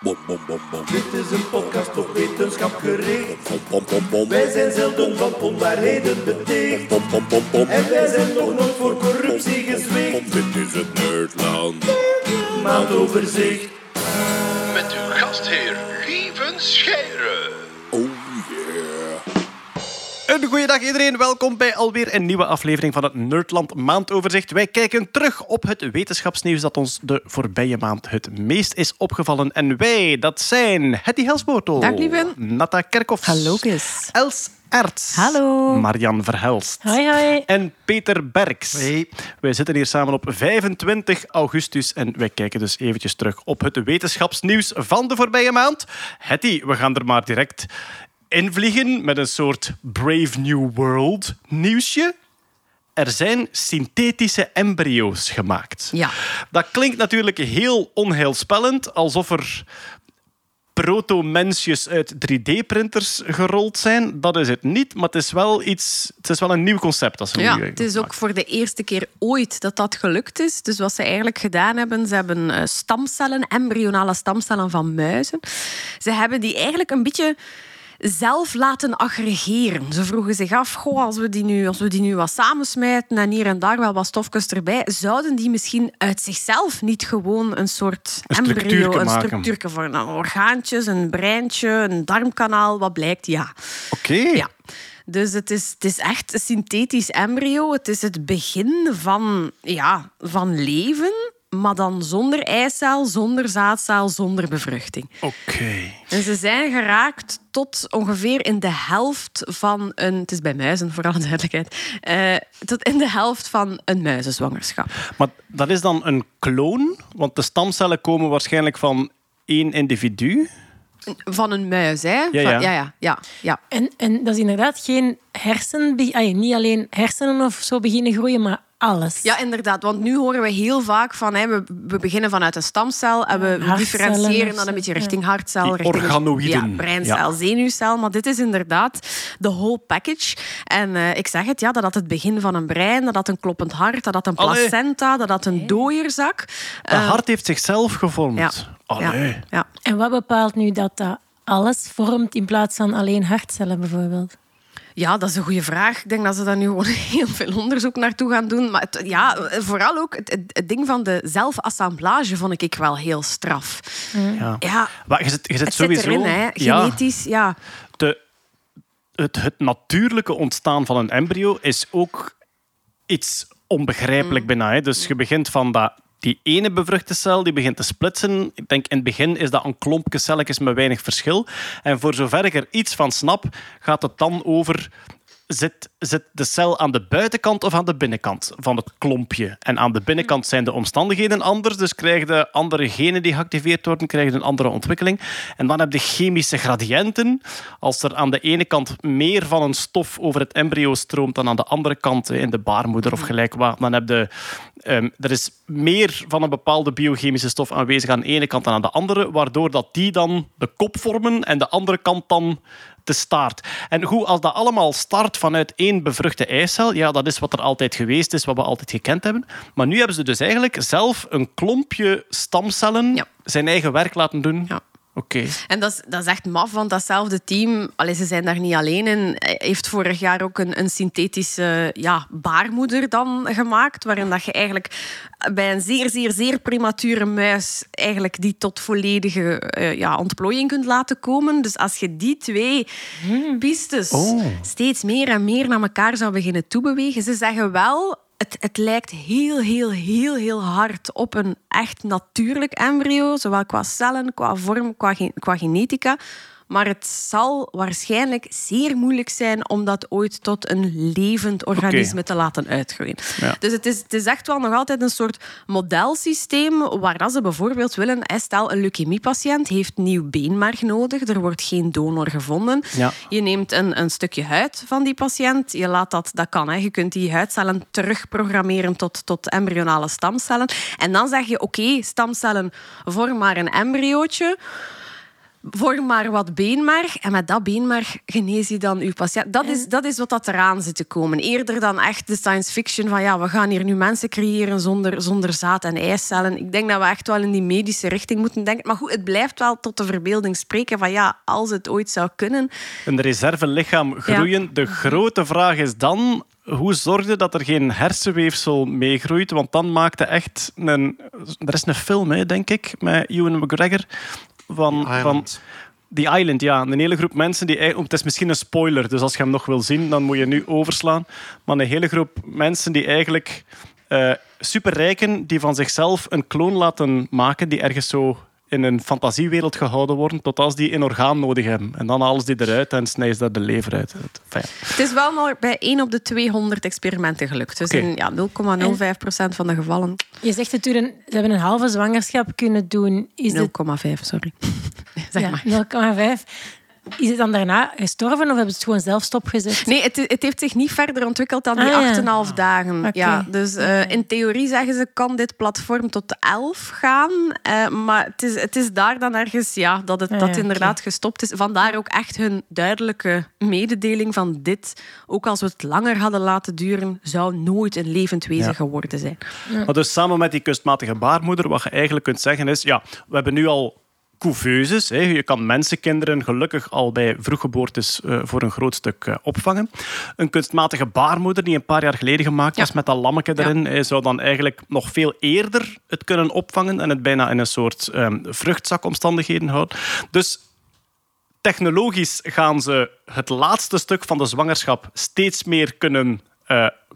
Bom, bom, bom, bom. Dit is een podcast op wetenschap gericht. Bom, bom, bom, bom. Wij zijn zelden van onwaarheden beticht. Bom, bom, bom, bom. En wij zijn nog nooit voor corruptie gezwicht. Dit is het Nerdland. Maandoverzicht. Met uw gastheer Lieven Scheire. Goeiedag iedereen, welkom bij alweer een nieuwe aflevering van het Nerdland Maandoverzicht. Wij kijken terug op het wetenschapsnieuws dat ons de voorbije maand het meest is opgevallen. En wij, dat zijn Hetty Helsboortel. Dag, lieve. Natta Kerkhoffs. Hallo. Els Erts. Hallo. Marian Verhelst. Hoi, hoi. En Peter Berks. Wij zitten hier samen op 25 augustus en wij kijken dus eventjes terug op het wetenschapsnieuws van de voorbije maand. Hetty, we gaan er maar direct invliegen met een soort Brave New World nieuwsje. Er zijn synthetische embryo's gemaakt. Ja. Dat klinkt natuurlijk heel onheilspellend, alsof er proto-mensjes uit 3D-printers gerold zijn. Dat is het niet, maar het is wel iets. Het is wel een nieuw concept. Ze Ja, het is ook voor de eerste keer ooit dat dat gelukt is. Dus wat ze eigenlijk gedaan hebben, ze hebben eh, stamcellen, embryonale stamcellen van muizen. Ze hebben die eigenlijk een beetje zelf laten aggregeren. Ze vroegen zich af, goh, als, we die nu, als we die nu wat samensmijten en hier en daar wel wat stofjes erbij, zouden die misschien uit zichzelf niet gewoon een soort Een embryo, een maken. structuurke voor een orgaantjes, een breintje, een darmkanaal, wat blijkt? Ja. Oké. Ja. Dus het is, het is echt een synthetisch embryo. Het is het begin van, ja, van leven, maar dan zonder eicel, zonder zaadcel, zonder bevruchting. Oké. En ze zijn geraakt tot ongeveer in de helft van een... Het is bij muizen, voor alle duidelijkheid. eh, tot in de helft van een muizenzwangerschap. Maar dat is dan een kloon, want de stamcellen komen waarschijnlijk van één individu. Van een muis, hè? Ja, Van- ja. ja, ja, ja, ja. En, en dat is inderdaad geen hersen... ay, niet alleen hersenen of zo beginnen groeien, maar alles. Ja, inderdaad. Want nu horen we heel vaak van... Hè, we, we beginnen vanuit een stamcel en we, differentiëren dan een beetje richting hartcel. Die richting organoïden. Ja, breincel, Ja. zenuwcel. Maar dit is inderdaad de whole package. En eh, ik zeg het, ja, dat had het begin van een brein, dat had een kloppend hart, dat had een Allee. placenta, dat had een dooierzak. Het hart heeft zichzelf gevormd. Ja. Allee. Ja, ja. En wat bepaalt nu dat dat alles vormt in plaats van alleen hartcellen bijvoorbeeld? Ja, dat is een goede vraag. Ik denk dat ze daar nu gewoon heel veel onderzoek naartoe gaan doen. Maar het- ja, vooral ook het, het, het ding van de zelfassemblage vond ik wel heel straf. Ja. Ja, Maar je zit, je zit het zit sowieso... erin, hè. Ja. Genetisch, ja. de, het, het natuurlijke ontstaan van een embryo is ook iets onbegrijpelijk bijna. Hè. Dus je begint van dat, die ene bevruchte cel, die begint te splitsen. Ik denk in het begin is dat een klompje celletjes met weinig verschil. En voor zover ik er iets van snap, gaat het dan over... Zit, zit de cel aan de buitenkant of aan de binnenkant van het klompje? En aan de binnenkant zijn de omstandigheden anders, dus krijg je andere genen die geactiveerd worden, krijg je een andere ontwikkeling. En dan heb je chemische gradiënten. Als er aan de ene kant meer van een stof over het embryo stroomt dan aan de andere kant, in de baarmoeder of gelijk wat, dan heb je... ehm, er is meer van een bepaalde biochemische stof aanwezig aan de ene kant dan aan de andere, waardoor dat die dan de kop vormen en de andere kant dan de staart. En goed, als dat allemaal start vanuit één bevruchte eicel, ja, dat is wat er altijd geweest is, wat we altijd gekend hebben. Maar nu hebben ze dus eigenlijk zelf een klompje stamcellen Ja. zijn eigen werk laten doen. Ja. En dat is, dat is echt maf, want datzelfde team, allee, ze zijn daar niet alleen in, heeft vorig jaar ook een, een synthetische ja, baarmoeder dan gemaakt, waarin dat je eigenlijk bij een zeer, zeer, zeer premature muis eigenlijk die tot volledige eh, ja, ontplooiing kunt laten komen. Dus als je die twee pistes Oh. steeds meer en meer naar elkaar zou beginnen toebewegen, ze zeggen wel het, het lijkt heel, heel, heel, heel hard op een echt natuurlijk embryo, zowel qua cellen, qua vorm, qua, qua genetica. Maar het zal waarschijnlijk zeer moeilijk zijn om dat ooit tot een levend organisme te laten uitgroeien. Ja. Dus het is, het is echt wel nog altijd een soort modelsysteem waar ze bijvoorbeeld willen, stel een leukemiepatiënt heeft nieuw beenmerg nodig, er wordt geen donor gevonden. Ja. Je neemt een, een stukje huid van die patiënt, je laat dat, dat kan, hè. je kunt die huidcellen terugprogrammeren tot, tot embryonale stamcellen. En dan zeg je, oké, stamcellen, vorm maar een embryootje. Vorm maar wat beenmerg en met dat beenmerg genees je dan uw patiënt. Dat is, dat is wat dat eraan zit te komen. Eerder dan echt de science fiction van ja, we gaan hier nu mensen creëren zonder, zonder zaad- en eicellen. Ik denk dat we echt wel in die medische richting moeten denken. Maar goed, het blijft wel tot de verbeelding spreken van ja, als het ooit zou kunnen. Een reservelichaam groeien. De grote vraag is dan... Hoe zorg je dat er geen hersenweefsel meegroeit? Want dan maakte echt een... Er is een film, hè, denk ik, met Ewan McGregor. Van, van Island. The Island, ja. Een hele groep mensen die... eigenlijk- Het is misschien een spoiler, dus als je hem nog wil zien, dan moet je nu overslaan. Maar een hele groep mensen die eigenlijk... eh superrijken die van zichzelf een kloon laten maken die ergens zo in een fantasiewereld gehouden worden tot als die een orgaan nodig hebben. En dan halen ze die eruit en snijden ze daar de lever uit. Enfin, ja. Het is wel maar bij 1 op de 200 experimenten gelukt. Dus Oké. in ja, 0,05% van de gevallen. Je zegt het, ze hebben een halve zwangerschap kunnen doen. Is het 0,5, sorry. zeg ja, maar. 0,5? Is het dan daarna gestorven of hebben ze het gewoon zelf stopgezet? Nee, het, het heeft zich niet verder ontwikkeld dan die Ah, ja. 8,5 dagen. Oké. Ja, dus eh, in theorie zeggen ze, kan dit platform tot 11 gaan. Eh, maar het is, het is daar dan ergens ja, dat het Ah, dat ja, inderdaad gestopt is. Vandaar ook echt hun duidelijke mededeling van dit, ook als we het langer hadden laten duren, zou nooit een levend wezen Ja. geworden zijn. Maar dus samen met die kunstmatige baarmoeder, wat je eigenlijk kunt zeggen is, ja, we hebben nu al couveuses. Hè. Je kan mensenkinderen gelukkig al bij vroeggeboortes eh, voor een groot stuk eh, opvangen. Een kunstmatige baarmoeder die een paar jaar geleden gemaakt was Ja. met dat lammetje erin, eh, zou dan eigenlijk nog veel eerder het kunnen opvangen en het bijna in een soort ehm, vruchtzakomstandigheden houden. Dus technologisch gaan ze het laatste stuk van de zwangerschap steeds meer kunnen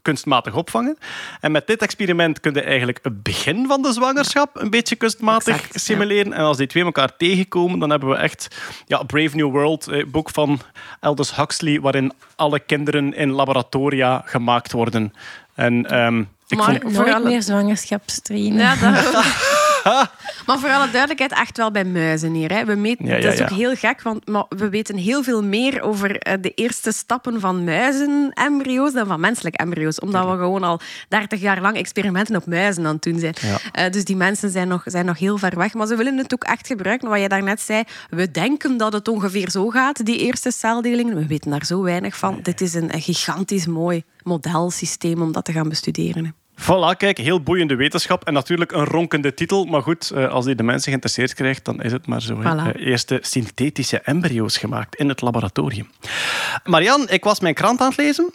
kunstmatig opvangen. En met dit experiment kun je eigenlijk het begin van de zwangerschap een beetje kunstmatig Exact, ja. simuleren. En als die twee elkaar tegenkomen, dan hebben we echt ja, Brave New World, eh, boek van Aldous Huxley, waarin alle kinderen in laboratoria gemaakt worden. En ehm, ik Maar- vond... Voor Nooit meer zwangerschapstreinen. Ja, dat... maar voor alle duidelijkheid, echt wel bij muizen hier. Hè. We meten, Ja, ja, dat is ook heel gek, want maar we weten heel veel meer over eh, de eerste stappen van muizen-embryo's dan van menselijke embryo's. Omdat we gewoon al 30 jaar lang experimenten op muizen aan het doen zijn. Eh, dus die mensen zijn nog, zijn nog heel ver weg. Maar ze willen het ook echt gebruiken. Wat jij daarnet zei, we denken dat het ongeveer zo gaat, die eerste celdelingen. We weten daar zo weinig van. Dit is een, een gigantisch mooi modelsysteem om dat te gaan bestuderen. Voilà, kijk, heel boeiende wetenschap en natuurlijk een ronkende titel. Maar goed, eh, als die de mensen geïnteresseerd krijgt, dan is het maar zo. Voilà. Eh, Eerste synthetische embryo's gemaakt in het laboratorium. Marian, ik was mijn krant aan het lezen.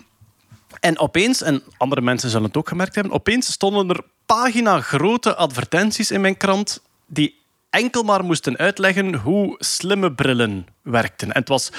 En opeens, en andere mensen zullen het ook gemerkt hebben, opeens stonden er pagina grote advertenties in mijn krant die enkel maar moesten uitleggen hoe slimme brillen werkten. En het was,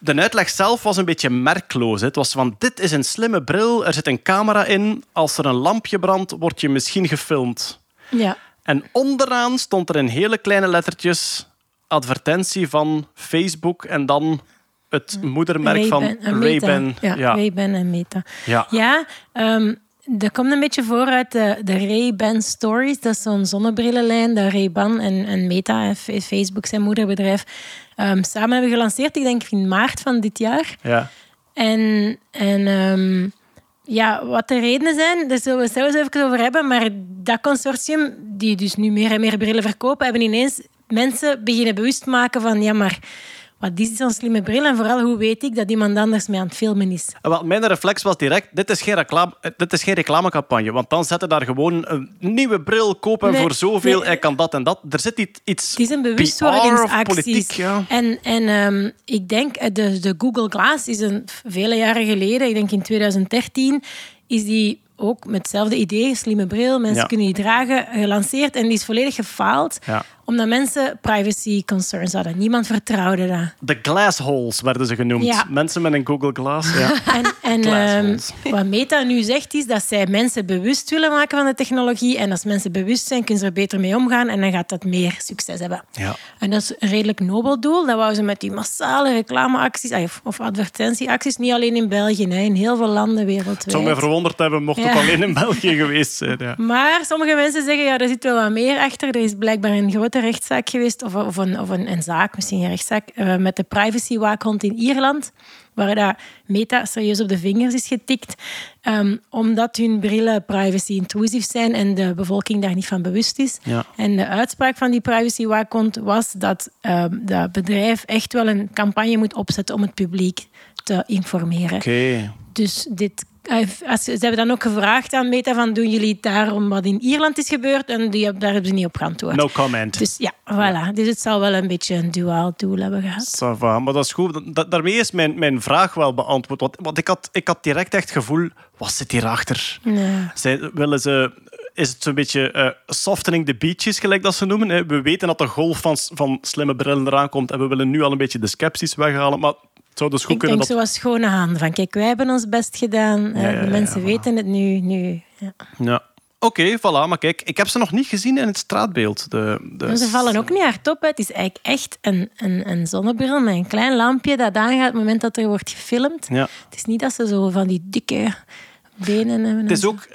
De uitleg zelf was een beetje merkloos. Het was van, dit is een slimme bril, er zit een camera in. Als er een lampje brandt, word je misschien gefilmd. Ja. En onderaan stond er in hele kleine lettertjes advertentie van Facebook en dan het moedermerk van. Ray-Ban. Ja, Ja. Ray-Ban en Meta. Ja. Ja, ehm, dat komt een beetje voor uit de, de Ray-Ban Stories. Dat is zo'n zonnebrillenlijn dat Ray-Ban en, en Meta, eh, Facebook, zijn moederbedrijf, ehm, samen hebben gelanceerd. Ik denk in maart van dit jaar. Ja. En, en ehm, ja, wat de redenen zijn, daar zullen we het zelfs even over hebben. Maar dat consortium, die dus nu meer en meer brillen verkopen, hebben ineens mensen beginnen bewust maken van ja, maar wat is zo'n slimme bril? En vooral, hoe weet ik dat iemand anders mee aan het filmen is? Wel, mijn reflex was direct, dit is geen, reclame, eh, dit is geen reclamecampagne. Want dan zetten daar gewoon een nieuwe bril, Nee, voor zoveel, nee. hij kan dat en dat. Er zit iets, Het is een bewustwordingsactie. ja. En, en ehm, ik denk, eh, de, de Google Glass is een, vele jaren geleden, ik denk in 2013, is die ook met hetzelfde idee, slimme bril, mensen Ja. kunnen die dragen, gelanceerd. En die is volledig gefaald, Ja. Omdat mensen privacy concerns hadden. Niemand vertrouwde dat. De glassholes werden ze genoemd. Ja. Mensen met een Google Glass. Ja. En, en ehm, wat Meta nu zegt, is dat zij mensen bewust willen maken van de technologie. En als mensen bewust zijn, kunnen ze er beter mee omgaan. En dan gaat dat meer succes hebben. Ja. En dat is een redelijk nobel doel. Dat wou ze met die massale reclameacties of, of advertentieacties, niet alleen in België, hè, in heel veel landen Het zou mij wereldwijd. verwonderd hebben mocht het alleen in België geweest zijn. Ja. Maar sommige mensen zeggen, ja, er zit wel wat meer achter. Er is blijkbaar een grote grote rechtszaak geweest, of, of, een, of een, een zaak, misschien een rechtszaak, eh, met de privacywaakhond in Ierland, waar dat Meta serieus op de vingers is getikt, ehm, omdat hun brillen privacy-intrusief zijn en de bevolking daar niet van bewust is. Ja. En de uitspraak van die privacywaakhond was dat ehm, dat bedrijf echt wel een campagne moet opzetten om het publiek te informeren. Oké. Dus dit, als, ze hebben dan ook gevraagd aan Meta van doen jullie het daarom wat in Ierland is gebeurd en die, daar hebben ze niet op geantwoord. No comment. Dus ja, voilà. Dus het zal wel een beetje een duaal doel hebben gehad. Ça va, maar dat is goed. Da- daarmee is mijn, mijn vraag wel beantwoord. Want, want ik, had, ik had direct echt het gevoel, wat zit hierachter? Ja. Zij, willen ze, is het zo'n beetje eh, softening the beaches, gelijk dat ze noemen? hè? We weten dat de golf van, van slimme brillen eraan komt en we willen nu al een beetje de scepties weghalen. Maar zou dus goed Ik kunnen denk dat... zoals schone handen. Van kijk, wij hebben ons best gedaan. Eh, Ja, ja, de mensen weten het nu. nu ja. Ja. Oké, voilà. Maar kijk, ik heb ze nog niet gezien in het straatbeeld. De, de... Ze vallen ook niet hardop uit. Het is eigenlijk echt een, een, een zonnebril met een klein lampje dat aangaat op het moment dat er wordt gefilmd. Ja. Het is niet dat ze zo van die dikke benen hebben. Het is ook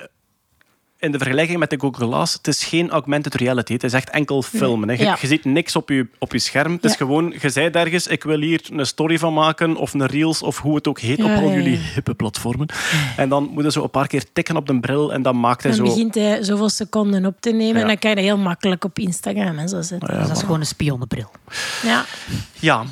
in de vergelijking met de Google Glass, het is geen augmented reality. Het is echt enkel filmen. Hè. Je, Ja. je ziet niks op je, op je scherm. Het is gewoon, je zei ergens, ik wil hier een story van maken, of een reels, of hoe het ook heet, Ja, op al ja, jullie ja. hippe platformen. En dan moeten ze een paar keer tikken op de bril en dan maakt hij Dan zo... begint hij zoveel seconden op te nemen. Ja. En dan kan je dat heel makkelijk op Instagram en zo zetten. Dus dat is gewoon een spionnenbril. Ja. Ja.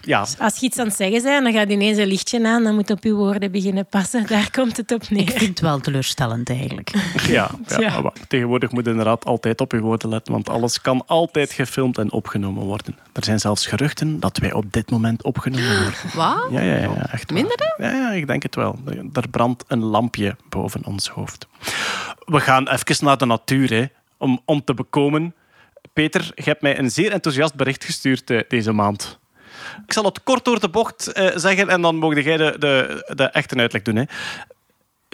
ja. Als je iets aan het zeggen bent, dan gaat ineens een lichtje aan. Dan moet op je woorden beginnen passen. Daar komt het op Ik neer. vind het wel teleurstellend eigenlijk. Ja, ja, Ja. maar tegenwoordig moet je inderdaad altijd op je woorden letten, want alles kan altijd gefilmd en opgenomen worden. Er zijn zelfs geruchten dat wij op dit moment opgenomen worden. Wat? Ja, ja, ja echt. Minder Ja, ja, ik denk het wel. Er brandt een lampje boven ons hoofd. We gaan even naar de natuur, hè, om, om te bekomen. Peter, je hebt mij een zeer enthousiast bericht gestuurd eh, deze maand. Ik zal het kort door de bocht eh, zeggen en dan mogen jij de, de, de echte uitleg doen. Hè.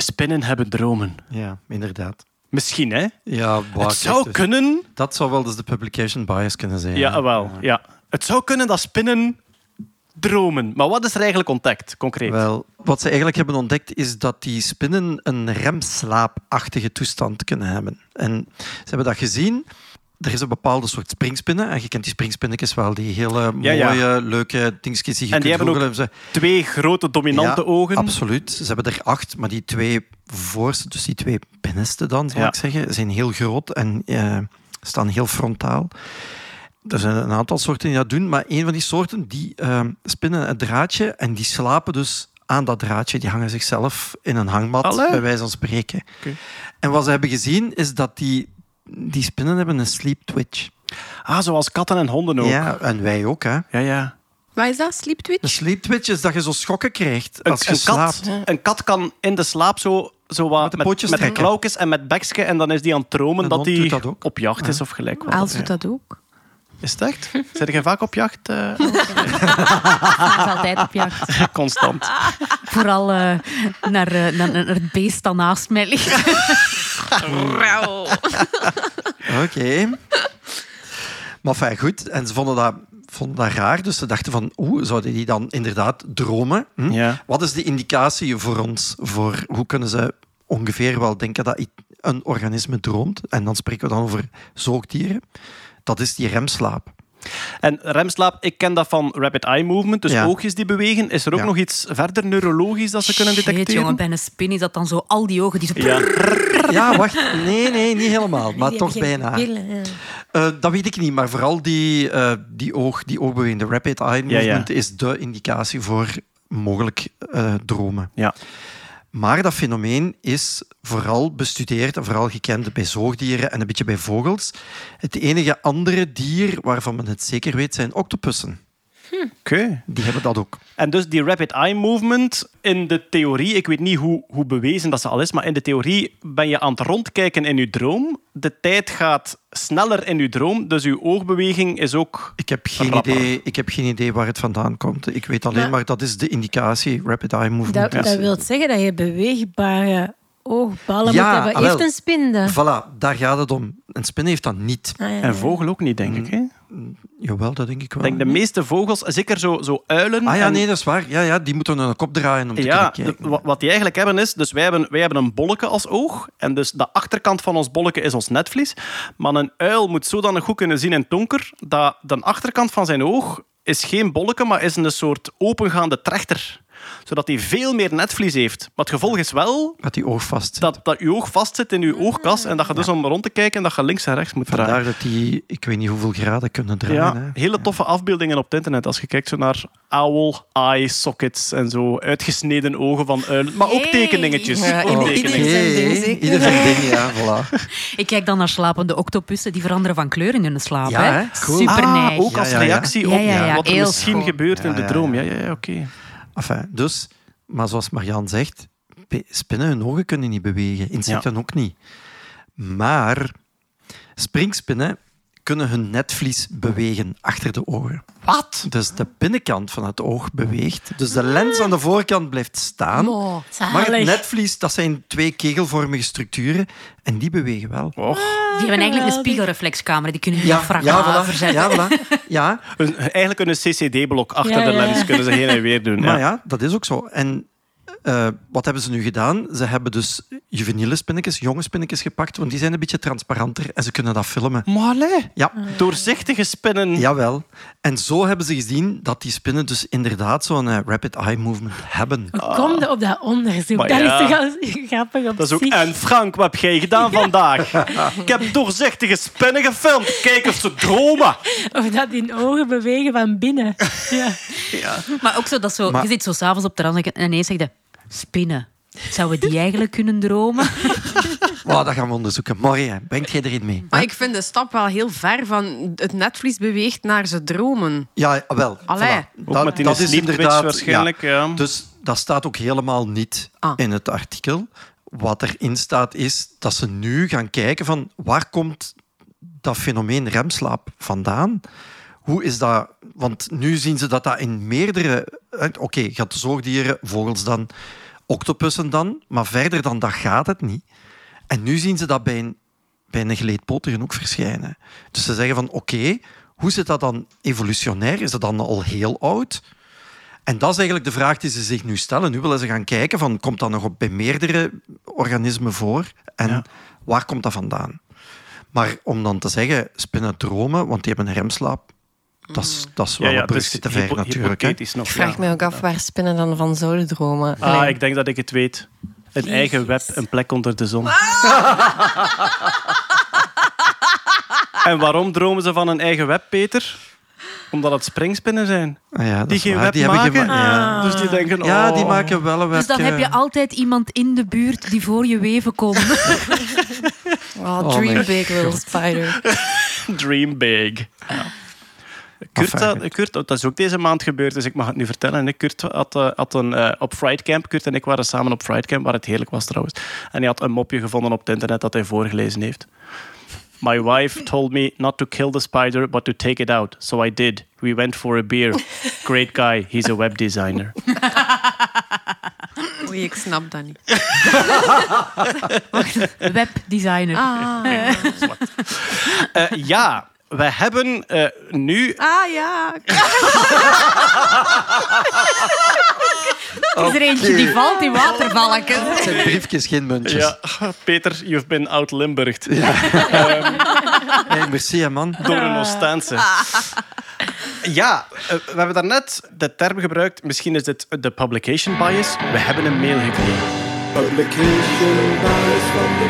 Spinnen hebben dromen. Ja, inderdaad. Misschien, hè? Ja, Het zou dus- kunnen... Dat zou wel dus de publication bias kunnen zijn. Ja, wel. Ja. Het zou kunnen dat spinnen dromen. Maar wat is er eigenlijk ontdekt, concreet? Wel, wat ze eigenlijk hebben ontdekt is dat die spinnen een remslaapachtige toestand kunnen hebben. En ze hebben dat gezien. Er is een bepaalde soort springspinnen. En je kent die springspinnetjes wel, die hele Ja, ja. mooie, leuke dingetjes die je En die hebben ook Twee grote dominante Ja, ogen. Absoluut. Ze hebben er acht, maar die twee voorste, dus die twee binnenste dan, zal ik zeggen, zijn heel groot en eh, staan heel frontaal. Er zijn een aantal soorten die dat doen, maar een van die soorten die eh, spinnen het draadje en die slapen dus aan dat draadje. Die hangen zichzelf in een hangmat, Allee. bij wijze van spreken. Oké. En wat ze hebben gezien is dat die, die spinnen hebben een sleep twitch. Ah, zoals katten en honden ook. Ja, en wij ook. Hè. ja. ja. Wat is dat? Sleep Twitch? Een sleep twitch is dat je zo schokken krijgt Een, als je een, kat, een kat kan in de slaap zo, zo wat Met de met, en met bekske en dan is die aan het dromen Een dat hij op jacht is of gelijk wat. Els doet dat ook. Is het echt? Zijn je vaak op jacht? eh, is altijd op jacht. constant. Vooral eh, naar, eh, naar, naar het beest dat naast mij ligt. Oké. Maar fijn, goed. En ze vonden dat, vonden dat raar, dus ze dachten van, hoe zouden die dan inderdaad dromen? Hm? Ja. Wat is de indicatie voor ons? Voor hoe kunnen ze ongeveer wel denken dat een organisme droomt? En dan spreken we dan over zoogdieren. Dat is die remslaap. En remslaap, ik ken dat van rapid eye movement, dus Ja. oogjes die bewegen. Is er ook Ja. nog iets verder neurologisch dat ze kunnen detecteren? jongen, bij een spin is dat dan zo al die ogen die zo... Ja. Ja, wacht. Nee, nee, niet helemaal. Maar Die toch bijna. Eh, dat weet ik niet, maar vooral die, eh, die, oog, die oogbeweging, de rapid eye Ja, ja. movement, is de indicatie voor mogelijk eh, dromen. Ja. Maar dat fenomeen is vooral bestudeerd en vooral gekend bij zoogdieren en een beetje bij vogels. Het enige andere dier waarvan men het zeker weet zijn octopussen. Oké. Die hebben dat ook. En dus die rapid eye movement, in de theorie, ik weet niet hoe, hoe bewezen dat ze al is, maar in de theorie ben je aan het rondkijken in je droom. De tijd gaat sneller in je droom, dus je oogbeweging is ook... Ik heb geen, Rapper. idee, ik heb geen idee waar het vandaan komt. Ik weet alleen Maar- maar dat is de indicatie, rapid eye movement. Dat, is- dat wil zeggen dat je beweegbare oogballen Ja, moet hebben. Heeft wel. een spin dat? Voilà, daar gaat het om. Een spin heeft dat niet. Ah, ja, En vogel ook niet, denk ik. Hè? Jawel, dat denk ik wel. Ik denk de meeste vogels, zeker zo, zo uilen. Ah ja, en- nee, dat is waar. Ja, ja, die moeten een kop draaien om te Ja, kunnen kijken. de- wat die eigenlijk hebben is, dus wij hebben, wij hebben een bolletje als oog. En dus de achterkant van ons bolletje is ons netvlies. Maar een uil moet zodanig goed kunnen zien in het donker, dat de achterkant van zijn oog is geen bolletje, maar is een soort opengaande trechter. Zodat hij veel meer netvlies heeft. Maar het gevolg is wel Dat die oog vast zit. dat, dat je oog vastzit in je oogkas en dat je dus om rond te kijken, dat je links en rechts moet draaien. Vandaar dat die, ik weet niet hoeveel graden kunnen draaien. Ja, hè. hele toffe afbeeldingen op het internet. Als je kijkt zo naar owl eye sockets en zo uitgesneden ogen van uilen. Maar ook Hey. tekeningetjes. Ja, ook ieder- tekeningen. ieder- zijn ding, Hey, zeker? ieder zijn ding, ja, voilà. Ik kijk dan naar slapende octopussen. Die veranderen van kleur in hun slaap. Ja, hè? Cool. Super Ah, ook als Ja, ja, ja. reactie Ja, op ja, ja, wat er misschien gebeurt in de droom. Ja, ja. ja, ja oké. Enfin, dus, maar zoals Marianne zegt, spinnen hun ogen kunnen niet bewegen. Insecten ook niet. Maar springspinnen kunnen hun netvlies bewegen achter de ogen. Wat? Dus de binnenkant van het oog beweegt. Dus de lens aan de voorkant blijft staan. Oh, Maar het netvlies, dat zijn twee kegelvormige structuren en die bewegen wel. Och, Die hebben eigenlijk een spiegelreflexcamera. Die kunnen die Ja, ja, voilà. verzetten. Ja, voilà. ja, een- eigenlijk een CCD-blok achter Ja, de ja. lens kunnen ze heen en weer doen. maar ja. ja, dat is ook zo. En eh, wat hebben ze nu gedaan? Ze hebben dus juveniele spinnetjes, jonge spinnetjes gepakt, want die zijn een beetje transparanter en ze kunnen dat filmen. Maar Ja, doorzichtige spinnen. jawel. En zo hebben ze gezien dat die spinnen dus inderdaad zo'n eh, rapid eye movement hebben. Hoe kom je op dat onderzoek? Maar dat ja. is toch al grappig op Dat is ook... zich. En Frank, wat heb jij gedaan vandaag? Ik heb doorzichtige spinnen gefilmd. Kijk of ze dromen. Of dat die ogen bewegen van binnen. Ja. Maar ook zo dat zo, Maar- je zit zo s'avonds op de rand en ineens zeg je, spinnen. Zouden die eigenlijk kunnen dromen? Wow, dat gaan we onderzoeken. Morgen, hè. brengt jij erin mee? Maar ik vind de stap wel heel ver van het netvlies beweegt naar ze dromen. Ja, wel. Allee. Voilà. Ook met die sleep twitch waarschijnlijk, ja. Dus dat staat ook helemaal niet Ah. in het artikel. Wat erin staat is dat ze nu gaan kijken van waar komt dat fenomeen remslaap vandaan? Hoe is dat? Want nu zien ze dat dat in meerdere... Oké, gaat zoogdieren, vogels dan, octopussen dan, maar verder dan dat gaat het niet. En nu zien ze dat bij een, bij een geleedpotigen ook verschijnen. Dus ze zeggen van oké, hoe zit dat dan evolutionair? Is dat dan al heel oud? En dat is eigenlijk de vraag die ze zich nu stellen. Nu willen ze gaan kijken van, komt dat nog op bij meerdere organismen voor? En Ja. waar komt dat vandaan? Maar om dan te zeggen, spinnen dromen, want die hebben een remslaap, dat is, dat is wel Ja, ja, een brugje te ver hypo- natuurlijk. Hè? hypothetisch nog. Ik vraag ja. me ook af waar spinnen dan van zouden dromen. Ah, ik denk dat ik het weet. Een eigen web, een plek onder de zon. en waarom dromen ze van een eigen web, Peter? Omdat het springspinnen zijn. Ah ja, dat Die geen waar. web Die hebben maken. ja. Dus die denken, ja, die oh, maken wel een web. Dus dan heb je altijd iemand in de buurt die voor je weven komt. Oh, Oh dream big little spider. Dream big. Ja. Kurt, had- Kurt, dat is ook deze maand gebeurd, dus ik mag het nu vertellen. hè. Kurt had, eh, had een, eh, op Fright Camp, Kurt en ik waren samen op Fright Camp, waar het heerlijk was trouwens. En hij had een mopje gevonden op het internet dat hij voorgelezen heeft. My wife told me not to kill the spider, but to take it out. So I did. We went for a beer. Great guy. He's a web designer. Oei, ik snap dat niet. Webdesigner. Ah, Eh, ja, we hebben eh, nu... ah ja. Is er eentje die valt in watervalken? Het zijn briefjes, geen muntjes. Ja, Peter, you've been out-Limburgd Hey, merci, man. door een Oostense. Ja, eh, we hebben daarnet de term gebruikt. Misschien is dit de publication bias. We hebben een mail gekregen. Publication bias van de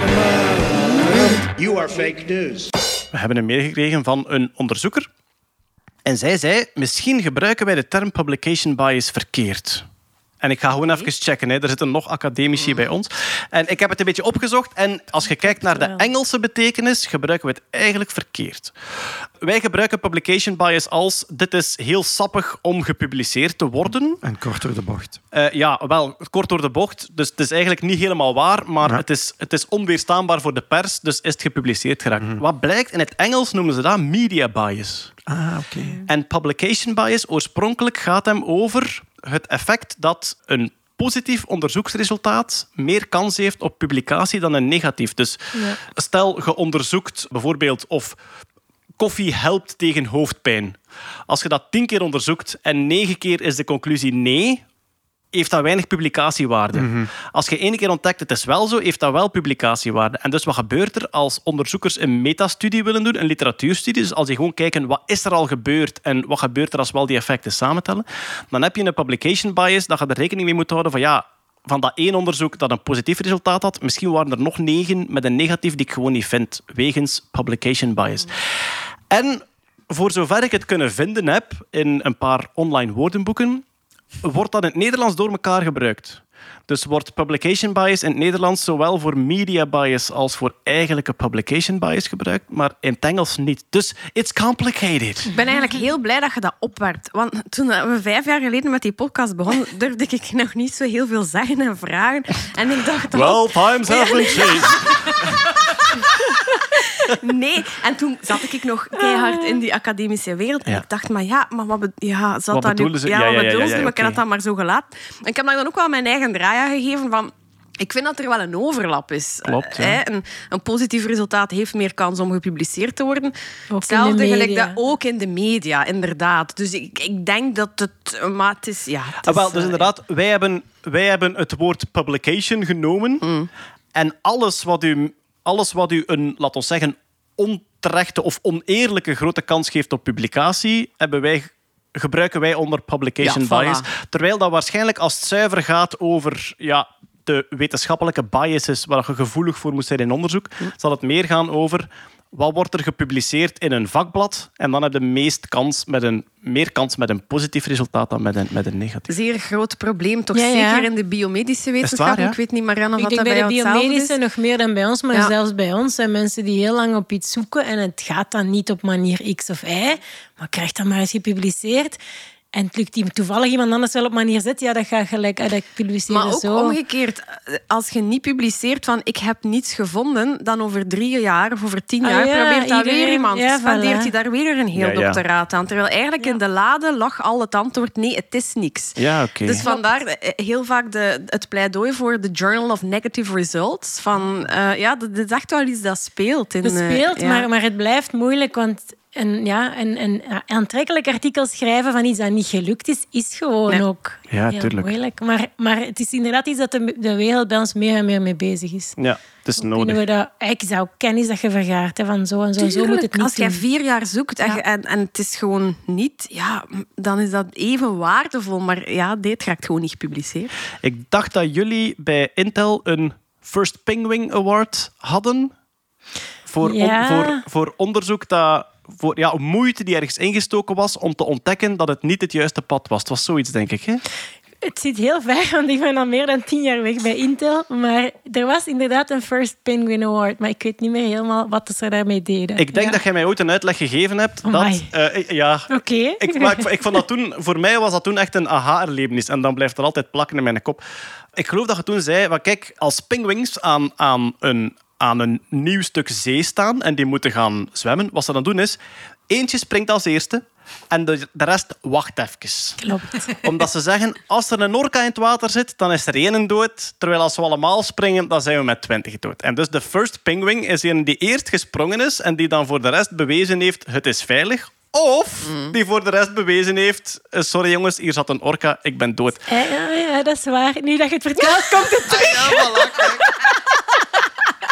You are fake news. We hebben een mail gekregen van een onderzoeker. En zij zei, misschien gebruiken wij de term publication bias verkeerd. En ik ga gewoon even checken. Hè. Er zitten nog academici bij ons. En ik heb het een beetje opgezocht. En als je kijkt naar de Engelse betekenis, gebruiken we het eigenlijk verkeerd. Wij gebruiken publication bias als dit is heel sappig om gepubliceerd te worden. En kort door de bocht. Eh, ja, wel, kort door de bocht. Dus het is eigenlijk niet helemaal waar, maar Ja. het, is, het is onweerstaanbaar voor de pers, dus is het gepubliceerd geraakt. Wat blijkt, in het Engels noemen ze dat media bias. Ah, oké. En publication bias oorspronkelijk gaat hem over het effect dat een positief onderzoeksresultaat meer kans heeft op publicatie dan een negatief. Dus stel, je onderzoekt bijvoorbeeld of koffie helpt tegen hoofdpijn. Als je dat tien keer onderzoekt en negen keer is de conclusie nee, heeft dat weinig publicatiewaarde. Als je één keer ontdekt het is wel zo, heeft dat wel publicatiewaarde. En dus wat gebeurt er als onderzoekers een metastudie willen doen, een literatuurstudie, dus als die gewoon kijken wat is er al gebeurd en wat gebeurt er als we al die effecten samentellen, dan heb je een publication bias dat je er rekening mee moet houden van ja, van dat één onderzoek dat een positief resultaat had, misschien waren er nog negen met een negatief die ik gewoon niet vind, wegens publication bias. En voor zover ik het kunnen vinden heb in een paar online woordenboeken, wordt dat in het Nederlands door elkaar gebruikt. Dus wordt publication bias in het Nederlands zowel voor media bias als voor eigenlijke publication bias gebruikt, maar in het Engels niet. Dus it's complicated. Ik ben eigenlijk heel blij dat je dat opwerpt. Want toen we vijf jaar geleden met die podcast begonnen, durfde ik nog niet zo heel veel zeggen en vragen. En ik dacht, Well, times have been changed. nee. En toen zat ik nog keihard in die academische wereld. En Ja. ik dacht, maar ja, maar wat, be- ja, zat Wat dat nu... ze? Ja, Ja, wat ja, bedoelen ze? ja, Maar ik heb dat dan maar zo gelaten. En ik heb dan ook wel mijn eigen draai gegeven van... Ik vind dat er wel een overlap is. Klopt, ja. Eh, hè. Een, een positief resultaat heeft meer kans om gepubliceerd te worden. in de Hetzelfde gelijk dat ook in de media, inderdaad. Dus ik, ik denk dat het... Maar het is... Ja, het Ah, wel, dus eh, inderdaad, wij hebben, wij hebben het woord publication genomen. Mm. En alles wat u, alles wat u een, laat ons zeggen, onterechte of oneerlijke grote kans geeft op publicatie, hebben wij, gebruiken wij onder publication Ja, voilà. bias. Terwijl dat waarschijnlijk als het zuiver gaat over ja, de wetenschappelijke biases waar je gevoelig voor moet zijn in onderzoek, Mm. zal het meer gaan over wat wordt er gepubliceerd in een vakblad. En dan heb je meest kans met een, meer kans met een positief resultaat dan met een, met een negatief. zeer groot probleem, toch Ja, ja. zeker in de biomedische waar, wetenschappen. ja? Ik weet niet, Marianne, of Ik dat denk bij bij de jou hetzelfde biomedische is. nog meer dan bij ons, maar Ja. zelfs bij ons zijn mensen die heel lang op iets zoeken en het gaat dan niet op manier X of Y, maar krijgt dan maar eens gepubliceerd. En het lukt die toevallig iemand anders wel op manier Z, ja, dat gaat gelijk uit dat publiceren Maar ook zo. omgekeerd, als je niet publiceert van ik heb niets gevonden, dan over drie jaar of over tien Ah, jaar ja, probeert dat weer iemand. ja, spendeert voilà. hij daar weer een heel Ja, ja. doctoraat aan. Terwijl eigenlijk in de lade lag al het antwoord nee, het is niks. Ja, oké. Dus vandaar eh, heel vaak de, het pleidooi voor de Journal of Negative Results. Van, eh, ja, dat is echt wel iets dat speelt. In, Het eh, speelt, ja. maar, maar het blijft moeilijk, want een, ja, een, een aantrekkelijk artikel schrijven van iets dat niet gelukt is, is gewoon Nee. ook Ja, heel tuurlijk. moeilijk. Maar, maar het is inderdaad iets dat de, de wereld bij ons meer en meer mee bezig is. Ja, het is nodig. we dat, ik zou kennis dat je vergaart hè, van zo en zo, zo moet het Tuurlijk, niet Als jij vier jaar zoekt en, je- en, en het is gewoon niet, ja, dan is dat even waardevol. Maar ja, dit raakt gewoon niet gepubliceerd. Ik dacht dat jullie bij Intel een First Penguin Award hadden. Voor, Ja. voor, voor onderzoek dat... Voor ja, moeite die ergens ingestoken was om te ontdekken dat het niet het juiste pad was. Het was zoiets, denk ik. Hè? Het zit heel ver, want ik ben al meer dan tien jaar weg bij Intel. Maar er was inderdaad een First Penguin Award, maar ik weet niet meer helemaal wat ze daarmee deden. Ik denk Ja. dat jij mij ooit een uitleg gegeven hebt. Dat, eh, ja, Oké. ik, maar ik, ik vond dat toen, voor mij was dat toen echt een aha-erlevenis. En dan blijft er altijd plakken in mijn kop. Ik geloof dat je toen zei: kijk, als penguins aan, aan, een, aan een nieuw stuk zee staan en die moeten gaan zwemmen, wat ze dan doen is: eentje springt als eerste en de, de rest wacht even. Klopt. Omdat ze zeggen: als er een orka in het water zit, dan is er één dood. Terwijl als we allemaal springen, dan zijn we met twintig dood. En dus de first penguin is een die eerst gesprongen is en die dan voor de rest bewezen heeft: het is veilig. Of die voor de rest bewezen heeft: eh, sorry jongens, hier zat een orka, ik ben dood. Ja, ja, ja, dat is waar. Nu dat je het vertelt, komt het terug.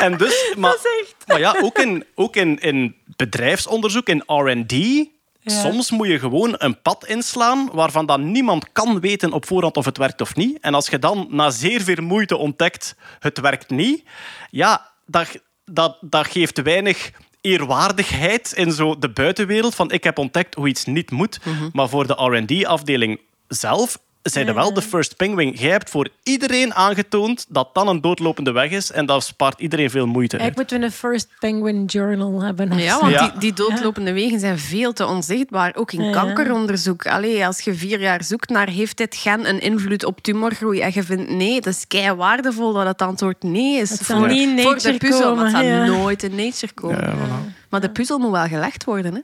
En dus, maar, Dat is echt- maar ja, ook in, ook in, in bedrijfsonderzoek, in RD. Soms moet je gewoon een pad inslaan waarvan dan niemand kan weten op voorhand of het werkt of niet. En als je dan na zeer veel moeite ontdekt, het werkt niet, ja, dat, dat, dat geeft weinig eerwaardigheid in zo de buitenwereld van ik heb ontdekt hoe iets niet moet. Maar voor de R&D-afdeling zelf zijn er wel de first penguin. Jij hebt voor iedereen aangetoond dat dan een doodlopende weg is en dat spaart iedereen veel moeite uit. Eigenlijk moeten we een First Penguin Journal hebben. Ja, want Ja. Die, die doodlopende wegen zijn veel te onzichtbaar. Ook in Ja. kankeronderzoek. Allee, als je vier jaar zoekt naar heeft dit gen een invloed op tumorgroei en je vindt nee, dat is kei waardevol dat het antwoord nee is. Het zal niet in voor Nature de puzzel, komen, het zal ja. nooit in Nature komen. Maar de puzzel moet wel gelegd worden. Hè?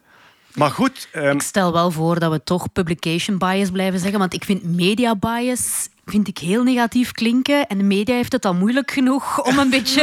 Maar goed, ehm, Ik stel wel voor dat we toch publication bias blijven zeggen, want ik vind media bias vind ik heel negatief klinken. En de media heeft het al moeilijk genoeg om een beetje...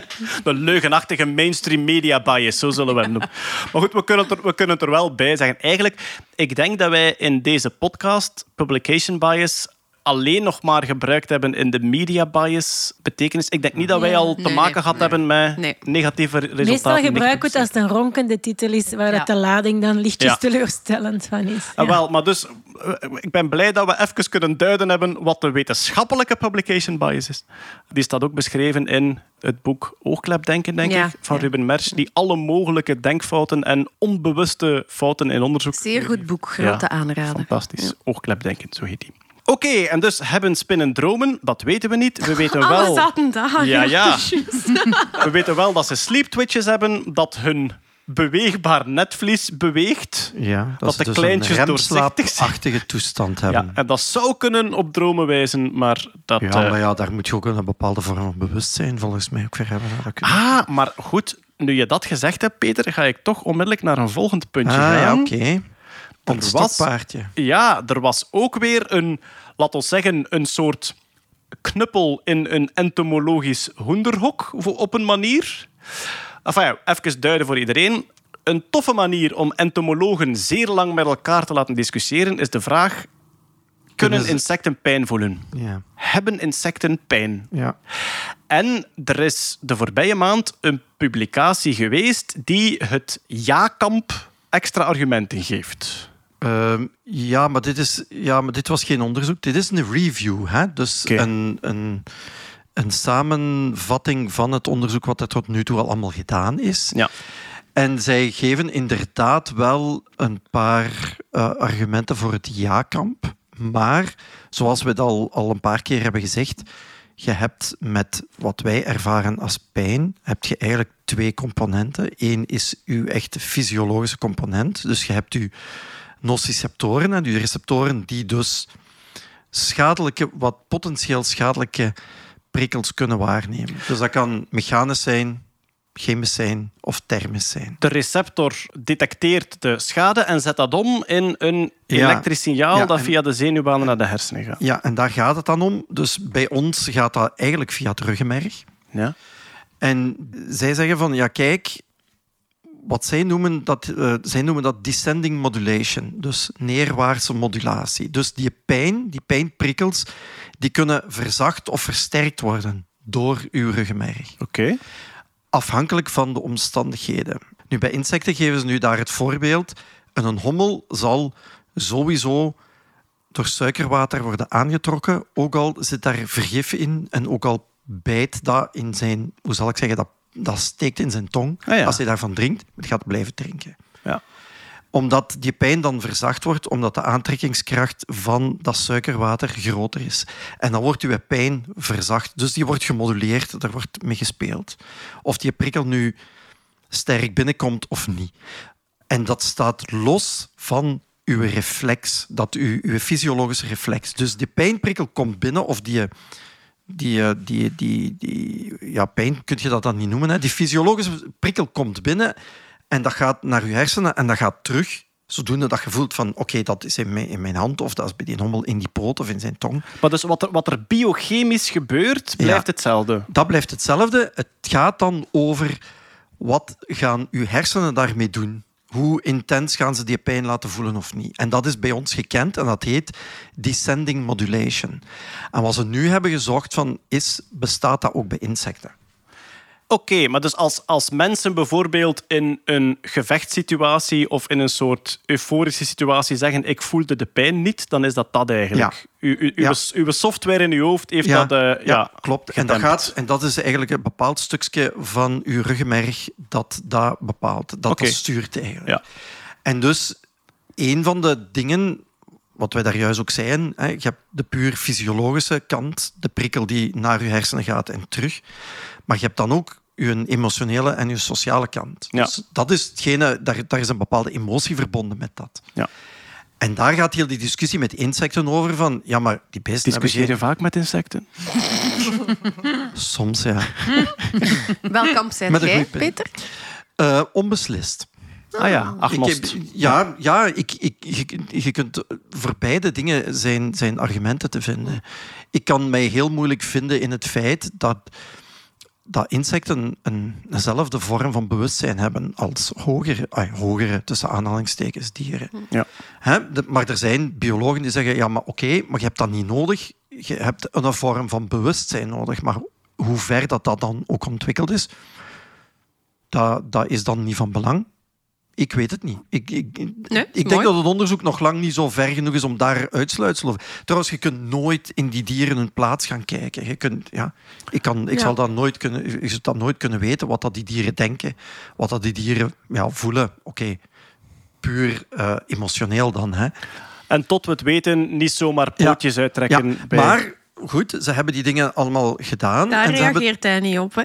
De leugenachtige mainstream media bias, zo zullen we hem noemen. Maar goed, we kunnen, het er, we kunnen het er wel bij zeggen. Eigenlijk, ik denk dat wij in deze podcast publication bias alleen nog maar gebruikt hebben in de media bias betekenis. Ik denk niet dat wij al te Nee, maken gehad nee. hebben met Nee. negatieve resultaten. Meestal gebruiken we het als het een ronkende titel is, waar Ja. dat de lading dan lichtjes Ja. teleurstellend van is. Ah, Ja. wel, maar dus, eh, ik ben blij dat we even kunnen duiden hebben wat de wetenschappelijke publication bias is. Die staat ook beschreven in het boek Oogklepdenken, denk Ja, ik, van ja. Ruben Mersch, die alle mogelijke denkfouten en onbewuste fouten in onderzoek... Zeer goed boek, grote aanrader. Fantastisch. Oogklepdenken, zo heet die. Oké, en dus hebben spinnen dromen? Dat weten we niet. We weten wel... Alles zaten daar. Ja, ja. We weten wel dat ze sleep twitches hebben, dat hun beweegbaar netvlies beweegt. Ja, Dat ze de dus kleintjes een doorzichtig toestand Ja, hebben. en dat zou kunnen op dromen wijzen, maar dat... Ja, eh, maar ja, daar moet je ook een bepaalde vorm van bewustzijn volgens mij ook voor hebben. Dat Ah, maar goed, nu je dat gezegd hebt, Peter, ga ik toch onmiddellijk naar een volgend puntje Ah, ja, oké. Er was- stokpaardje. Ja, er was ook weer een, laat ons zeggen, een soort knuppel in een entomologisch hoenderhok, op een manier. Enfin, ja, even duiden voor iedereen. Een toffe manier om entomologen zeer lang met elkaar te laten discussiëren is de vraag: kunnen insecten pijn voelen? Ja. Hebben insecten pijn? Ja. En er is de voorbije maand een publicatie geweest die het ja-kamp extra argumenten geeft. Ehm, ja, maar dit is, ja, maar dit was geen onderzoek. Dit is een review. Hè? Dus een, een, een samenvatting van het onderzoek wat er tot nu toe al allemaal gedaan is. Ja. En zij geven inderdaad wel een paar eh, argumenten voor het ja-kamp. Maar, zoals we het al, al een paar keer hebben gezegd, je hebt met wat wij ervaren als pijn, heb je eigenlijk twee componenten. Eén is uw echte fysiologische component. Dus je hebt uw nociceptoren, en uw receptoren die dus schadelijke, wat potentieel schadelijke prikkels kunnen waarnemen. Dus dat kan mechanisch zijn, chemisch zijn of thermisch zijn. De receptor detecteert de schade en zet dat om in een Ja. elektrisch signaal Ja, dat via de zenuwbanen naar de hersenen gaat. Ja, en daar gaat het dan om. Dus bij ons gaat dat eigenlijk via het ruggenmerg. Ja? En zij zeggen van, ja kijk, wat zij noemen, dat, eh, zij noemen dat descending modulation, dus neerwaartse modulatie. Dus die pijn, die pijnprikkels, die kunnen verzacht of versterkt worden door uw ruggenmerg. Oké. afhankelijk van de omstandigheden. Nu, bij insecten geven ze nu daar het voorbeeld. Een hommel zal sowieso door suikerwater worden aangetrokken, ook al zit daar vergif in en ook al bijt dat in zijn, hoe zal ik zeggen, dat, dat steekt in zijn tong. Ah ja. Als hij daarvan drinkt, moet hij blijven drinken. Ja. Omdat die pijn dan verzacht wordt, omdat de aantrekkingskracht van dat suikerwater groter is. En dan wordt uw pijn verzacht. Dus die wordt gemoduleerd, daar wordt mee gespeeld. Of die prikkel nu sterk binnenkomt of niet. En dat staat los van uw reflex, dat uw, uw fysiologische reflex. Dus die pijnprikkel komt binnen, of die, die, eh, die, die, die ja, pijn kun je dat dan niet noemen. Hè. Die fysiologische prikkel komt binnen en dat gaat naar uw hersenen en dat gaat terug. Zodoende dat je voelt van, oké, dat is in mijn, in mijn hand of dat is bij die hommel in die poot of in zijn tong. Maar dus wat er, wat er biochemisch gebeurt, blijft Ja. hetzelfde. Dat blijft hetzelfde. Het gaat dan over wat gaan uw hersenen daarmee doen. Hoe intens gaan ze die pijn laten voelen of niet? En dat is bij ons gekend en dat heet descending modulation. En wat ze nu hebben gezocht van is, bestaat dat ook bij insecten? Oké, maar dus als, als mensen bijvoorbeeld in een gevechtssituatie of in een soort euforische situatie zeggen ik voelde de pijn niet, dan is dat dat eigenlijk. U, u, Ja. uw, uw software in uw hoofd heeft dat... eh, ja, klopt. En dat, gaat, en dat is eigenlijk een bepaald stukje van uw ruggenmerg dat dat bepaalt. Dat dat stuurt eigenlijk. Ja. En dus een van de dingen, wat wij daar juist ook zeiden, hè, je hebt de puur fysiologische kant, de prikkel die naar je hersenen gaat en terug. Maar je hebt dan ook je emotionele en je sociale kant. Ja. Dus dat is hetgene, daar, daar is een bepaalde emotie verbonden met dat. Ja. En daar gaat heel die discussie met insecten over van, ja, maar die beesten Discussieer je geen... vaak met insecten? Soms, ja. Welk kamp zijn jij. Peter? Eh, onbeslist. Ah ja, agnost. Ik heb- ja, ja ik, ik, je, je kunt voor beide dingen zijn, zijn argumenten te vinden. Ik kan mij heel moeilijk vinden in het feit dat, dat insecten een, eenzelfde vorm van bewustzijn hebben als hogere, hogere tussen aanhalingstekens, dieren. Ja. Hè? de- maar er zijn biologen die zeggen, ja, maar oké, maar je hebt dat niet nodig. Je hebt een vorm van bewustzijn nodig. Maar hoe ver dat, dat dan ook ontwikkeld is, dat, dat is dan niet van belang. Ik weet het niet. Ik, ik, Nee, ik denk mooi. dat het onderzoek nog lang niet zo ver genoeg is om daar uitsluitsel over. Trouwens, je kunt nooit in die dieren hun plaats gaan kijken. Je kunt, ja, ik kan, ik Ja. zal dat nooit kunnen, je zult dat nooit kunnen weten wat dat die dieren denken, wat dat die dieren ja, voelen. Oké, puur eh, emotioneel dan. Hè. En tot we het weten, niet zomaar pootjes uittrekken. Ja, bij... maar goed, ze hebben die dingen allemaal gedaan. Daar en ze hebben, reageert hij niet op. Hè.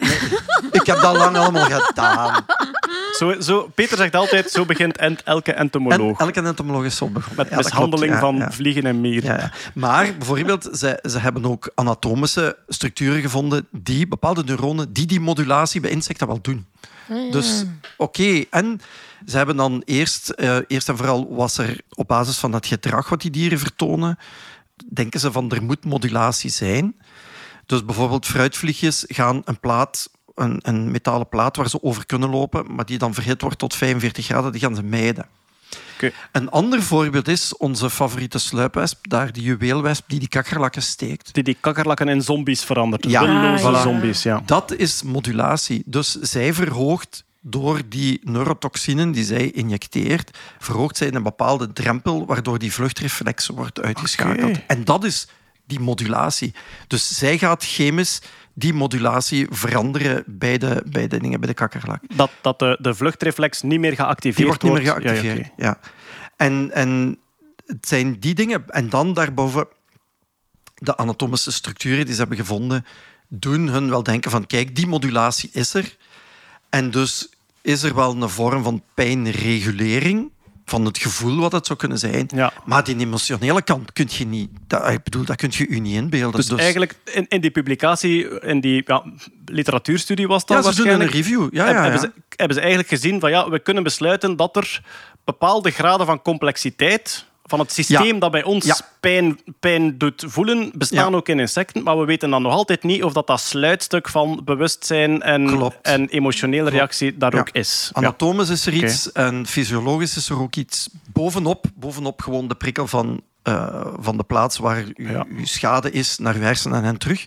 ik heb dat lang allemaal gedaan. Zo, zo, Peter zegt altijd, zo begint ent- elke En entomoloog. elke entomoloog is zo begonnen. met Ja, mishandeling klopt, ja, van ja. vliegen en mieren. Ja, ja. Maar bijvoorbeeld, ze, ze hebben ook anatomische structuren gevonden die bepaalde neuronen die die modulatie bij insecten wel doen. Dus oké, en ze hebben dan eerst, eh, eerst en vooral was er op basis van het gedrag wat die dieren vertonen, denken ze van er moet modulatie zijn. Dus bijvoorbeeld fruitvliegjes gaan een plaat, een, een metalen plaat waar ze over kunnen lopen, maar die dan verhit wordt tot 45 graden, die gaan ze mijden. Een ander voorbeeld is onze favoriete sluipwesp, daar die juweelwesp die die kakkerlakken steekt. Die die kakkerlakken in zombies verandert. Ja. Ah, zombies, ja. Dat is modulatie. Dus zij verhoogt door die neurotoxinen die zij injecteert, verhoogt zij een bepaalde drempel waardoor die vluchtreflex wordt uitgeschakeld. En dat is die modulatie. Dus zij gaat chemisch die modulatie veranderen bij de, bij de dingen, bij de kakkerlak. Dat, dat de, de vluchtreflex niet meer geactiveerd Die wordt niet meer Ja, ja, geactiveerd. oké. ja, En, en het zijn die dingen. En dan daarboven de anatomische structuren die ze hebben gevonden, doen hun wel denken van kijk, die modulatie is er. En dus is er wel een vorm van pijnregulering van het gevoel wat het zou kunnen zijn. Ja. Maar die emotionele kant kun je niet... Dat, ik bedoel, dat kun je je niet inbeelden. Dus, eigenlijk in, in die publicatie, in die ja, literatuurstudie was dat ja, ze doen een review. Ja, ja, Hebben, ze, hebben ze eigenlijk gezien van ja, we kunnen besluiten dat er bepaalde graden van complexiteit van het systeem Ja. dat bij ons Ja. pijn, pijn doet voelen, bestaan Ja. ook in insecten. Maar we weten dan nog altijd niet of dat, dat sluitstuk van bewustzijn en, Klopt. en emotionele reactie daar ook is. Ja. Anatomisch is er iets en fysiologisch is er ook iets bovenop. Bovenop gewoon de prikkel van, eh, van de plaats waar uw, schade is naar uw hersenen en terug.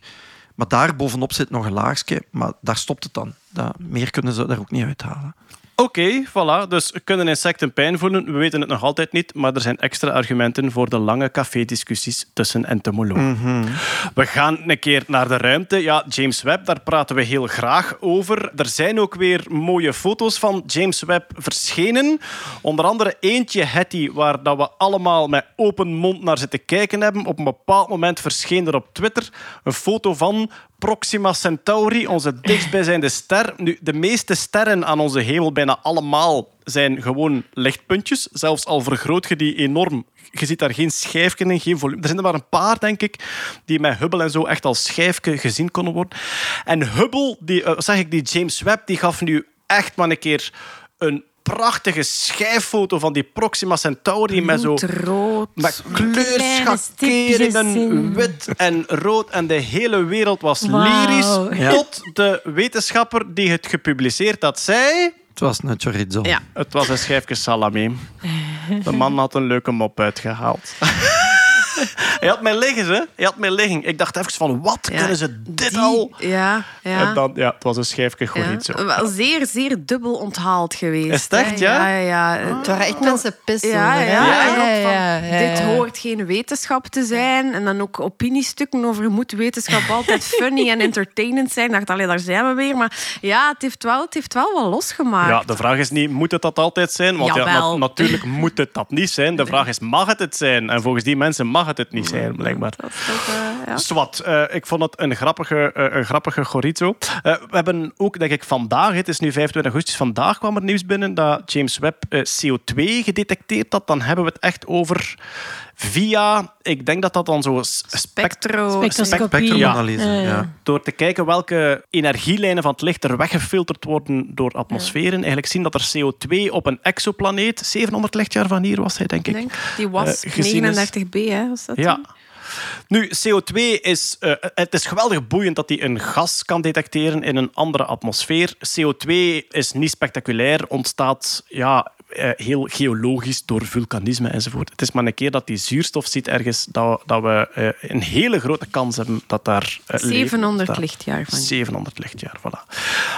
Maar daar bovenop zit nog een laagje, maar daar stopt het dan. Dat, meer kunnen ze daar ook niet uithalen. Oké, voilà. Dus kunnen insecten pijn voelen? We weten het nog altijd niet, maar er zijn extra argumenten voor de lange café-discussies tussen entomologen. We gaan een keer naar de ruimte. Ja, James Webb, daar praten we heel graag over. Er zijn ook weer mooie foto's van James Webb verschenen. Onder andere eentje, Hattie, waar dat we allemaal met open mond naar zitten kijken hebben. Op een bepaald moment verscheen er op Twitter een foto van Proxima Centauri, onze dichtstbijzijnde ster. Nu, de meeste sterren aan onze hemel, bijna allemaal, zijn gewoon lichtpuntjes. Zelfs al vergroot je die enorm. Je ziet daar geen schijfje in, geen volume. Er zijn er maar een paar, denk ik, die met Hubble en zo echt als schijfje gezien konden worden. En Hubble, die, eh, zeg ik, die James Webb, die gaf nu echt maar een keer een prachtige schijffoto van die Proxima Centauri met zo... Rood. Met kleurschakeringen, wit en rood. En de hele wereld was Wauw. lyrisch. Ja. Tot de wetenschapper die het gepubliceerd had zei... Het was een chorizo. Ja. Het was een schijfje salami. De man had een leuke mop uitgehaald. Hij had mij liggen, hè? Hij had mij liggen. Ik dacht even van, wat Ja, kunnen ze dit Die- al? Ja, ja. En dan, ja, het was een schijfje ja. chorizo. Wel zeer, zeer dubbel onthaald geweest. Is het echt, ja? Ja, ja, ja. Het waren echt mensen pissen. Ja, ja, dit hoort geen wetenschap te zijn. En dan ook opiniestukken over moet wetenschap altijd funny en entertainend zijn. Ik dacht, allee, daar zijn we weer. Maar ja, het heeft wel, het heeft wel wat losgemaakt. Ja, de vraag is niet, moet het dat altijd zijn? Want ja, na- natuurlijk moet het dat niet zijn. De vraag is, mag het het zijn? En volgens die mensen mag het het niet zijn, blijkbaar. Dat is eh, ja. Zwat, eh, ik vond het een grappige, eh, een grappige. Eh, we hebben ook, denk ik, vandaag, het is nu 25 augustus, vandaag kwam er nieuws binnen dat James Webb eh, CO2 gedetecteerd had. Dan hebben we het echt over via, ik denk dat dat dan zo Spectro. Spectroscopie. Spectrumanalyse, Ja. ja. door te kijken welke energielijnen van het licht er weggefilterd worden door atmosferen. Eigenlijk zien dat er CO2 op een exoplaneet, 700 lichtjaar van hier was hij, denk ik. Ik denk, die was Eh, is- 39b, hè? Was dat Ja. toen? Nu, CO2 is... eh, het is geweldig boeiend dat hij een gas kan detecteren in een andere atmosfeer. CO2 is niet spectaculair, ontstaat ja, heel geologisch door vulkanisme enzovoort. Het is maar een keer dat die zuurstof ziet ergens, dat, dat we eh, een hele grote kans hebben dat daar eh, leven 700 lichtjaar van. 700 lichtjaar, voilà.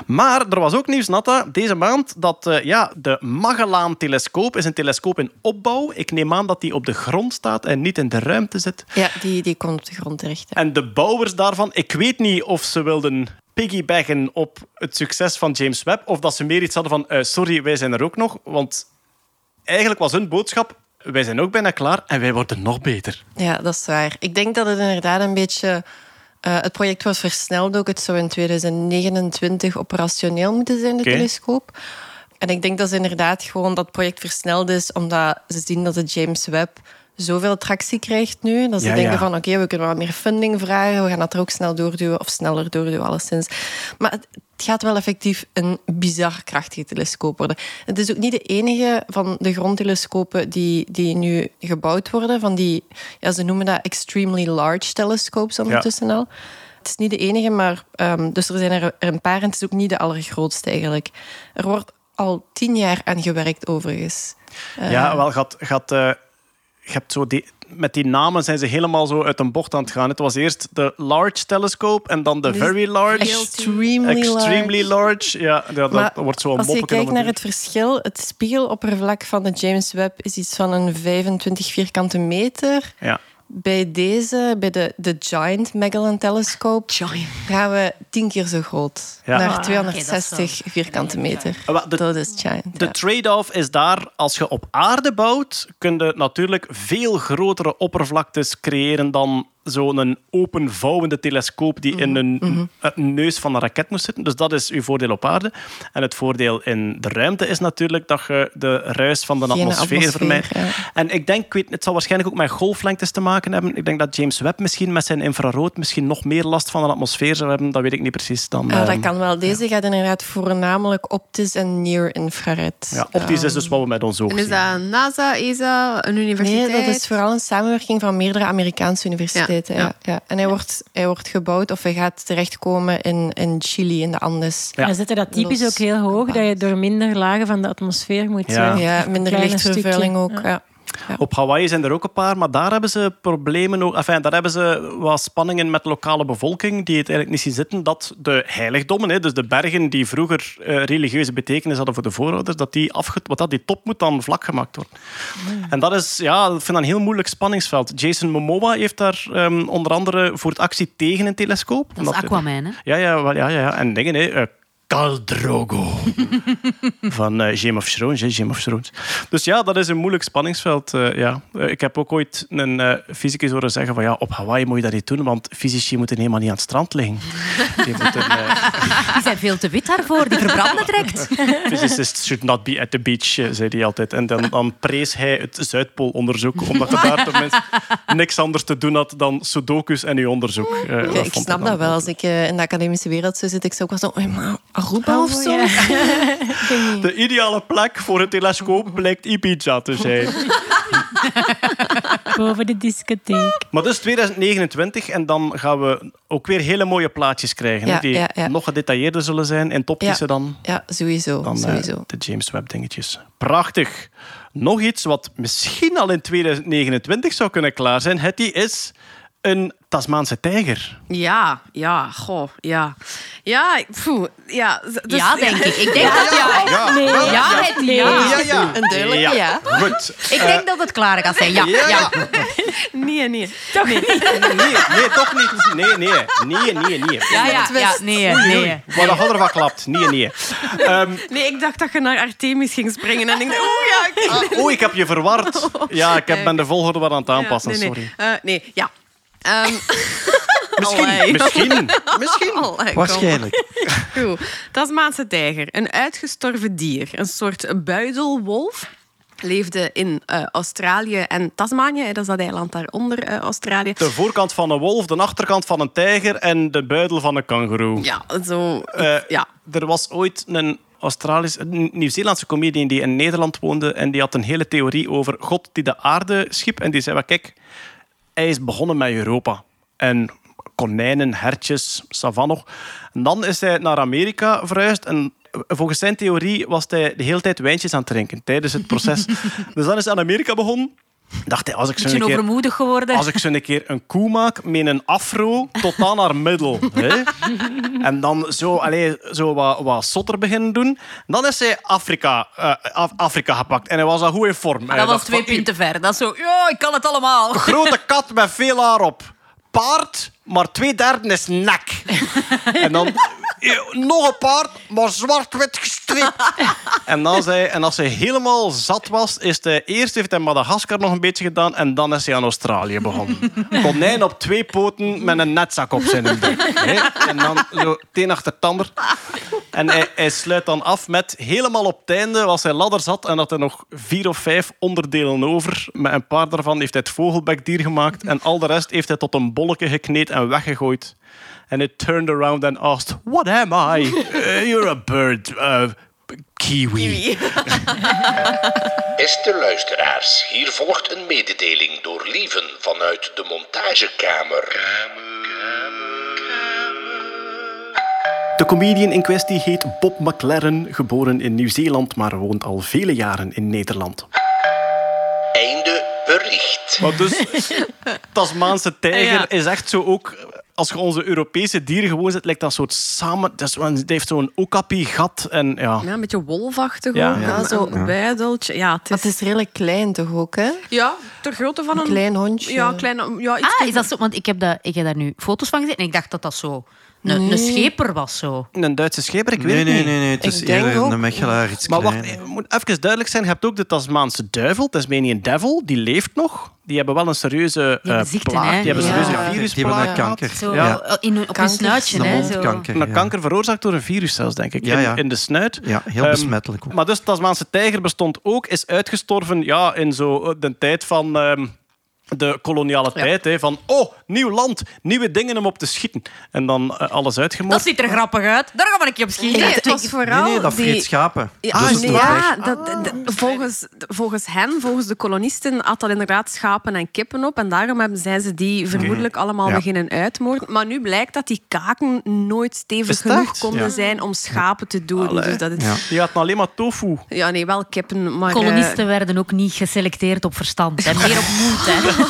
Maar er was ook nieuws, Natta, deze maand, dat eh, ja, de Magellaan-telescoop is een telescoop in opbouw. Ik neem aan dat die op de grond staat en niet in de ruimte zit. Ja, die, die komt op de grond terecht. En de bouwers daarvan, ik weet niet of ze wilden piggybacken op het succes van James Webb, of dat ze meer iets hadden van, eh, sorry, wij zijn er ook nog. Want eigenlijk was hun boodschap, wij zijn ook bijna klaar en wij worden nog beter. Ja, dat is waar. Ik denk dat het inderdaad een beetje... eh, het project was versneld ook. Het zou in 2029 operationeel moeten zijn, de telescoop. En ik denk dat ze inderdaad gewoon dat project versneld is, omdat ze zien dat de James Webb zoveel tractie krijgt nu. Dat ze Ja, denken ja. van, oké, we kunnen wat meer funding vragen. We gaan dat er ook snel doorduwen, of sneller doorduwen, alleszins. Maar het, gaat wel effectief een bizar krachtige telescoop worden. Het is ook niet de enige van de grondtelescopen die, die nu gebouwd worden. Van die, ja, ze noemen dat extremely large telescopes ondertussen al. Het is niet de enige, maar dus dus er zijn er, er een paar en het is ook niet de allergrootste eigenlijk. Er wordt al tien jaar aan gewerkt, overigens. Eh, Ja, wel, gaat, gaat, eh, je hebt zo die, met die namen zijn ze helemaal zo uit een bocht aan het gaan. Het was eerst de Large Telescope en dan de Dus Very Large. Extremely, Extremely large. large. Ja, ja, dat Maar wordt zo een Als je kijkt naar het het verschil, het spiegeloppervlak van de James Webb is iets van een 25 vierkante meter. Ja. Bij deze, bij de, de Giant Magellan Telescope, gaan we tien keer zo groot. Ja. Naar Ah, 260 vierkante meter. Ah, de- dat is Giant. De ja. trade-off is daar, als je op aarde bouwt, kun je natuurlijk veel grotere oppervlaktes creëren dan zo'n openvouwende telescoop die in een, een neus van een raket moest zitten. Dus dat is uw voordeel op aarde. En het voordeel in de ruimte is natuurlijk dat je de ruis van de Geen atmosfeer, atmosfeer, vermijdt. ja. En ik denk, ik weet, het zal waarschijnlijk ook met golflengtes te maken hebben. Ik denk dat James Webb misschien met zijn infrarood misschien nog meer last van de atmosfeer zou hebben. Dat weet ik niet precies. Dan, Ah, dat ehm, kan wel. Deze gaat inderdaad voornamelijk optisch en near-infrared. ja, optisch is dus wat we met ons oog En is dat NASA, ESA, een Nee, universiteit? dat is vooral een samenwerking van meerdere Amerikaanse universiteiten. Ja, Ja, ja. ja. En hij wordt, hij wordt gebouwd of hij gaat terechtkomen in, in Chili, in de Andes. Ja. Dan dat typisch Los ook heel hoog, dat je door minder lagen van de atmosfeer moet. Ja. zo. Ja, minder lichtvervuiling ook. Ja. Op Hawaii zijn er ook een paar, maar daar hebben ze problemen. Ook, enfin, daar hebben ze wat spanningen met de lokale bevolking die het eigenlijk niet zien zitten. Dat de heiligdommen, hè, dus de bergen die vroeger eh, religieuze betekenis hadden voor de voorouders, dat die, wat dat, die top moet dan vlak gemaakt worden. En dat is, ja, ik vind dat een heel moeilijk spanningsveld. Jason Momoa heeft daar ehm, onder andere voor het actie tegen een telescoop. Dat is Aquaman, hè? Ja, ja, wel, ja, ja, ja. En dingen, hè. Khal Drogo. Van eh, Game of Thrones, hè, Game of Thrones. Dus ja, dat is een moeilijk spanningsveld. eh, ja. Eh, ik heb ook ooit een eh, fysicus horen zeggen van ja, op Hawaii moet je dat niet doen, want fysici moeten helemaal niet aan het strand liggen. Die moeten, Die zijn veel te wit daarvoor, die verbranden direct. physicists should not be at the beach, zei hij altijd. En dan, dan prees hij het Zuidpoolonderzoek, omdat je daar tenminste niks anders te doen had dan sudokus en uw onderzoek. Eh, ik snap dat wel. Als ik in de academische wereld zou zitten, ik zou ook wel zo... "Oei, maar Aruba of zo? De ideale plek voor een telescoop blijkt Ibiza te zijn. Boven de discotheek. Maar dus 2029 en dan gaan we ook weer hele mooie plaatjes krijgen. hè, die ja, ja. nog gedetailleerder zullen zijn en toptische dan, Ja, sowieso. dan eh, sowieso. de James Webb dingetjes. Prachtig. Nog iets wat misschien al in 2029 zou kunnen klaar zijn. Het is een Tasmaanse tijger. Ja, ja, goh, ja. Ja, poeh, ja. dus- Ja, denk ik. Ik denk dat ja. Ja, Nee. Ja, het ja. ja, ja. Een duidelijke ja. Goed. Ik denk dat het klaar gaat zijn. Ja, Ja, ja. Nee, nee. Nee, nee, toch niet. Nee, nee. Nee, nee, nee. Ja, ja, ja. Nee, nee. Wat de hadden van klapt. Nee, nee. Ehm, Nee, ik dacht dat je naar Artemis ging springen. En ik dacht, oh ja, ik... ah, oh, ik heb je verward. Ja, ik heb, ben de volgorde wat aan het aanpassen. Ja, nee, Sorry. nee. Eh, nee, ja. Ehm, Misschien. Allee. Misschien. Misschien. allee. Waarschijnlijk. Goed. Tasmaanse tijger. Een uitgestorven dier. Een soort buidelwolf. leefde in eh, Australië en Tasmanië. hè, Dat is dat eiland daaronder eh, Australië. De voorkant van een wolf, de achterkant van een tijger en de buidel van een kangoeroe. Ja, zo. Eh, ja. Er was ooit een Australisch, een Nieuw-Zeelandse comedian die in Nederland woonde en die had een hele theorie over God die de aarde schiep. En die zei, "Wel, kijk, hij is begonnen met Europa. En konijnen, hertjes, savanne nog. En dan is hij naar Amerika verhuisd en volgens zijn theorie was hij de hele tijd wijntjes aan het drinken tijdens het proces. dus dan is hij aan Amerika begonnen. Dacht hij, als ik zo een keer... geworden. Als ik zo een keer een koe maak met een afro tot aan haar middel. Hè? En dan zo, allee, zo wat, wat zotter beginnen doen. Dan is hij Afrika, eh, Af- Afrika gepakt. En hij was al goed in vorm. Maar dat was twee van, punten ver. Dat is zo, ja, ik kan het allemaal. Grote kat met veel haar op. Paard, maar twee derde is nek. En dan nog een paard, maar zwart-wit gestreept. En, dan zei, en als hij helemaal zat was, is hij eerst heeft hij Madagaskar nog een beetje gedaan en dan is hij aan Australië begonnen. Konijn op twee poten met een netzak op zijn bek. hè. En dan zo het een achter het ander. En hij, hij sluit dan af met helemaal op het einde, als hij ladder zat en had hij nog vier of vijf onderdelen over. Met een paar daarvan heeft hij het vogelbekdier gemaakt en al de rest heeft hij tot een bolletje gekneed en weggegooid. En hij turned around and asked, what am I? "Uh, you're a bird. uh, kiwi. Beste luisteraars, hier volgt een mededeling door Lieven vanuit de montagekamer. De comedian in kwestie heet Bob McLaren, geboren in Nieuw-Zeeland, maar woont al vele jaren in Nederland. Einde bericht. Maar dus, Tasmaanse tijger Ja. is echt zo ook... Als je onze Europese dieren gewoon zet, lijkt dat soort samen... Dat is, heeft zo'n okapi-gat en ja... Ja, een beetje wolfachtig Ja. ook. Ja. Ja, zo een buideltje. Ja, het is, het is redelijk klein toch ook, hè? ja, ter grootte van Een een... klein hondje. Ja, klein, ja, iets Ah, is dat zo? Want ik heb, dat, ik heb daar nu foto's van gezien en ik dacht dat dat zo een, een scheper was. Zo. Een Duitse scheper, ik weet Nee, het nee, niet. nee, nee. Het is Ik denk eerder ook- een mechelaar, iets Maar wacht, het moet even duidelijk zijn. Je hebt ook de Tasmaanse duivel, Tasmanian Devil, die leeft nog. Die hebben wel een serieuze hebben eh, ziekten, plaag. hè? Die hebben Ja. serieuze Die Die hebben virusplaag een gehad. kanker. Zo, Ja. in, op Kanker. hun snuitje. Een Hè, zo. mondkanker. Een ja. kanker veroorzaakt door een virus zelfs, denk ik. Ja, ja. In, in de snuit. Ja, heel Ehm, besmettelijk ook. Maar dus Tasmaanse tijger bestond ook, is uitgestorven ja, in zo eh, de tijd van ehm, de koloniale tijd. Hè, van, oh, nieuw land, nieuwe dingen om op te schieten. En dan eh, alles Dat uitgemoord. ziet er grappig uit. Daar gaan we een keer op schieten. Nee, het was Nee, vooral nee, dat die... vreet schapen. Ja, Dus het nee, ja dat, dat- volgens, volgens hen, volgens de kolonisten, had dat inderdaad schapen en kippen op. En daarom hebben, zijn ze die vermoedelijk allemaal Ja. beginnen uitmoorden. Maar nu blijkt dat die kaken nooit stevig het genoeg konden Ja. zijn om schapen te doden. Allee. Dus dat Ja. ja. Die had alleen maar tofu. nee, wel kippen, maar... eh, Kolonisten werden ook niet geselecteerd op verstand. En meer op moed. Hè.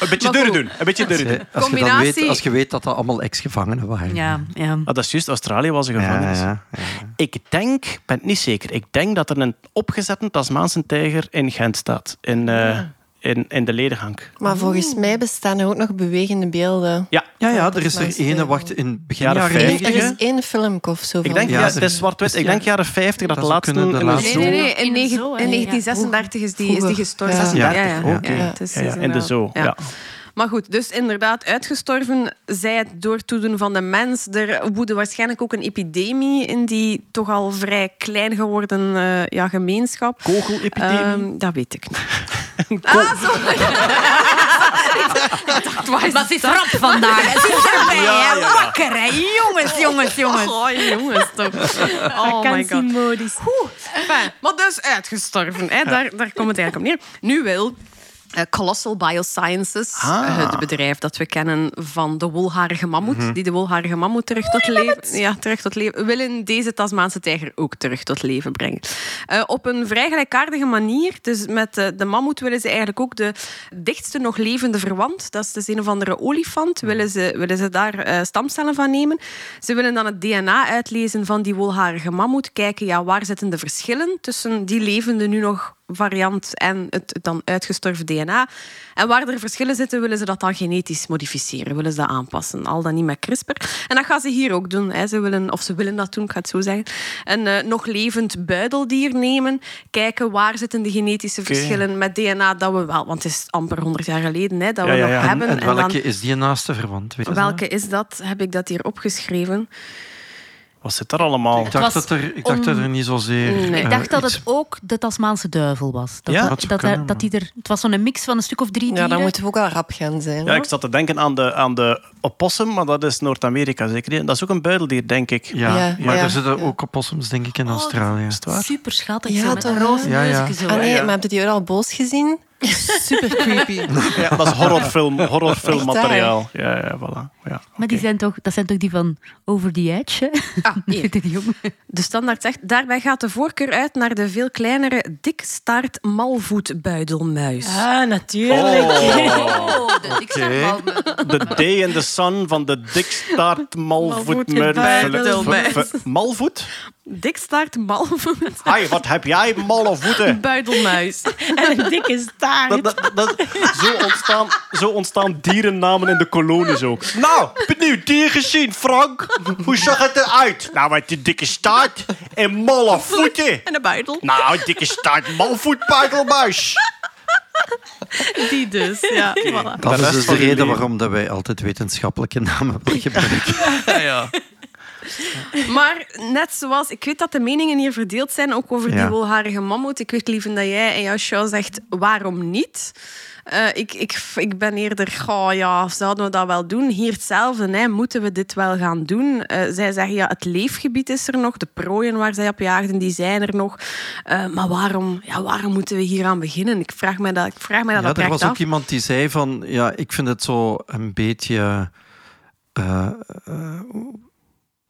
Een beetje goed. doen. Een beetje durven doen. Als je, dan weet, als je weet dat dat allemaal ex-gevangenen waren. Ja, ja. Ah, dat is juist, Australië was een gevangenis. ja, ja. Ik denk, ik ben het niet zeker, ik denk dat er een opgezette Tasmaanse tijger in Gent staat. In, eh, in, in de ledengang. Maar volgens mij bestaan er ook nog bewegende beelden. Ja, Ja, ja, er is er ene, wacht, in begin Jaren jaren 50, Er is één filmpje of zo ik denk, Ja, het is zwart-wit. Ik denk jaren 50 dat Dat laatste... de Nee, nee, nee. In, In de negen- zoo, hè? in Ja. 1936 is die, is die gestorven. Ja. Ja, Ja, ja, in de zoo, ja. Maar goed, dus inderdaad uitgestorven. Zij het door toedoen van de mens. Er woedde waarschijnlijk ook een epidemie in die toch al vrij klein geworden eh, ja, gemeenschap. Kogelepidemie? Ehm, dat weet ik niet. Ah, sorry. Wat is Maar ze is dat? rap vandaag. Het is erbij. Ja. Wakker, hè. Jongens, jongens, jongens. Oh, jongens, toch. Oh my god. Enfin, maar dus uitgestorven. Hè? Daar, daar komt het eigenlijk op neer. Nu wil eh, Colossal Biosciences, Ah. eh, het bedrijf dat we kennen van de wolharige mammoet, die de wolharige mammoet terug tot leven, ja, terug tot leven, willen deze Tasmaanse tijger ook terug tot leven brengen. Eh, op een vrij gelijkaardige manier. Dus met de mammoet willen ze eigenlijk ook de dichtste nog levende verwant, dat is dus een of andere olifant, willen ze, willen ze daar eh, stamcellen van nemen. Ze willen dan het DNA uitlezen van die wolharige mammoet, kijken ja, waar zitten de verschillen tussen die levende nu nog variant en het dan uitgestorven DNA. En waar er verschillen zitten, willen ze dat dan genetisch modificeren, willen ze dat aanpassen. Al dan niet met CRISPR. En dat gaan ze hier ook doen. Hè. Ze willen, of ze willen dat doen, ik ga het zo zeggen. Een eh, nog levend buideldier nemen, kijken waar zitten de genetische verschillen met DNA dat we wel, want het is amper 100 jaar geleden hè, dat we Ja, nog ja. Hebben. en En dan- welke is die naaste verwant? Weet je dat? Welke is dat? Heb ik dat hier opgeschreven? Wat zit er allemaal? Ik dacht, dat er, ik dacht dat er niet zozeer... Nee. Ik eh, dacht dat iets- het ook de Tasmaanse duivel was. Dat, Ja, dat, dat dat, die er, het was zo'n mix van een stuk of drie Ja, dieren. dan moeten we ook wel rap gaan zijn. Ja, hoor. ik zat te denken aan de, aan de opossum, maar dat is Noord-Amerika zeker. niet? Dat is ook een buideldier, denk ik. Ja, Ja, maar ja. er zitten ook opossums, denk ik, in Oh, Australië. Is het waar? Super schattig, Ja, zo, roze Ja, ja. zo. Ah nee, maar heb je die al boos gezien? Super creepy. Ja, dat is horrorfilm, horrorfilmmateriaal. Ja, ja, voilà. Ja, Maar die zijn toch, dat zijn toch die van Over the Edge? hè? Ah, jongen. De standaard zegt, daarbij gaat de voorkeur uit naar de veel kleinere dikstaart malvoetbuidelmuis. Ah, natuurlijk. Oh, de dikste The Day in the Sun van de dikstaart malvoet... Malvoet? Dikstaart malvoet Hai, wat heb jij malle voeten? buidelmuis. En een dikke staart. Dat, dat, dat, zo, ontstaan, zo ontstaan dierennamen in de kolonies ook. Nou, benieuwd dier gezien, Frank? Hoe zag het eruit? Nou, met die dikke staart en malle voeten. En een buidel. Nou, dikke staart, malvoetbuidelmuis. Die dus, ja. Dat is dus de reden waarom dat wij altijd wetenschappelijke namen willen gebruiken. Ja, ja. Maar net zoals, ik weet dat de meningen hier verdeeld zijn, ook over die wolharige mammoet. Ik weet, lieve, dat jij en jouw show zegt, waarom niet? Eh, ik, ik, ik ben eerder, goh, ja, zouden we dat wel doen? Hier hetzelfde, hè, moeten we dit wel gaan doen? Eh, zij zeggen, ja, het leefgebied is er nog, de prooien waar zij op jaagden, die zijn er nog. Eh, maar waarom, ja, waarom moeten we hier aan beginnen? Ik vraag mij dat, ik vraag mij dat Ja, er was af. ook iemand die zei van, ja, ik vind het zo een beetje,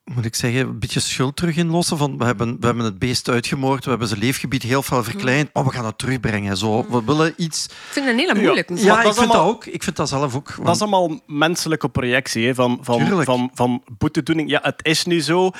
moet ik zeggen, een beetje schuld terug inlossen. Van, we, hebben, we hebben het beest uitgemoord, we hebben zijn leefgebied heel veel verkleind, maar we gaan het terugbrengen. Zo. We willen iets... Ik vind het een hele moeilijke. Ja, dat ik vind allemaal- dat ook. Ik vind dat zelf ook. want- Dat is allemaal menselijke projectie hè, van, van, Tuurlijk. van, van boetedoening. Ja, het is nu zo.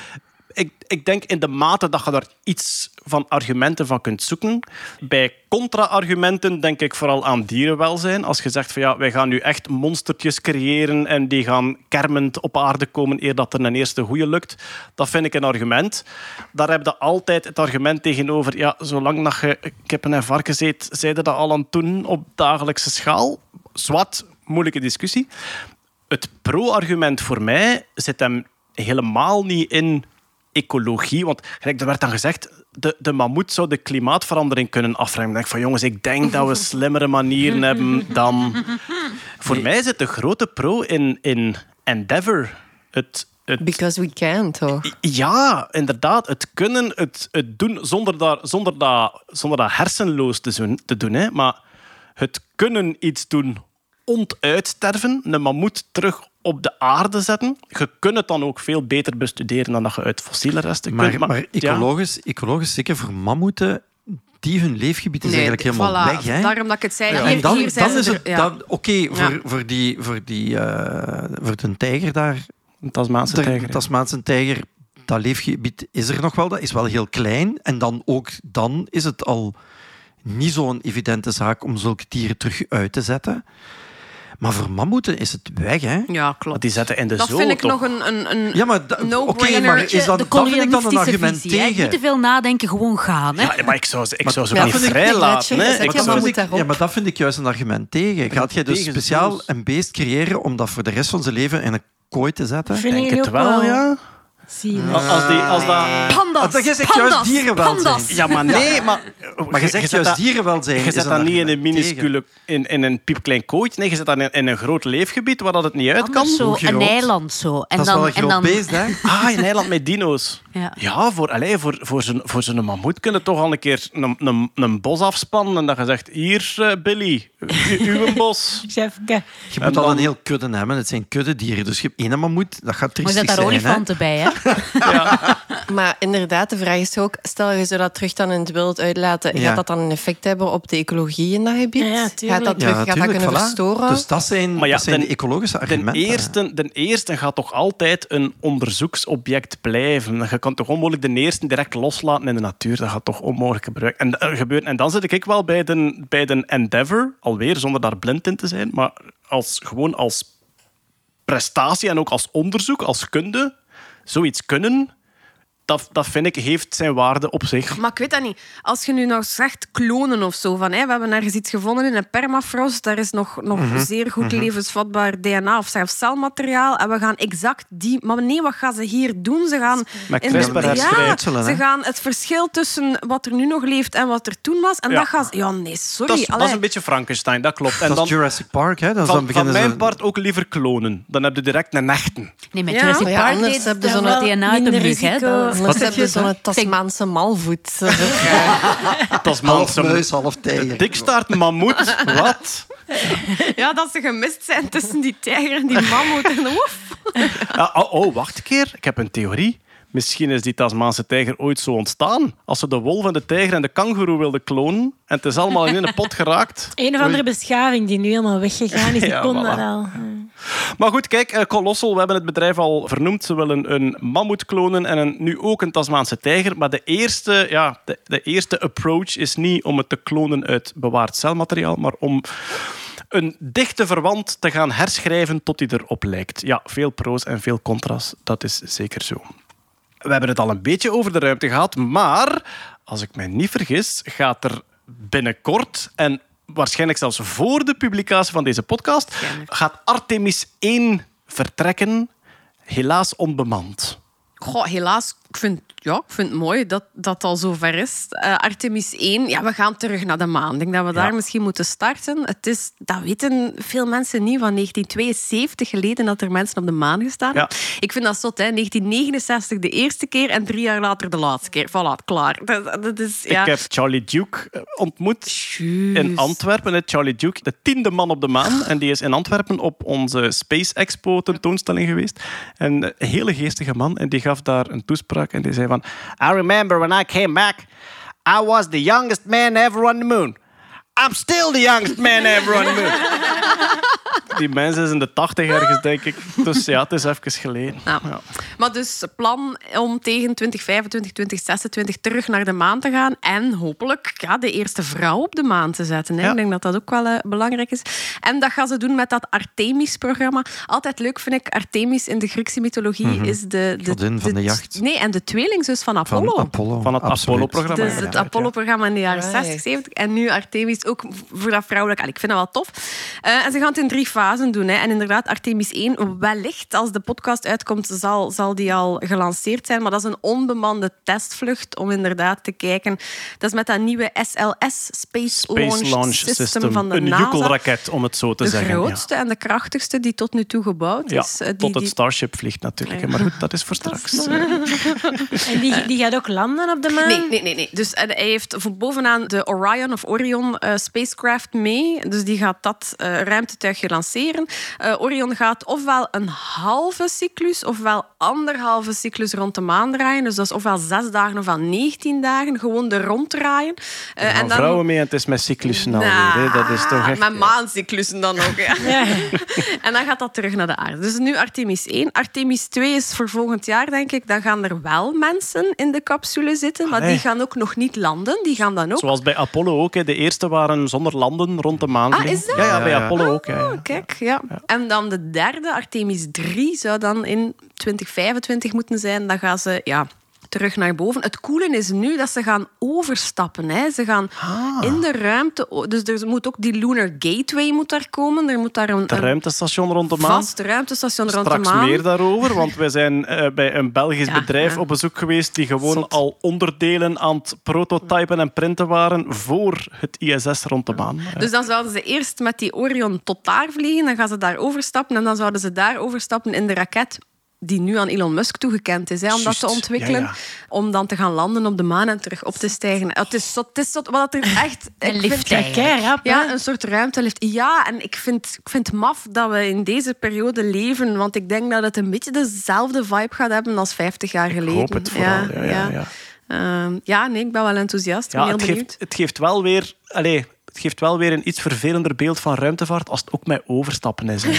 Ik, ik denk in de mate dat je daar iets van argumenten van kunt zoeken. Bij contra-argumenten denk ik vooral aan dierenwelzijn. Als je zegt van ja, wij gaan nu echt monstertjes creëren en die gaan kermend op aarde komen eer dat er een eerste goeie lukt. Dat vind ik een argument. Daar heb je altijd het argument tegenover. Ja, zolang dat je kippen en varkens eet, zeiden dat al aan het doen op dagelijkse schaal. Zwat, moeilijke discussie. Het pro-argument voor mij zit hem helemaal niet in ecologie. Want gelijk, er werd dan gezegd, de, de mammoet zou de klimaatverandering kunnen afremmen. Ik denk van, jongens, ik denk dat we slimmere manieren hebben dan... Voor mij zit de grote pro in, in Endeavour. Het, het, Because we can, toch? ja, inderdaad. Het kunnen, het, het doen zonder, daar, zonder, dat, zonder dat hersenloos te doen. Te doen hè. Maar het kunnen iets doen ontuitsterven, een mammoet terug op de aarde zetten. Je kunt het dan ook veel beter bestuderen dan dat je uit fossiele resten Maar, kunt. maar, ecologisch, ecologisch, zeker voor mammoeten, die hun leefgebied is eigenlijk helemaal voilà. weg. Hè? Daarom dat ik het zei. Ja, hier, en dan, hier zijn dan is het... er- ja. Oké, voor, Ja. voor, die, voor, die, eh, voor de tijger daar, Een Tasmaanse de tijger. Tasmaanse tijger, dat leefgebied is er nog wel. Dat is wel heel klein. En dan ook dan is het al niet zo'n evidente zaak om zulke dieren terug uit te zetten. Maar voor mammoeten is het weg, hè? Ja, Want klopt. die zetten in de Dat vind ik toch? nog een, een, een Ja, maar da- maar is dat, de dat vind ik dan een argument visie, hè. tegen. Niet te veel nadenken, gewoon gaan. Hè? Ja, maar ik zou, ik zou ze niet hè. je- Ik zou- dat, moet vind ik, daarop. ja, maar dat vind ik juist een argument tegen. Gaat jij dus speciaal een beest creëren om dat voor de rest van zijn leven in een kooi te zetten? Vind denk ik het wel, ja. Zie je. Als, die, als dat... Pandas, Want dat is echt pandas, juist dierenwelzijn. pandas. Ja, maar nee, maar... Maar je zegt juist dat- dierenwelzijn. Je zet een dat niet in een minuscule, in, in een piepklein kooitje. Nee, je zet dat in, in een groot leefgebied waar dat het niet uit kan. Zo, een eiland zo. En Dat is dan, wel een en groot dan, beest, hè? Ah, in Nederland met dino's. Ja. Ja, voor, allez, voor, voor zo'n voor zo'n mammoet kunnen toch al een keer een, een, een bos afspannen en dat je zegt, hier eh, Billy, u- uw bos. Chefke. Je moet al een heel kudde hebben. Het zijn kuddedieren. Dus je hebt één mammoet, dat gaat Maar er triestig zitten daar zijn. Hè? olifanten bij, hè? Maar inderdaad, de vraag is ook... Stel, je zou dat terug dan in het wild uitlaten. Ja. Gaat dat dan een effect hebben op de ecologie in dat gebied? Ja, ja, gaat dat, terug, gaat dat kunnen voilà. verstoren? Dus dat zijn, Maar ja, dat zijn den- de ecologische Ten argumenten. eerste, ten eerste gaat toch altijd een onderzoeksobject blijven. Je kan toch onmogelijk de eerste direct loslaten in de natuur. Dat gaat toch onmogelijk gebruiken. En, eh, gebeuren. en dan zit ik wel bij de, bij de Endeavour, alweer zonder daar blind in te zijn, maar als, gewoon als prestatie en ook als onderzoek, als kunde, zoiets kunnen, dat, dat vind ik heeft zijn waarde op zich. Maar ik weet dat niet. Als je nu nog zegt klonen of zo, van, hè, we hebben ergens iets gevonden in een permafrost, daar is nog, nog Mhm. zeer goed levensvatbaar DNA of zelfs celmateriaal, en we gaan exact die... Maar nee, wat gaan ze hier doen? Ze gaan... Met in de- CRISPR ja, herschrijven, ze hè? gaan het verschil tussen wat er nu nog leeft en wat er toen was, en Ja. dat gaan ze... Ja, nee, sorry. Dat is, dat is allee. een beetje Frankenstein, dat klopt. En dat dan, is Jurassic Park, hè? Dat van, dan van mijn ze... part ook liever klonen. Dan heb je direct een echten. Nee, met Ja. Jurassic ja, Park anders heb je zo'n DNA uit de minder mug. Hè. Anders heb je zo'n Tasmaanse malvoet. Dat is Half man, muis, half tijger. Dikstaart, mammoet, wat? Ja, dat ze gemist zijn tussen die tijger en die mammoet. En woef. Ja, oh, oh, wacht een keer. Ik heb een theorie. Misschien is die Tasmaanse tijger ooit zo ontstaan. Als ze de wolf en de tijger en de kangoeroe wilden klonen en het is allemaal in een pot geraakt. Een of andere beschaving die nu helemaal weggegaan is, die Ja, kon voilà. dat al. Maar goed, kijk, eh, Colossal, we hebben het bedrijf al vernoemd. Ze willen een mammoet klonen en een, nu ook een Tasmaanse tijger. Maar de eerste, ja, de, de eerste approach is niet om het te klonen uit bewaard celmateriaal, maar om een dichte verwant te gaan herschrijven tot die erop lijkt. Ja, veel pro's en veel contra's, dat is zeker zo. We hebben het al een beetje over de ruimte gehad, maar als ik mij niet vergis, gaat er binnenkort en waarschijnlijk zelfs voor de publicatie van deze podcast, gaat Artemis 1 vertrekken, helaas onbemand. Goh, helaas, ik vind, ja, ik vind het mooi dat dat al zover is. Eh, Artemis 1, ja, we gaan terug naar de maan. Ik denk dat we daar Ja. misschien moeten starten. Het is, dat weten veel mensen niet, van 1972 geleden dat er mensen op de maan gestaan Ja. Ik vind dat zot, hè. 1969 de eerste keer en drie jaar later de laatste keer. Voilà, klaar. Dat, dat is, ja. Ik heb Charlie Duke eh, ontmoet in Antwerpen. Charlie Duke, de tiende man op de maan. En die is in Antwerpen op onze Space Expo tentoonstelling geweest. En een hele geestige man. En die gaf daar een toespraak. I remember when I came back, I was the youngest man ever on the moon. I'm still the youngest man ever on the moon. Die mensen is in de tachtig ergens, denk ik. Dus ja, het is even geleden. Ja. Ja. Maar dus plan om tegen 2025, 2026 terug naar de maan te gaan. En hopelijk ja, de eerste vrouw op de maan te zetten. Hè. Ja. Ik denk dat dat ook wel eh, belangrijk is. En dat gaan ze doen met dat Artemis-programma. Altijd leuk vind ik, Artemis in de Griekse mythologie is de... de Godin van de jacht. Nee, en de tweelingzus van Van Apollo. Apollo. Van het. Apollo-programma. Dus het. Apollo-programma in de jaren Right. 60, 70. En nu Artemis ook voor dat vrouwelijk. Allee, Ik vind dat wel tof. Eh, en ze gaan het in drie fasen doen. Hè. En inderdaad, Artemis 1, wellicht als de podcast uitkomt, zal, zal die al gelanceerd zijn. Maar dat is een onbemande testvlucht om inderdaad te kijken. Dat is met dat nieuwe SLS, Space, Space Launch System. van de een NASA. jukkelraket, om het zo te De zeggen. ja. grootste en de krachtigste die tot nu toe gebouwd Ja, is. Eh, die, tot het Starship vliegt natuurlijk. Maar goed, dat is voor straks. En die, die gaat ook landen op de maan? Nee, nee, nee. nee. Dus eh, hij heeft voor bovenaan de Orion of Orion eh, spacecraft mee. Dus die gaat dat eh, ruimtetuigje Eh, Orion gaat ofwel een halve cyclus ofwel anderhalve cyclus rond de maan draaien. Dus dat is ofwel zes dagen ofwel 19 dagen. Gewoon er ronddraaien. Eh, Er gaan vrouwen mee en het is met cyclussen alweer. hè. Dat is toch echt... Met maancyclussen dan ook, ja. En dan gaat dat terug naar de aarde. Dus nu Artemis 1. Artemis 2 is voor volgend jaar, denk ik. Dan gaan er wel mensen in de capsule zitten. Maar Allee. die gaan ook nog niet landen. Die gaan dan ook Zoals bij Apollo ook. hè. De eerste waren zonder landen rond de maan. Ah, is dat? Ja, ja, bij Ja, ja. Apollo ook. Ja, ja. Oh, ja. En dan de derde, Artemis 3, zou dan in 2025 moeten zijn. Dan gaan ze ja, terug naar boven. Het coole is nu dat ze gaan overstappen. Hè. Ze gaan Ah. in de ruimte... Dus er moet ook die Lunar Gateway moet daar komen. Er moet daar een, ruimtestation rond de maan. vast ruimtestation rond de Straks maan. meer daarover, want wij zijn eh, bij een Belgisch Ja, bedrijf ja. op bezoek geweest die gewoon Zot. al onderdelen aan het prototypen en printen waren voor het ISS rond de maan. Dus dan zouden ze eerst met die Orion tot daar vliegen. Dan gaan ze daar overstappen. En dan zouden ze daar overstappen in de raket die nu aan Elon Musk toegekend is, hè, om dat te ontwikkelen. ja, ja. Om dan te gaan landen op de maan en terug op te stijgen. Het is zo, het is zo wat er echt... Een ik lift eigenlijk. Ja, een soort ruimtelift. Ja, en ik vind, ik vind het maf dat we in deze periode leven. Want ik denk dat het een beetje dezelfde vibe gaat hebben als 50 jaar geleden. hoop het vooral. Ja, ja, ja. Ehm, ja, nee, ik ben wel enthousiast. Ik ben Ja, heel het, benieuwd. geeft, het geeft wel weer... Allee, het geeft wel weer een iets vervelender beeld van ruimtevaart als het ook met overstappen is.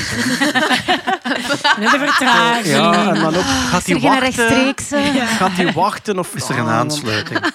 de vertraging. Ja, en dan ook, gaat hij wachten? Gaat hij wachten? Of Is er een Ah, aansluiting?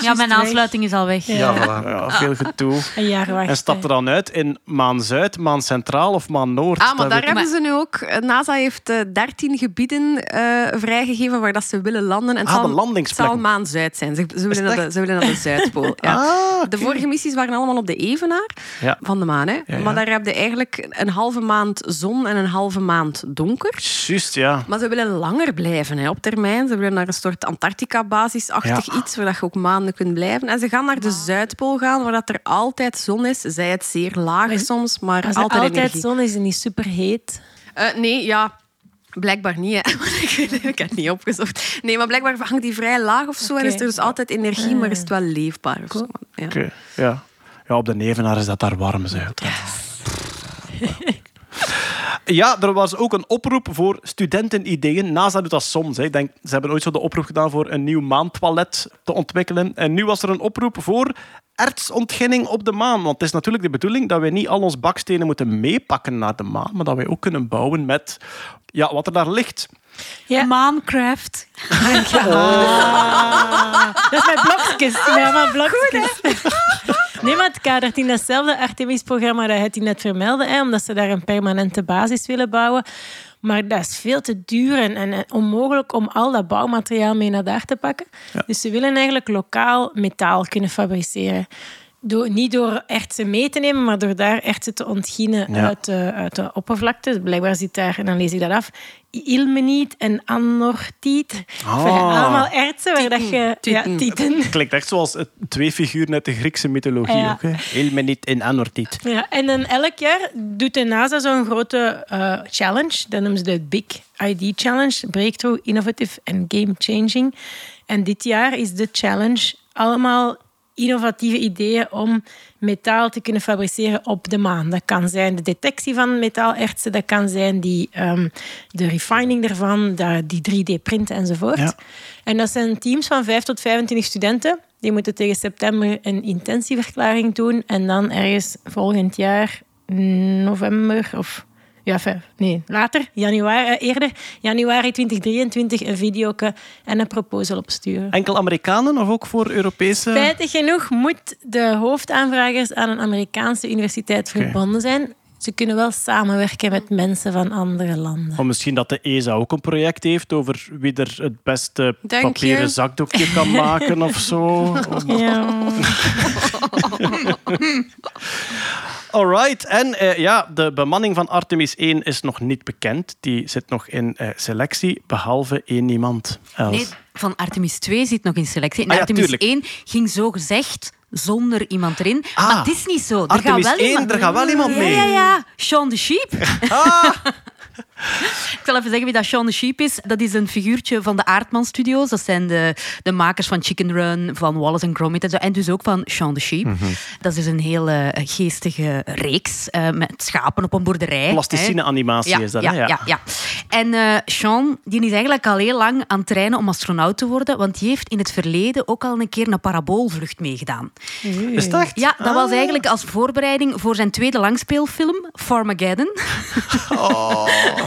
Ja, mijn weg. aansluiting is al weg. Ja, voilà. Ja, veel gedoe. Een jaar wachten. En stapt er dan uit in Maan Zuid, Maan Centraal of Maan Noord? Ah, maar daar hebben ze nu ook... NASA heeft eh, 13 gebieden eh, vrijgegeven waar dat ze willen landen. En het Ah, zal, de het zal landingsplekken. Maan Zuid zijn. Ze, ze, willen naar de, ze willen naar de Zuidpool. Ja. Ah. De vorige missies waren allemaal op de Evenaar Ja. van de maan. Hè? ja. Maar daar heb je eigenlijk een halve maand zon en een halve maand donker. Juist, ja. Maar ze willen langer blijven hè, op termijn. Ze willen naar een soort Antarctica-basisachtig Ja. iets waar dat je ook maanden kunt blijven. En ze gaan naar de Zuidpool gaan, waar dat er altijd zon is. Zij het zeer laag Maar- soms, maar Als er altijd, altijd energie. zon is en niet super heet. Eh, nee, ja. Blijkbaar niet, hè. ik, heb het niet opgezocht. Nee, maar blijkbaar hangt die vrij laag of zo. En is er dus altijd energie, maar is het wel leefbaar. Of zo. Ja. Oké, ja. Ja, op de Nevenaar is dat daar warm, zeg. Ja, er was ook een oproep voor studentenideeën. NASA doet dat soms. Hè. Ik denk, ze hebben ooit zo de oproep gedaan voor een nieuw maantoilet te ontwikkelen. En nu was er een oproep voor ertsontginning op de maan. Want het is natuurlijk de bedoeling dat wij niet al ons bakstenen moeten meepakken naar de maan, maar dat wij ook kunnen bouwen met ja, wat er daar ligt. Ja. Maancraft. Dat is mijn blokjes. Ja, mijn blokjes. Nee, maar het kadert in datzelfde Artemis-programma dat het net vermeldde, hè, omdat ze daar een permanente basis willen bouwen. Maar dat is veel te duur en, en, en onmogelijk om al dat bouwmateriaal mee naar daar te pakken. Dus ze willen eigenlijk lokaal metaal kunnen fabriceren. Door, niet door ertsen mee te nemen, maar door daar ertsen te ontginnen Ja. uit, de, uit de oppervlakte. Dus blijkbaar zit daar, en dan lees ik dat af, ilmeniet en anortiet. Ah. Enfin, allemaal ertsen waar dat je... Tieten. Ja, tieten. Klinkt echt zoals twee figuren uit de Griekse mythologie. Ja. Ook, hè. En Anortiet. Ja, en dan elk jaar doet de NASA zo'n grote eh, challenge. Dat noemen ze de Big ID Challenge. Breakthrough, Innovative and Game Changing. En dit jaar is de challenge allemaal innovatieve ideeën om metaal te kunnen fabriceren op de maan. Dat kan zijn de detectie van metaalertsen, dat kan zijn die, ehm, de refining ervan, dat- die 3D-printen enzovoort. Ja. En dat zijn teams van 5 tot 25 studenten. Die moeten tegen september een intentieverklaring doen en dan ergens volgend jaar, november of ja, enfin, nee, later, januari, eh, eerder, januari 2023, een video en een proposal opsturen. Enkel Amerikanen of ook voor Europese? Spijtig genoeg moet de hoofdaanvragers aan een Amerikaanse universiteit verbonden zijn. Ze kunnen wel samenwerken met mensen van andere landen. Of misschien dat de ESA ook een project heeft over wie er het beste papieren je? zakdoekje kan maken of zo. Ja. Alright. En eh, ja, de bemanning van Artemis 1 is nog niet bekend. Die zit nog in eh, selectie, behalve één iemand. Els. Nee, van Artemis 2 zit nog in selectie. En Ah ja, Artemis tuurlijk. 1 ging zo gezegd zonder iemand erin. Ah. maar het is niet zo. Er gaat wel 1, iemand er gaat wel iemand ja, mee. Ja, ja, Sean the Sheep. Ah, Ik zal even zeggen wie dat Sean the Sheep is. Dat is een figuurtje van de Aardman Studios. Dat zijn de, de makers van Chicken Run, van Wallace and Gromit en zo. En dus ook van Sean the Sheep. Dat is dus een hele geestige reeks eh, met schapen op een boerderij. hè. plasticine animatie is dat, ja, hè? ja. Ja, En eh, Sean die is eigenlijk al heel lang aan het trainen om astronaut te worden, want die heeft in het verleden ook al een keer een paraboolvlucht meegedaan. Is? Ja, dat was eigenlijk als voorbereiding voor zijn tweede langspeelfilm, Farmageddon.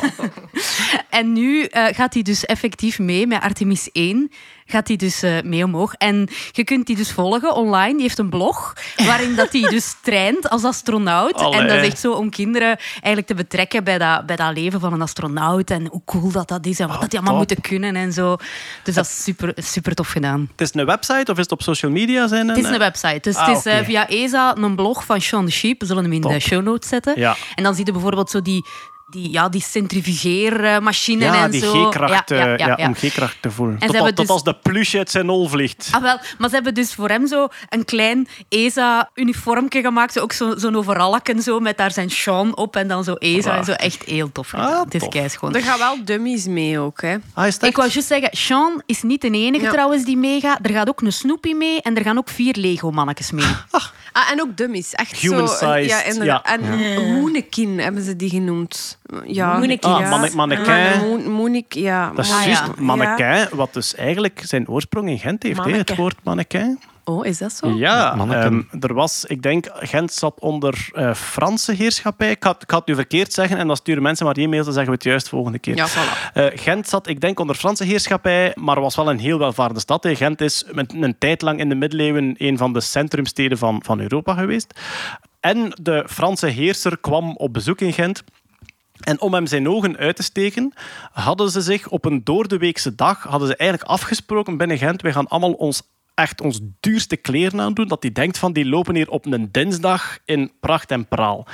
en nu eh, gaat hij dus effectief mee met Artemis 1. Gaat hij dus eh, mee omhoog. En je kunt die dus volgen online. Die heeft een blog waarin dat hij dus traint als astronaut. Allee. En dat is echt zo om kinderen eigenlijk te betrekken bij dat, bij dat leven van een astronaut. En hoe cool dat dat is en wat dat die allemaal top. moeten kunnen en zo. Dus dat is super, super tof gedaan. Het is een website of is het op social media? Zijn Het is een website. Dus Ah, het is eh, oké. via ESA een blog van Sean Sheep. We zullen hem in Top. de show notes zetten. Ja. En dan zie je bijvoorbeeld zo die, die, ja, die centrifugeermachine Ja, en die zo. G-kracht, Ja, ja, eh, ja, ja, ja. om G-kracht te voelen. Tot, dus- als de plusje uit zijn nol vliegt. Ah, wel, maar ze hebben dus voor hem zo een klein ESA-uniformje gemaakt. Zo ook zo- zo'n overalletje zo, met daar zijn Sean op en dan zo ESA. En zo echt heel tof. Ah, het is keischoon. Er gaan wel dummies mee ook, hè. Ah, is Ik wou juist zeggen, Sean is niet de enige Ja. trouwens die meegaat. Er gaat ook een Snoopy mee en er gaan ook vier Lego-mannetjes mee. Ah, en ook dummies. Echt Human zo. sized, Ja, inderdaad. ja. En hebben ze die genoemd. Ja. Moenekin. Ah, Ja. mannequin. Moenik, ja. Dat is Ah, juist ja. mannequin, wat dus eigenlijk zijn oorsprong in Gent heeft, hè, het woord mannequin. Oh, is dat zo? Ja, ehm, er was, ik denk, Gent zat onder eh, Franse heerschappij. Ik had, ik had het nu verkeerd zeggen en dan sturen mensen maar e-mail, dan zeggen we het juist volgende keer. Ja, voilà. Eh, Gent zat, ik denk, onder Franse heerschappij, maar was wel een heel welvarende stad. Gent is met een tijd lang in de middeleeuwen een van de centrumsteden van, van Europa geweest. En de Franse heerser kwam op bezoek in Gent. En om hem zijn ogen uit te steken, hadden ze zich op een doordeweekse dag hadden ze eigenlijk afgesproken binnen Gent. Wij gaan allemaal ons echt ons duurste kleren aandoen. Dat die denkt van die lopen hier op een dinsdag in pracht en praal.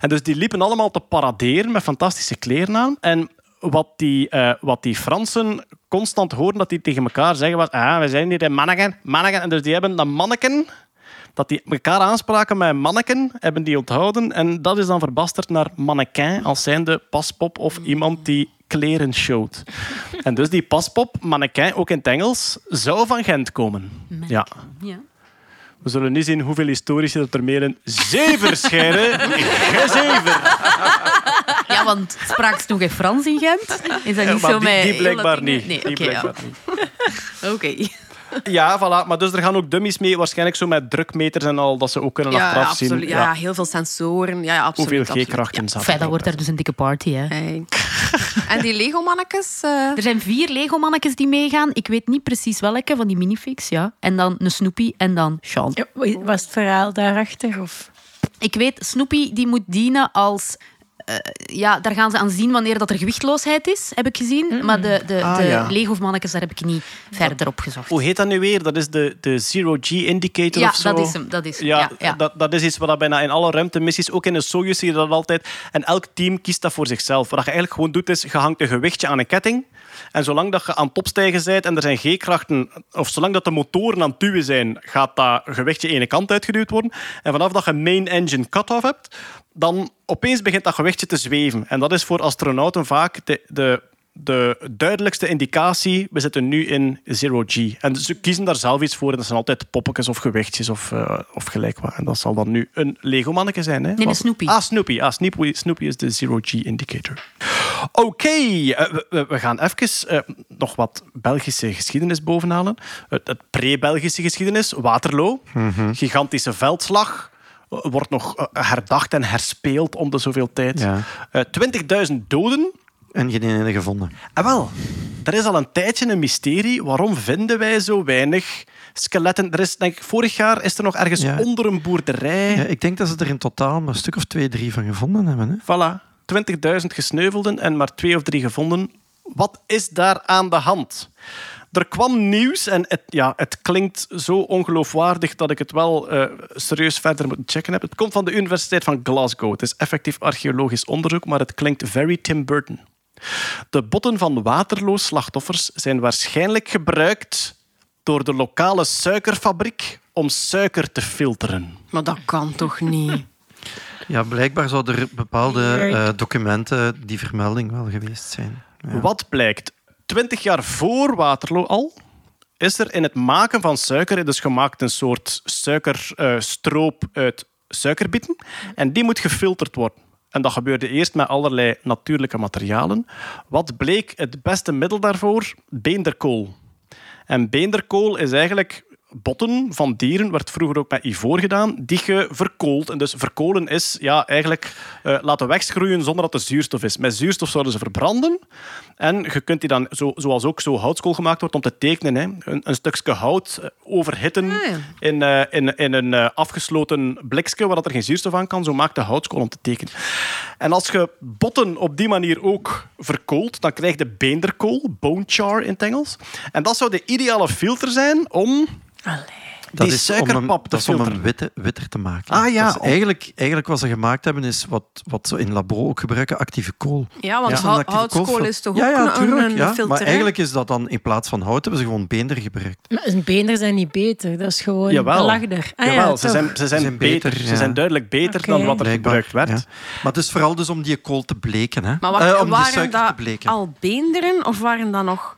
En dus die liepen allemaal te paraderen met fantastische kleren aan. En wat die, eh, wat die Fransen constant hoorden dat die tegen elkaar zeggen was ah, we zijn hier in manneken, manneken. En dus die hebben een manneken dat die elkaar aanspraken met manneken, hebben die onthouden. En dat is dan verbasterd naar mannequin, als zijnde paspop of iemand die kleren showt. En dus die paspop, mannequin, ook in het Engels, zou van Gent komen. Ja. Ja. We zullen nu zien hoeveel historici dat er meer een zever schijnen. Gezever. ja, want spraken ze nog in Frans in Gent? Is dat niet zo die, die blijkbaar niet. Nee, Die ja. niet. Oké. Ja, voilà. Maar dus er gaan ook dummies mee, waarschijnlijk zo met drukmeters en al, dat ze ook kunnen Ja, achteraf zien absoluut. Ja, ja, heel veel sensoren. Ja, ja, absoluut. hoeveel. G-krachten zaten. Fijn, dat wordt er dus een dikke party, hè. Hey. En die Lego-mannetjes? eh, Er zijn vier Lego-mannetjes die meegaan. Ik weet niet precies welke van die minifix, ja. En dan een Snoopy en dan Sean. Ja, Was het verhaal daarachter? Of? Ik weet, Snoopy die moet dienen als... eh, ja, daar gaan ze aan zien wanneer dat er gewichtloosheid is, heb ik gezien. Maar de, de, Ah, de ja. Lego-mannetjes, daar heb ik niet verder op gezocht. Hoe heet dat nu weer? Dat is de, de Zero G Indicator Ja, of zo? dat is hem. Dat is hem. Ja, Ja, ja. Dat, dat is iets wat dat bijna in alle ruimtemissies, ook in de Soyuz zie je dat altijd. En elk team kiest dat voor zichzelf. Wat je eigenlijk gewoon doet, is je hangt een gewichtje aan een ketting. En zolang dat je aan het opstijgen bent en er zijn G-krachten, of zolang dat de motoren aan het duwen zijn, gaat dat gewichtje ene kant uitgeduwd worden. En vanaf dat je main engine cut-off hebt, dan opeens begint dat gewichtje te zweven. En dat is voor astronauten vaak de, de, de duidelijkste indicatie. We zitten nu in zero G. En ze kiezen daar zelf iets voor. En dat zijn altijd poppetjes of gewichtjes of, eh, of gelijk wat. En dat zal dan nu een Lego-manneke zijn. Hè? een Wat- Snoopy. Ah, Snoopy. Ah, Snoopy, Snoopy is de zero G indicator. Oké, eh, we- we, we gaan even eh, nog wat Belgische geschiedenis bovenhalen. Het, het pre-Belgische geschiedenis. Waterloo. Gigantische veldslag. Wordt nog eh, herdacht en herspeeld om de zoveel tijd. Ja. Eh, 20.000 doden. En geen ene gevonden. En wel, er is al een tijdje een mysterie. Waarom vinden wij zo weinig skeletten? Er is, denk ik, vorig jaar is er nog ergens Ja. onder een boerderij. Ja, ik denk dat ze er in totaal maar een stuk of twee, drie van gevonden hebben. Hè? Voilà, 20.000 gesneuvelden en maar twee of drie gevonden. Wat is daar aan de hand? Er kwam nieuws en het, ja, het klinkt zo ongeloofwaardig dat ik het wel eh, serieus verder moet checken heb. Het komt van de Universiteit van Glasgow. Het is effectief archeologisch onderzoek, maar het klinkt very Tim Burton. De botten van Waterloo-slachtoffers zijn waarschijnlijk gebruikt door de lokale suikerfabriek om suiker te filteren. Maar dat kan toch niet? Ja, blijkbaar zouden er bepaalde eh, documenten die vermelding wel geweest zijn. Ja. Wat blijkt? Twintig jaar voor Waterloo al is er in het maken van suiker dus gemaakt een soort suikerstroop uit suikerbieten. En die moet gefilterd worden. En dat gebeurde eerst met allerlei natuurlijke materialen. Wat bleek het beste middel daarvoor? Beenderkool. En beenderkool is eigenlijk botten van dieren, werd vroeger ook met ivoor gedaan, die je verkoolt. En dus verkolen is ja, eigenlijk eh, laten weggroeien zonder dat er zuurstof is. Met zuurstof zouden ze verbranden. En je kunt die dan, zo, zoals ook zo houtskool gemaakt wordt om te tekenen, hè, een, een stukje hout eh, overhitten Ah, ja. in, eh, in, in een afgesloten blikje waar dat er geen zuurstof aan kan. Zo maakt de houtskool om te tekenen. En als je botten op die manier ook verkoolt, dan krijg je beenderkool, bone char in het Engels. En dat zou de ideale filter zijn om Dat die is suikerpap hem, te dat is om hem witte, witter te maken. Ah, ja. Dat is eigenlijk, eigenlijk wat ze gemaakt hebben, is wat, wat ze in labo ook gebruiken, actieve kool. Ja, want Dat houtskool koolfil- is toch ja, ook ja, een, tuurlijk, een ja. filter? Maar eigenlijk is dat dan, in plaats van hout, hebben ze gewoon beender gebruikt. Maar zijn beenderen zijn niet beter. Dat is gewoon Jawel. belachder. Ah, ja, Jawel, ze zijn, ze zijn, zijn beter. beter, Ze ja. zijn duidelijk beter dan wat er Blijkbaar, gebruikt werd. ja. Maar het is vooral dus om die kool te bleken. Hè? Maar wacht, Eh, om die waren suiker te dat bleken. al beenderen of waren dat nog...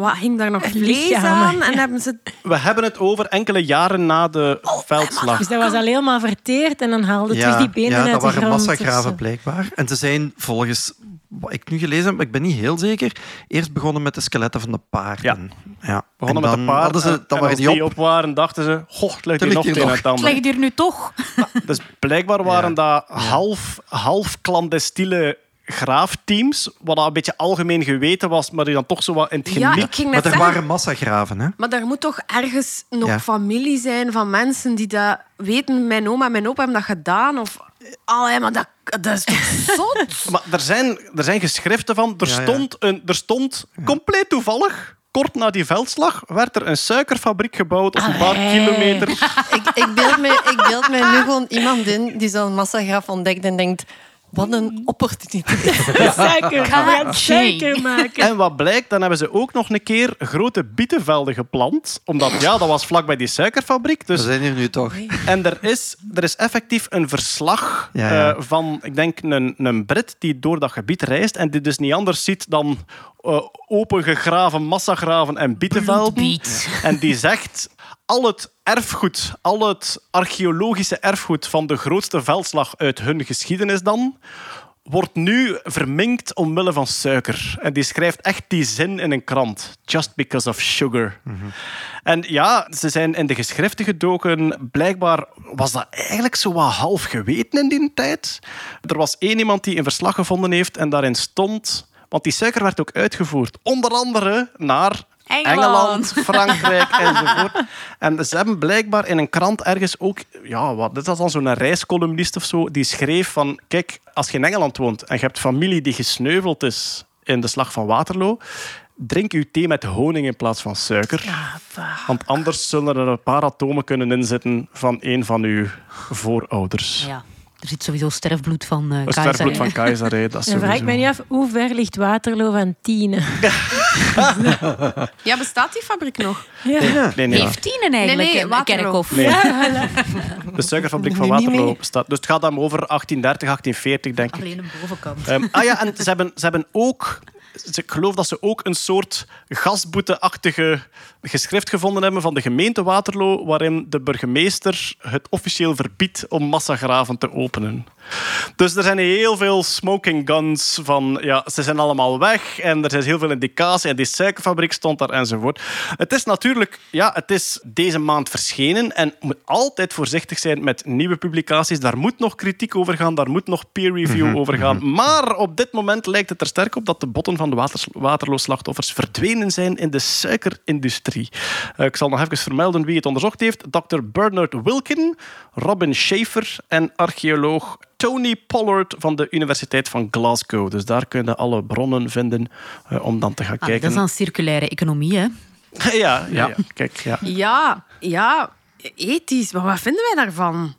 Wat, hing daar nog vlees aan? En ja. hebben ze... We hebben het over enkele jaren na de veldslag. Dus dat was al helemaal verteerd en dan haalde terug die benen ja, uit dat de waren grond. of massagraven zo. blijkbaar. En ze zijn volgens wat ik nu gelezen heb, ik ben niet heel zeker, eerst begonnen met de skeletten van de paarden. Ja. Begonnen En met de dan paarden. hadden Ze, en- dan en waren als die die op. waren, dachten ze... Goh, het ligt Er hier nog het het Het ander. ligt hier nu toch. Dus blijkbaar waren dat half, half clandestine graafteams, wat al een beetje algemeen geweten was, maar die dan toch zo wat in het Ja, geniep... ik ging Maar er zeggen... waren massagraven, hè? Maar daar moet toch ergens nog Ja. familie zijn van mensen die dat weten. Mijn oma en mijn opa hebben dat gedaan. Of... Allee, maar dat, dat is toch zot? Maar er zijn, er zijn geschriften van. Er Ja, ja. stond, een, er stond compleet toevallig, kort na die veldslag, werd er een suikerfabriek gebouwd op een paar Allee. kilometer. ik, ik, beeld me, ik beeld me nu gewoon iemand in die zo'n massagraaf ontdekt en denkt... Wat een opportuniteit. Suiker. We gaan suiker maken. En wat blijkt, dan hebben ze ook nog een keer grote bietenvelden geplant. Omdat, ja, dat was vlakbij die suikerfabriek. We Dus, zijn hier nu toch. en er is, er is effectief een verslag Ja, ja. eh, van, ik denk, een, een Brit die door dat gebied reist en die dus niet anders ziet dan eh, opengegraven massagraven en bietenvelden. En die zegt, al het erfgoed, al het archeologische erfgoed van de grootste veldslag uit hun geschiedenis dan, wordt nu verminkt omwille van suiker. En die schrijft echt die zin in een krant. Just because of sugar. En ja, ze zijn in de geschriften gedoken. Blijkbaar was dat eigenlijk zo wat half geweten in die tijd. Er was één iemand die een verslag gevonden heeft en daarin stond... Want die suiker werd ook uitgevoerd. Onder andere naar Engeland. Frankrijk enzovoort. En ze hebben blijkbaar in een krant ergens ook... Ja, wat, dit was dan zo'n reiscolumnist of zo, die schreef van... Kijk, als je in Engeland woont en je hebt familie die gesneuveld is in de slag van Waterloo, drink uw thee met honing in plaats van suiker. Want anders zullen er een paar atomen kunnen inzitten van een van uw voorouders. Ja. Er zit sowieso sterfbloed van eh Een Keizer, sterfbloed van keizer, hè, dat is Dan vraag ik me niet af, hoe ver ligt Waterloo van Tiene? Ja, bestaat die fabriek nog? Ja. Nee, nee, Heeft Tienen eigenlijk Nee, nee, een kerkhof? Nee. Ja, voilà. De suikerfabriek van Waterloo bestaat. Dus het gaat dan over 1830, 1840, denk ik. Alleen een bovenkant. Ehm, ah ja, en ze hebben, ze hebben ook... Ik geloof dat ze ook een soort gasboete-achtige geschrift gevonden hebben van de gemeente Waterloo, waarin de burgemeester het officieel verbiedt om massagraven te openen. Dus er zijn heel veel smoking guns van, ja, ze zijn allemaal weg en er is heel veel indicatie en die suikerfabriek stond daar enzovoort. Het is natuurlijk, ja, het is deze maand verschenen en moet altijd voorzichtig zijn met nieuwe publicaties. Daar moet nog kritiek over gaan, daar moet nog peer review over gaan. Maar op dit moment lijkt het er sterk op dat de botten van de waters- Waterloo-slachtoffers verdwenen zijn in de suikerindustrie. Eh, ik zal nog even vermelden wie het onderzocht heeft. Dr. Bernard Wilkin, Robin Schaefer en archeoloog Tony Pollard van de Universiteit van Glasgow. Dus daar kun je alle bronnen vinden eh, om dan te gaan Ah, kijken. dat is dan circulaire economie, hè? ja, ja, ja. Kijk, ja. Ja, ja, ethisch. Maar wat vinden wij daarvan?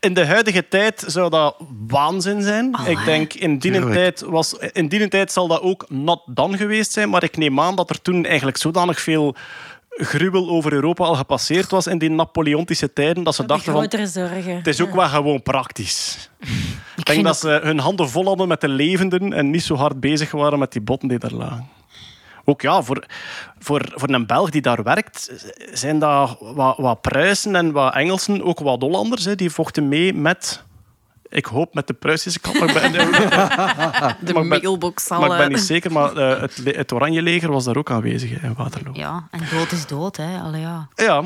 In de huidige tijd zou dat waanzin zijn. ik denk, in die, tijd was, in die tijd zal dat ook not done geweest zijn. Maar ik neem aan dat er toen eigenlijk zodanig veel gruwel over Europa al gepasseerd was in die Napoleontische tijden, dat ze dachten van... zorgen. Het is ook wel gewoon praktisch. Ik denk dat ze hun handen vol hadden met de levenden en niet zo hard bezig waren met die botten die daar lagen. Ook ja, voor, voor, voor een Belg die daar werkt, zijn dat wat, wat Pruisen en wat Engelsen, ook wat Hollanders. Hè, die vochten mee met... Ik hoop met de Pruisische kant, maar ik ben, De Maar ik ben- mailbox zal... maar ik ben eh, niet zeker. Maar eh, het, het Oranje leger was daar ook aanwezig in Waterloo. Ja, en dood is dood, hè? Allee, ja. Ja.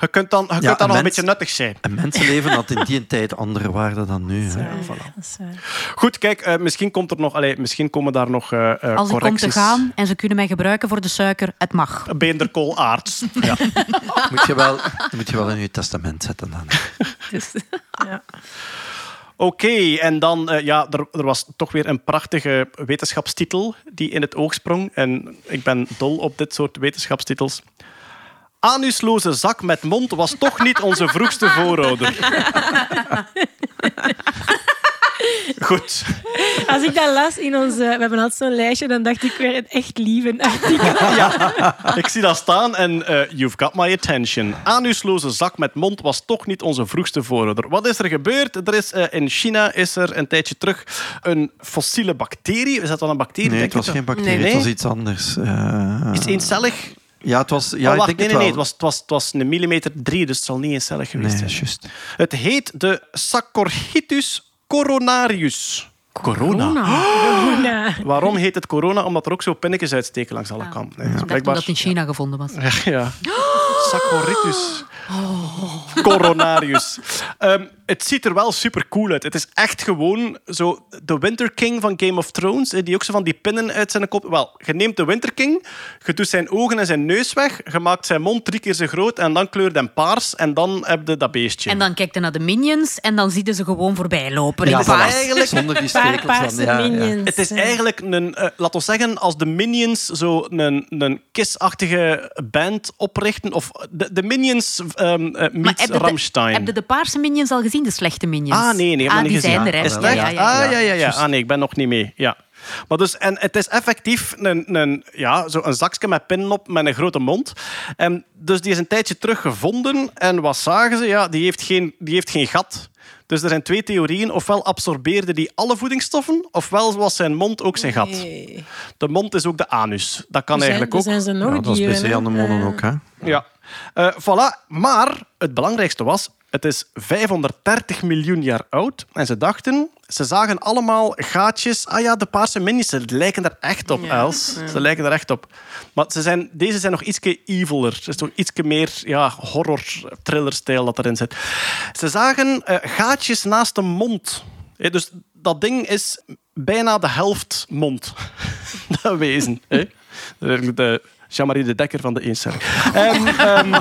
Je kunt dan, je kunt dan een nog een mens- beetje nuttig zijn. Een mensenleven had in die tijd andere waarde dan nu. Hè. Ja. Goed, kijk, eh, misschien, komt er nog, allee, misschien komen daar nog eh eh, Als ik kom te correcties. gaan en ze kunnen mij gebruiken voor de suiker, het mag. Beenderkoolaarts. Ja. Moet je wel, moet je wel in je testament zetten dan. Oké, en dan, eh, ja, er, er was toch weer een prachtige wetenschapstitel die in het oog sprong. En ik ben dol op dit soort wetenschapstitels. Anusloze zak met mond was toch niet onze vroegste voorouder. Goed. Als ik dat las in onze... We hebben altijd zo'n lijstje, dan dacht ik weer een echt lieve artikel. Ik zie dat staan en eh, you've got my attention. Anusloze zak met mond was toch niet onze vroegste voorouder. Wat is er gebeurd? Er is, eh, in China is er een tijdje terug een fossiele bacterie. Is dat dan een bacterie? Nee, denk het was geen bacterie, Nee. het was iets anders. Eh, Iets eencellig? Ja, het was... Ja, oh, ik denk nee, het nee, nee. wel. Het was, het, was, het was een millimeter drie, dus het zal niet eencellig geweest Nee, zijn. juist. Het heet de Saccharchitus coronarius. Corona. Corona. Waarom heet het corona? Omdat er ook zo pinnetjes uitsteken langs alle kanten. Nee, dus Ik dacht dat het in China gevonden was. Ja. Coronarius. Ehm, het ziet er wel super cool uit. Het is echt gewoon zo de Winter King van Game of Thrones, eh, die ook zo van die pinnen uit zijn kop. Wel, je neemt de Winter King, je doet zijn ogen en zijn neus weg, je maakt zijn mond drie keer zo groot en dan kleurt hem paars en dan heb je dat beestje. En dan kijkt hij naar de minions en dan zie je ze gewoon voorbij lopen. Ja, in voilà. paars. eigenlijk- Zonder die stekels. Ja. Het is eigenlijk een, eh, laten we zeggen, als de Minions zo een, een kissachtige band oprichten, of de, de Minions ehm eh, Maar meets heb de, Rammstein. heb je de paarse minions al gezien, de slechte minions? Ah, nee, nee, ah, dat die gezien. zijn er, hè. Is Ja, echt? ja, ja. Ah, ja, ja, ja. Ah, nee, ik ben nog niet mee. Ja. Maar dus, en het is effectief een, een, ja, zo een zakje met pinnen op met een grote mond. En dus die is een tijdje terug gevonden. En wat zagen ze? Ja, die heeft geen, die heeft geen gat. Dus er zijn twee theorieën. Ofwel absorbeerde die alle voedingsstoffen, ofwel was zijn mond ook zijn gat. Nee. De mond is ook de anus. Dat kan Er zijn, eigenlijk er ook. zijn ze nog Ja, dat is bij zeeanemonen Eh, ook. Hè? Ja. Eh, voilà. Maar het belangrijkste was, het is 530 miljoen jaar oud. En ze dachten, ze zagen allemaal gaatjes. Ah ja, de paarse minis, ze lijken er echt op, Ja, Els. Ze lijken er echt op. Maar ze zijn, deze zijn nog iets eviler. Het is toch iets meer ja, horror-thriller-stijl dat erin zit. Ze zagen eh, gaatjes naast de mond. Dus dat ding is bijna de helft mond. dat wezen. hè. De Jean-Marie de Dekker van de eencellig. En, ehm,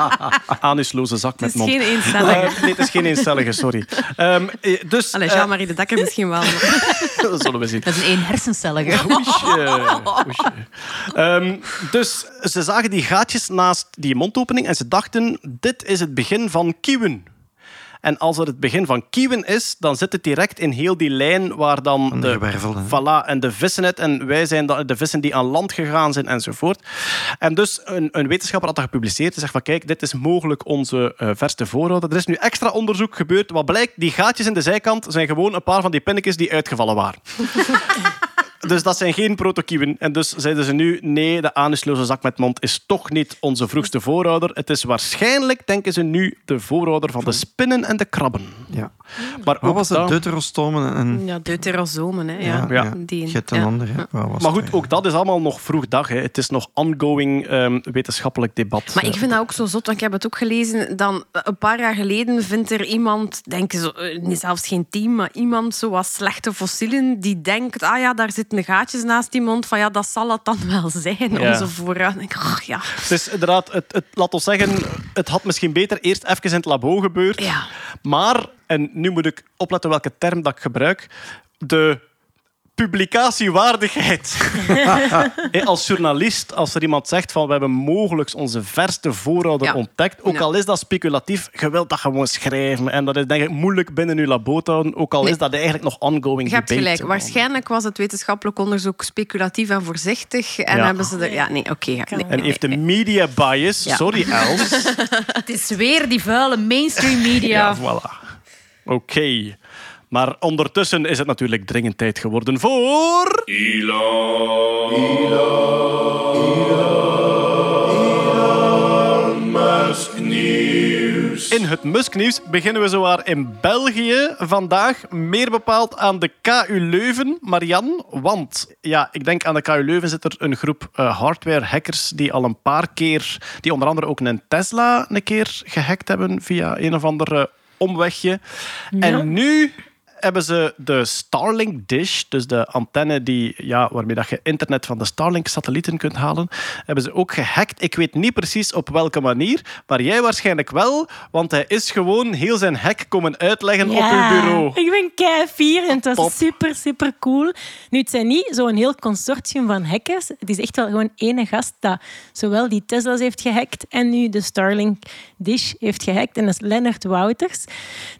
anusloze zak met Het is mond. geen eencellige. Eh, nee, het is geen eencellige, sorry. Ehm, eh, dus, Allee, eh, Jean-Marie de Dekker misschien wel. dat zullen we zien. Dat is een één hersencellige. Oesje, oesje. Ehm, dus ze zagen die gaatjes naast die mondopening en ze dachten, dit is het begin van kieuwen. En als er het begin van kieuwen is, dan zit het direct in heel die lijn waar dan de voilà, en de vissen het. En wij zijn dan de vissen die aan land gegaan zijn enzovoort. En dus een, een wetenschapper had dat gepubliceerd. Hij zegt van kijk, dit is mogelijk onze eh, verste voorouder. Er is nu extra onderzoek gebeurd. Wat blijkt, die gaatjes in de zijkant zijn gewoon een paar van die pinnetjes die uitgevallen waren. Dus dat zijn geen protokieven. En dus zeiden ze nu, nee, de anusloze zak met mond is toch niet onze vroegste voorouder. Het is waarschijnlijk, denken ze nu, de voorouder van de spinnen en de krabben. Ja. Maar, Wat was het? Deuterostomen en... Ja, deuterosomen, hè. Ja. Ja. Die- Je hebt een ja. ander. Hè? Wat was maar goed, ook dat is allemaal nog vroeg dag. Hè. Het is nog ongoing ehm, wetenschappelijk debat. Maar ik vind dat ook zo zot, want ik heb het ook gelezen. Dan, een paar jaar geleden vindt er iemand, denk ik, zo, eh, zelfs geen team, maar iemand zoals slechte fossielen, die denkt, ah ja, daar zitten gaatjes naast die mond, van ja, dat zal het dan wel zijn, Ja. onze vooruit. Ik ach, ja. Het is inderdaad, het, het, laat ons zeggen, het had misschien beter eerst even in het labo gebeurd. Ja. Maar, en nu moet ik opletten welke term dat ik gebruik, de publicatiewaardigheid. Als journalist, als er iemand zegt van we hebben mogelijk onze verste voorouder Ja. ontdekt, ook Ja. al is dat speculatief, je wilt dat gewoon schrijven. En dat is denk ik moeilijk binnen je labo te houden, ook al Nee. is dat eigenlijk nog ongoing Je hebt debate. gelijk. Waarschijnlijk was het wetenschappelijk onderzoek speculatief en voorzichtig. En Ja. hebben ze er... Ja, nee, oké. ja, nee, En nee, heeft de media bias, Ja. sorry Els, Het is weer die vuile mainstream media. Ja, voilà. Oké. Maar ondertussen is het natuurlijk dringend tijd geworden voor... In het Musk-nieuws beginnen we zowaar in België vandaag. Meer bepaald aan de KU Leuven, Marian. Want ja, ik denk aan de KU Leuven zit er een groep eh, hardware-hackers die al een paar keer... Die onder andere ook een Tesla een keer gehackt hebben via een of ander eh, omwegje. En nu hebben ze de Starlink Dish, dus de antenne die, ja, waarmee dat je internet van de Starlink-satellieten kunt halen, hebben ze ook gehackt. Ik weet niet precies op welke manier, maar jij waarschijnlijk wel, want hij is gewoon heel zijn hack komen uitleggen op uw bureau. Ik ben kei fier en het was Top. super, super cool. Nu, het zijn niet zo'n heel consortium van hackers. Het is echt wel gewoon ene gast dat zowel die Tesla's heeft gehackt en nu de Starlink Dish heeft gehackt. En dat is Lennart Wouters.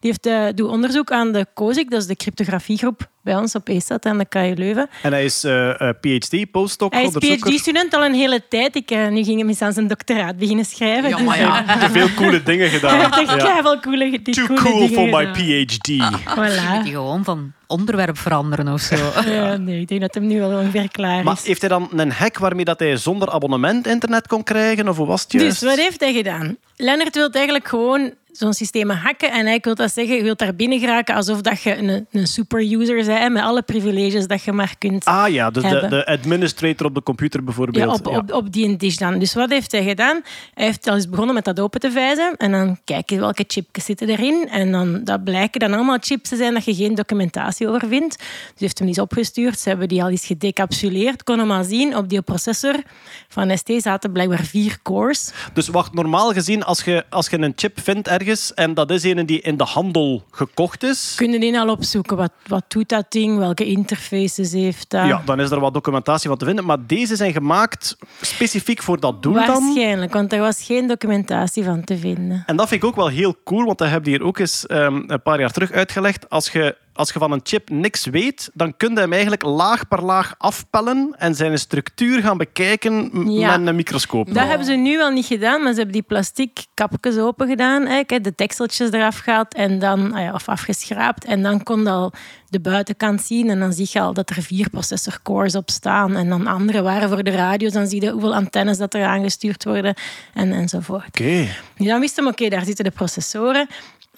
Die heeft, eh, doet onderzoek aan de COSIC, dat is de cryptografiegroep bij ons op ESAT aan de KU Leuven. En hij is eh, eh, PhD, postdoc, Hij is. PhD-student al een hele tijd. Ik, eh, nu ging hem eens aan zijn doctoraat beginnen schrijven. Ja, maar ja. Te veel coole dingen Hij gedaan. heeft echt Ja. keiveel coole, die Too coole cool dingen for my. PhD. Die Voilà. gewoon van onderwerp veranderen of zo. Ja, nee, ik denk dat hem nu wel ongeveer klaar Maar is. heeft hij dan een hack waarmee dat hij zonder abonnement internet kon krijgen? Of hoe was het juist? Dus wat heeft hij gedaan? Lennart wil eigenlijk gewoon zo'n systeem hacken. En eigenlijk wil dat zeggen, je wilt daar binnen geraken alsof dat je een, een superuser bent, met alle privileges dat je maar kunt Ah ja, dus de, de administrator op de computer bijvoorbeeld. Ja, op, op, op die dish dan. Dus wat heeft hij gedaan? Hij heeft al eens begonnen met dat open te vijzen. En dan kijken welke chipjes zitten erin. En dan, dat blijken dan allemaal chips te zijn dat je geen documentatie over vindt. Dus hij heeft hem eens opgestuurd. Ze hebben die al eens gedecapsuleerd. Kon hem al zien, op die processor van ST zaten blijkbaar vier cores. Dus wacht, normaal gezien, als je, als je een chip vindt ergens en dat is een die in de handel gekocht is, Kun je die al opzoeken? Wat, wat doet dat ding? Welke interfaces heeft dat? ja, dan is er wat documentatie van te vinden. Maar deze zijn gemaakt specifiek voor dat doel dan. Waarschijnlijk, want er was geen documentatie van te vinden. En dat vind ik ook wel heel cool, want dat heb je hier ook eens ehm, een paar jaar terug uitgelegd. Als je, als je van een chip niks weet, dan kun je hem eigenlijk laag per laag afpellen en zijn structuur gaan bekijken Ja. met een microscoop. Dat hebben ze nu wel niet gedaan, maar ze hebben die plastic kapjes open gedaan, eigenlijk, de tekseltjes eraf gehaald en dan, ah of afgeschraapt. En dan kon je al de buitenkant zien en dan zie je al dat er vier processorcores op staan. En dan andere waren voor de radio's, dan zie je hoeveel antennes dat er aangestuurd worden en, enzovoort. Oké. Nu, dan wist hem, oké, daar zitten de processoren.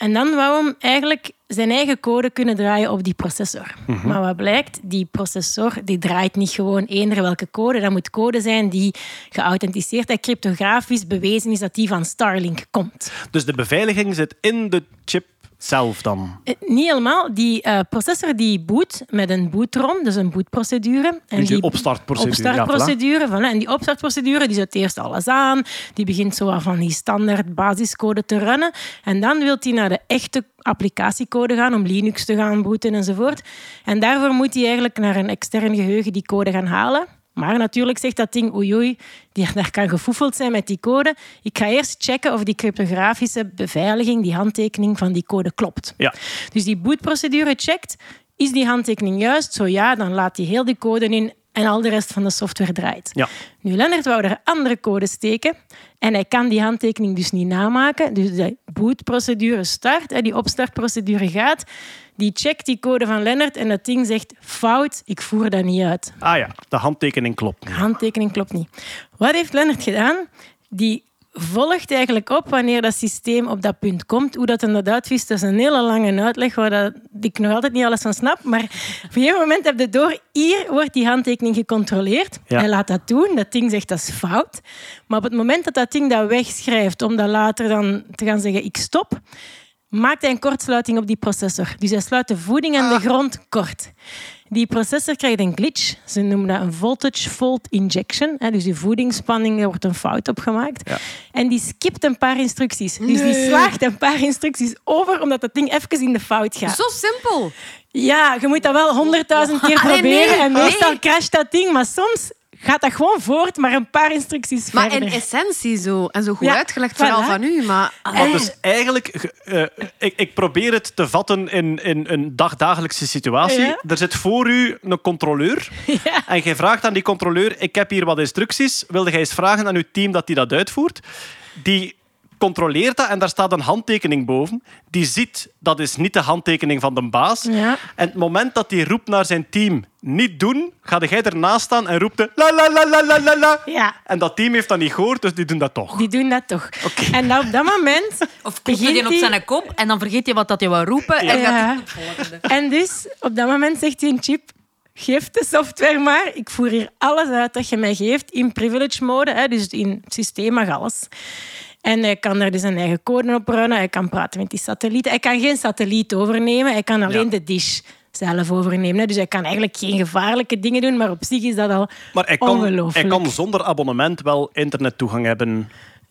En dan wou hem eigenlijk zijn eigen code kunnen draaien op die processor. Maar wat blijkt, die processor die draait niet gewoon eender welke code. Dat moet code zijn die geauthenticeerd en cryptografisch bewezen is dat die van Starlink komt. Dus de beveiliging zit in de chip zelf dan. Eh, Niet helemaal. Die eh, processor die boot met een bootron, dus een bootprocedure. En Dus die opstartprocedure, ja, opstartprocedure, voilà. En die opstartprocedure die zet eerst alles aan. Die begint zo van die standaard basiscode te runnen. En dan wil hij naar de echte applicatiecode gaan om Linux te gaan booten enzovoort. En daarvoor moet hij eigenlijk naar een extern geheugen die code gaan halen. Maar natuurlijk zegt dat ding, oei oei, die, daar kan gefoefeld zijn met die code. Ik ga eerst checken of die cryptografische beveiliging, die handtekening van die code klopt. Ja. Dus die bootprocedure checkt, is die handtekening juist? Zo ja, dan laat hij heel die code in en al de rest van de software draait. Ja. Nu, Lennart wou er andere code steken en hij kan die handtekening dus niet namaken. Dus de bootprocedure start, die opstartprocedure gaat, die checkt die code van Lennart en dat ding zegt fout, ik voer dat niet uit. Ah ja, de handtekening klopt. niet. Handtekening klopt niet. Wat heeft Lennart gedaan? Die volgt eigenlijk op wanneer dat systeem op dat punt komt. Hoe dat inderdaad wist, dat is een hele lange uitleg waar dat, ik nog altijd niet alles van snap. Maar op een gegeven moment heb je door, hier wordt die handtekening gecontroleerd. Ja. Hij laat dat doen, dat ding zegt dat is fout. Maar op het moment dat dat ding dat wegschrijft, om dat later dan te gaan zeggen ik stop, maakt hij een kortsluiting op die processor. Dus hij sluit de voeding aan de grond kort. Die processor krijgt een glitch. Ze noemen dat een voltage fault injection. hè, Dus die voedingsspanning, daar wordt een fout op gemaakt. Ja. En die skipt een paar instructies. Dus die slaagt een paar instructies over, omdat dat ding even in de fout gaat. Zo simpel. Ja, je moet dat wel honderdduizend keer Allee, proberen. nee, en meestal crasht dat ding, maar soms gaat dat gewoon voort, maar een paar instructies Maar verder. in essentie zo. En zo goed Ja, uitgelegd, voilà. vooral van u. Maar Maar dus eigenlijk, ge- eh, ik, ik probeer het te vatten in, in een dagdagelijkse situatie. Ja. Er zit voor u een controleur. En jij vraagt aan die controleur, ik heb hier wat instructies. Wilde jij eens vragen aan uw team dat die dat uitvoert? Die controleert dat en daar staat een handtekening boven. Die ziet, dat is niet de handtekening van de baas. Ja. En het moment dat hij roept naar zijn team, niet doen, ga jij ernaast staan en roept de la la la la la la la. Ja. En dat team heeft dat niet gehoord, dus die doen dat toch. Die doen dat toch. En dan op dat moment... Of klopt hij op zijn kop en dan vergeet je wat dat hij wou roepen. En Ja. gaat hij volgende. En dus, op dat moment zegt die een chip... Geef de software maar. Ik voer hier alles uit dat je mij geeft in privilege mode. Hè, dus in het systeem mag alles. En hij kan er dus een eigen code op runnen. Hij kan praten met die satellieten. Hij kan geen satelliet overnemen. Hij kan alleen Ja. de dish zelf overnemen. Dus hij kan eigenlijk geen gevaarlijke dingen doen. Maar op zich is dat al Maar hij kan, ongelooflijk. hij kan zonder abonnement wel internettoegang hebben.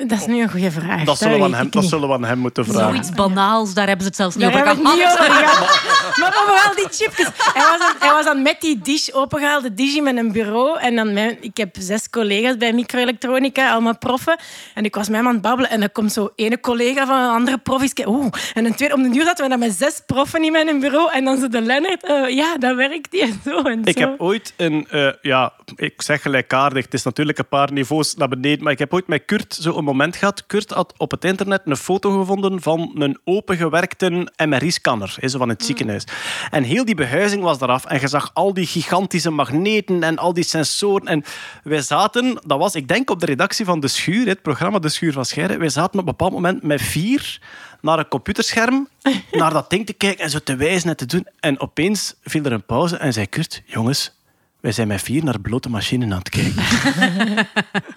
Dat is nu een goede vraag. Dat zullen, we aan hem, dat zullen we aan hem moeten vragen. Zoiets banaals, daar hebben ze het zelfs niet Daar over gehad. het niet over gehad. Maar vooral die chipjes. Hij was, aan, hij was aan met die dish opengehaald, de dish in mijn bureau. En dan mijn, ik heb zes collega's bij microelektronica, allemaal proffen. En ik was met hem aan het babbelen. En dan komt zo ene collega van een andere prof. Oeh. En een tweede, om de duur zaten we dan met zes proffen in mijn bureau. En dan zo de Lennart, eh, ja, dat werkt die en zo. En Ik zo. heb ooit een, eh, ja, ik zeg gelijkaardig, het is natuurlijk een paar niveaus naar beneden, maar ik heb ooit met Kurt zo een moment gehad. Kurt had op het internet een foto gevonden van een opengewerkte MRI-scanner van het ziekenhuis. En heel die behuizing was eraf. En je zag al die gigantische magneten en al die sensoren. En wij zaten, dat was, ik denk op de redactie van De Schuur, het programma De Schuur van Scheire, wij zaten op een bepaald moment met vier naar een computerscherm, naar dat ding te kijken en zo te wijzen en te doen. En opeens viel er een pauze en zei Kurt, jongens, wij zijn met vier naar blote machines aan het kijken.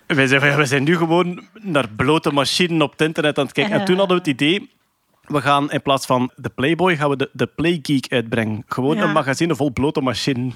wij, ja, wij zijn nu gewoon naar blote machines op het internet aan het kijken. En toen hadden we het idee, we gaan in plaats van de Playboy, gaan we de, de Playgeek uitbrengen. Gewoon Ja. een magazine vol blote machines.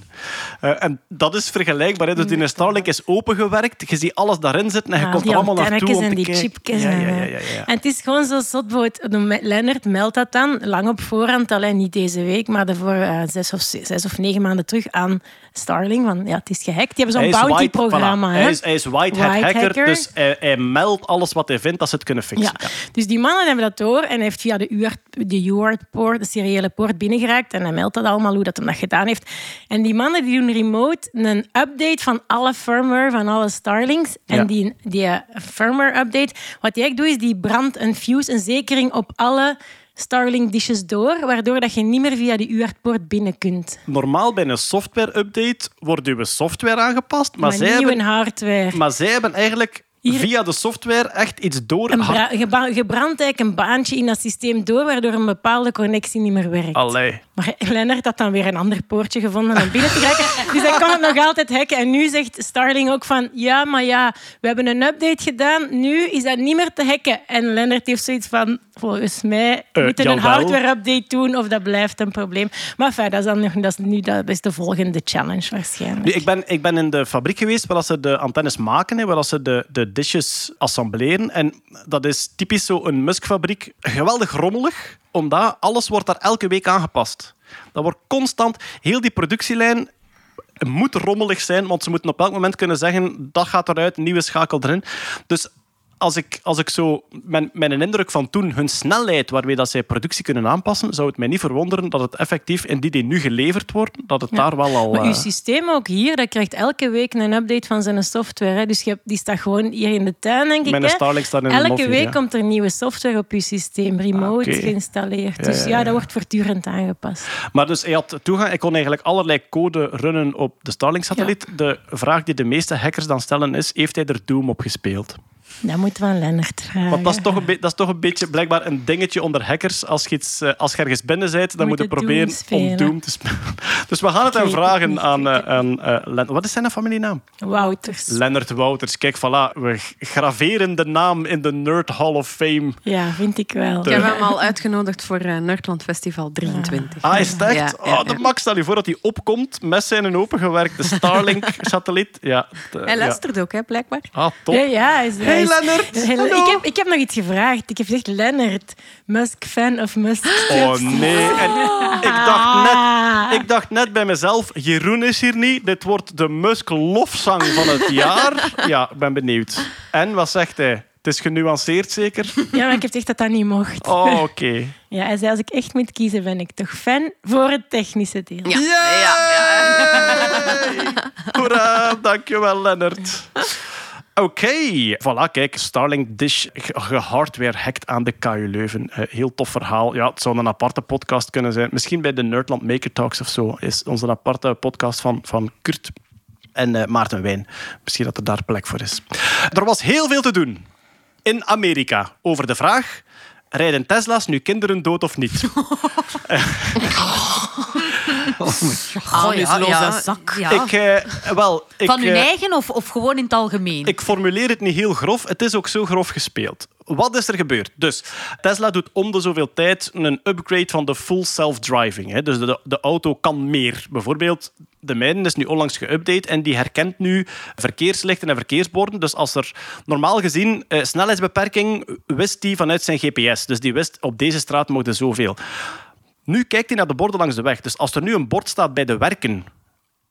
Eh, en dat is vergelijkbaar. Hè. Dus die Starlink is opengewerkt. Je ziet alles daarin zitten en je Ah, komt er allemaal naartoe om en die chipjes. Ja, en, ja, ja, eh. ja, ja. En het is gewoon zo zot. Lennart meldt dat dan, lang op voorhand, alleen niet deze week, maar voor eh, zes, of, ze- zes of negen maanden terug aan Starling. Van, ja, het is gehackt. Die hebben zo'n bounty-programma. voilà. hè. Hij is, hij is white hat hacker, hacker. dus hij, hij meldt alles wat hij vindt dat ze het kunnen fixen. Ja. Dus die mannen hebben dat door en hij heeft via de UART, de UART-poort, de seriële poort, binnengeraakt. En hij meldt dat allemaal, hoe dat hem dat gedaan heeft. En die mannen die doen remote een update van alle firmware van alle Starlings. En Ja. die, die eh, firmware-update, wat die eigenlijk doet, is die brandt een fuse, een zekering op alle Starlink-dishes door, waardoor dat je niet meer via die UART-poort binnen kunt. Normaal bij een software-update wordt uw software aangepast, maar, Maar, zij, hebben, hardware. maar zij hebben eigenlijk Hier- via de software echt iets door... Je, brandt eigenlijk een baantje in dat systeem door, waardoor een bepaalde connectie niet meer werkt. Allee. Maar Lennart had dan weer een ander poortje gevonden om binnen te raken. Dus hij kon het nog altijd hacken. En nu zegt Starling ook van... Ja, maar ja, we hebben een update gedaan. Nu is dat niet meer te hacken. En Lennart heeft zoiets van... Volgens mij Eh, moeten we een hardware-update doen of dat blijft een probleem. Maar dat is, dan nog, dat is nu dat is de volgende challenge waarschijnlijk. Nu, ik, ben, ik ben in de fabriek geweest waar ze de antennes maken, hè, waar ze de, de dishes assembleren. En dat is typisch zo'n Musk-fabriek. Geweldig rommelig, omdat alles wordt daar elke week aangepast. Dat wordt constant... Heel die productielijn moet rommelig zijn, want ze moeten op elk moment kunnen zeggen dat gaat eruit, nieuwe schakel erin. Dus als ik, als ik zo mijn, mijn indruk van toen, hun snelheid waarmee dat zij productie kunnen aanpassen, zou het mij niet verwonderen dat het effectief in die die nu geleverd wordt, dat het daar wel al... Maar eh, uw systeem ook hier, dat krijgt elke week een update van zijn software. Hè. Dus je die staat gewoon hier in de tuin, denk ik. Mijn hè. Starlink staat in Elke week ja. komt er nieuwe software op je systeem, remote Ah, oké. geïnstalleerd. Dus ja, ja, ja. dat wordt voortdurend aangepast. Maar dus hij had toegang, ik kon eigenlijk allerlei code runnen op de Starlink-satelliet. De vraag die de meeste hackers dan stellen is, heeft hij er Doom op gespeeld? Dat moeten we aan Lennart vragen. Want dat is, toch een dat is toch een beetje blijkbaar een dingetje onder hackers. Als je, iets, eh, als je ergens binnen bent, dan Moet moet je proberen om Doom te spelen. Dus we gaan het het vragen niet. aan, eh, aan eh, Len- Wat is zijn familienaam? Wouters. Lennart Wouters. Kijk, voilà. We graveren de naam in de Nerd Hall of Fame. Ja, vind ik wel. Ik heb hem al uitgenodigd voor eh, Nerdland Festival 23. Ah, is het echt? Ja, ja, oh, de ja. Max, stel je voor dat hij opkomt met zijn opengewerkte Starlink-satelliet. Ja, de- Hij ja. luistert ook, hè, blijkbaar. Ah, top. Ja, ja, hij is, hij Hey, Lennart. Ik, heb, ik heb nog iets gevraagd. Ik heb gezegd, Lennart, Musk fan of Musk Oh nee. En ik, dacht net, ik dacht net bij mezelf, Jeroen is hier niet. Dit wordt de Musk lofzang van het jaar. Ja, ik ben benieuwd. En, wat zegt hij? Het is genuanceerd zeker? Ja, maar ik heb gezegd dat dat niet mocht. Oh, oké. Ja, hij zei, als ik echt moet kiezen, ben ik toch fan voor het technische deel. Ja, ja, Hoera, dankjewel Lennart. Oké, voilà, kijk, Starlink Dish ge- gehardware hackt aan de KU Leuven. Eh, heel tof verhaal. Ja, het zou een aparte podcast kunnen zijn. Misschien bij de Nerdland Maker Talks of zo is onze aparte podcast van, van Kurt en eh, Maarten Wijn. Misschien dat er daar plek voor is. Er was heel veel te doen in Amerika over de vraag... Rijden Tesla's nu kinderen dood of niet? Amusloze zak. Ja. Ik, eh, wel, ik, Van hun eh, eigen of, of gewoon in het algemeen? Ik formuleer het niet heel grof. Het is ook zo grof gespeeld. Wat is er gebeurd? Dus Tesla doet om de zoveel tijd een upgrade van de full self-driving. hè. Dus de, de auto kan meer. Bijvoorbeeld, de mijne is nu onlangs geüpdate en die herkent nu verkeerslichten en verkeersborden. Dus als er normaal gezien eh, snelheidsbeperking wist die vanuit zijn GPS. Dus die wist op deze straat mogen zoveel. Nu kijkt hij naar de borden langs de weg. Dus als er nu een bord staat bij de werken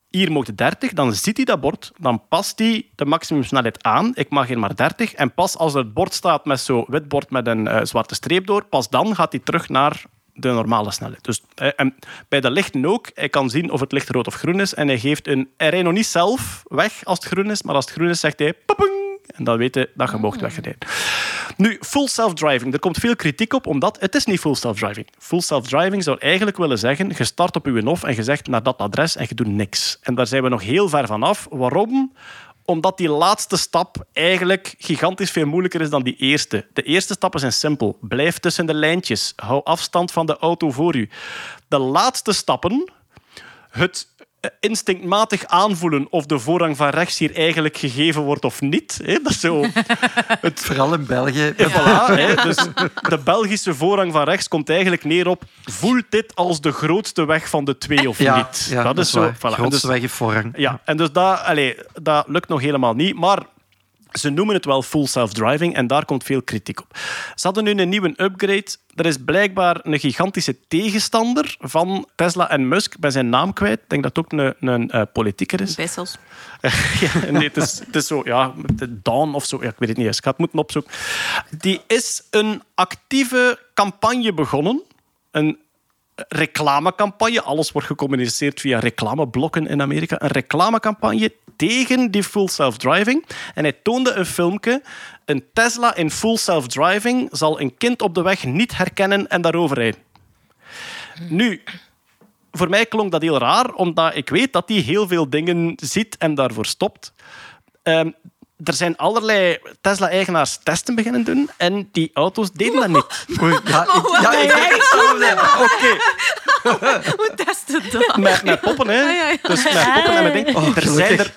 hier mocht 30, dan ziet hij dat bord, dan past hij de maximumsnelheid aan. Ik mag hier maar 30. En pas als er het bord staat met zo'n wit bord met een eh, zwarte streep door, pas dan gaat hij terug naar de normale snelheid. Dus, eh, en bij de lichten ook. Hij kan zien of het licht rood of groen is. En hij geeft een... Hij rijdt nog niet zelf weg als het groen is, maar als het groen is, zegt hij... En dan weten dat je mocht wegrijden. Nu, full self-driving. Er komt veel kritiek op, omdat het is niet full self-driving. Full self-driving zou eigenlijk willen zeggen, je start op je NOF en je zegt naar dat adres en je doet niks. En daar zijn we nog heel ver van af. Waarom? Omdat die laatste stap eigenlijk gigantisch veel moeilijker is dan die eerste. De eerste stappen zijn simpel. Blijf tussen de lijntjes. Hou afstand van de auto voor u. De laatste stappen, het instinctmatig aanvoelen of de voorrang van rechts hier eigenlijk gegeven wordt of niet. Hè? Dat is zo... Het Vooral in België. voilà, hè. Dus de Belgische voorrang van rechts komt eigenlijk neer op voelt dit als de grootste weg van de twee of Ja, niet? ja, dat is zo. Voilà. Grootste dus- weg voorrang. ja, en dus dat, allee, dat lukt nog helemaal niet. Maar ze noemen het wel full self-driving en daar komt veel kritiek op. Ze hadden nu een nieuwe upgrade. Er is blijkbaar een gigantische tegenstander van Tesla en Musk. Ik ben zijn naam kwijt. Ik denk dat het ook een, een eh, politieker is. Bessels. ja, nee, het is, het is zo, ja, de Dawn of zo. Ja, ik weet het niet eens. Ik ga het moeten opzoeken. Die is een actieve campagne begonnen. Een reclamecampagne. Alles wordt gecommuniceerd via reclameblokken in Amerika. Een reclamecampagne tegen die full self-driving. En hij toonde een filmpje. Een Tesla in full self-driving zal een kind op de weg niet herkennen en daarover rijden. Nu, voor mij klonk dat heel raar, omdat ik weet dat hij heel veel dingen ziet en daarvoor stopt. Ehm, er zijn allerlei Tesla-eigenaars testen beginnen doen en die auto's deden dat niet. Oei, ja, ik, ja, ik denk hetzelfde. Oké, Hoe test het dan? met, met poppen, hè. ja, ja. Dus met poppen en met dingen. Oh, er, zijn er,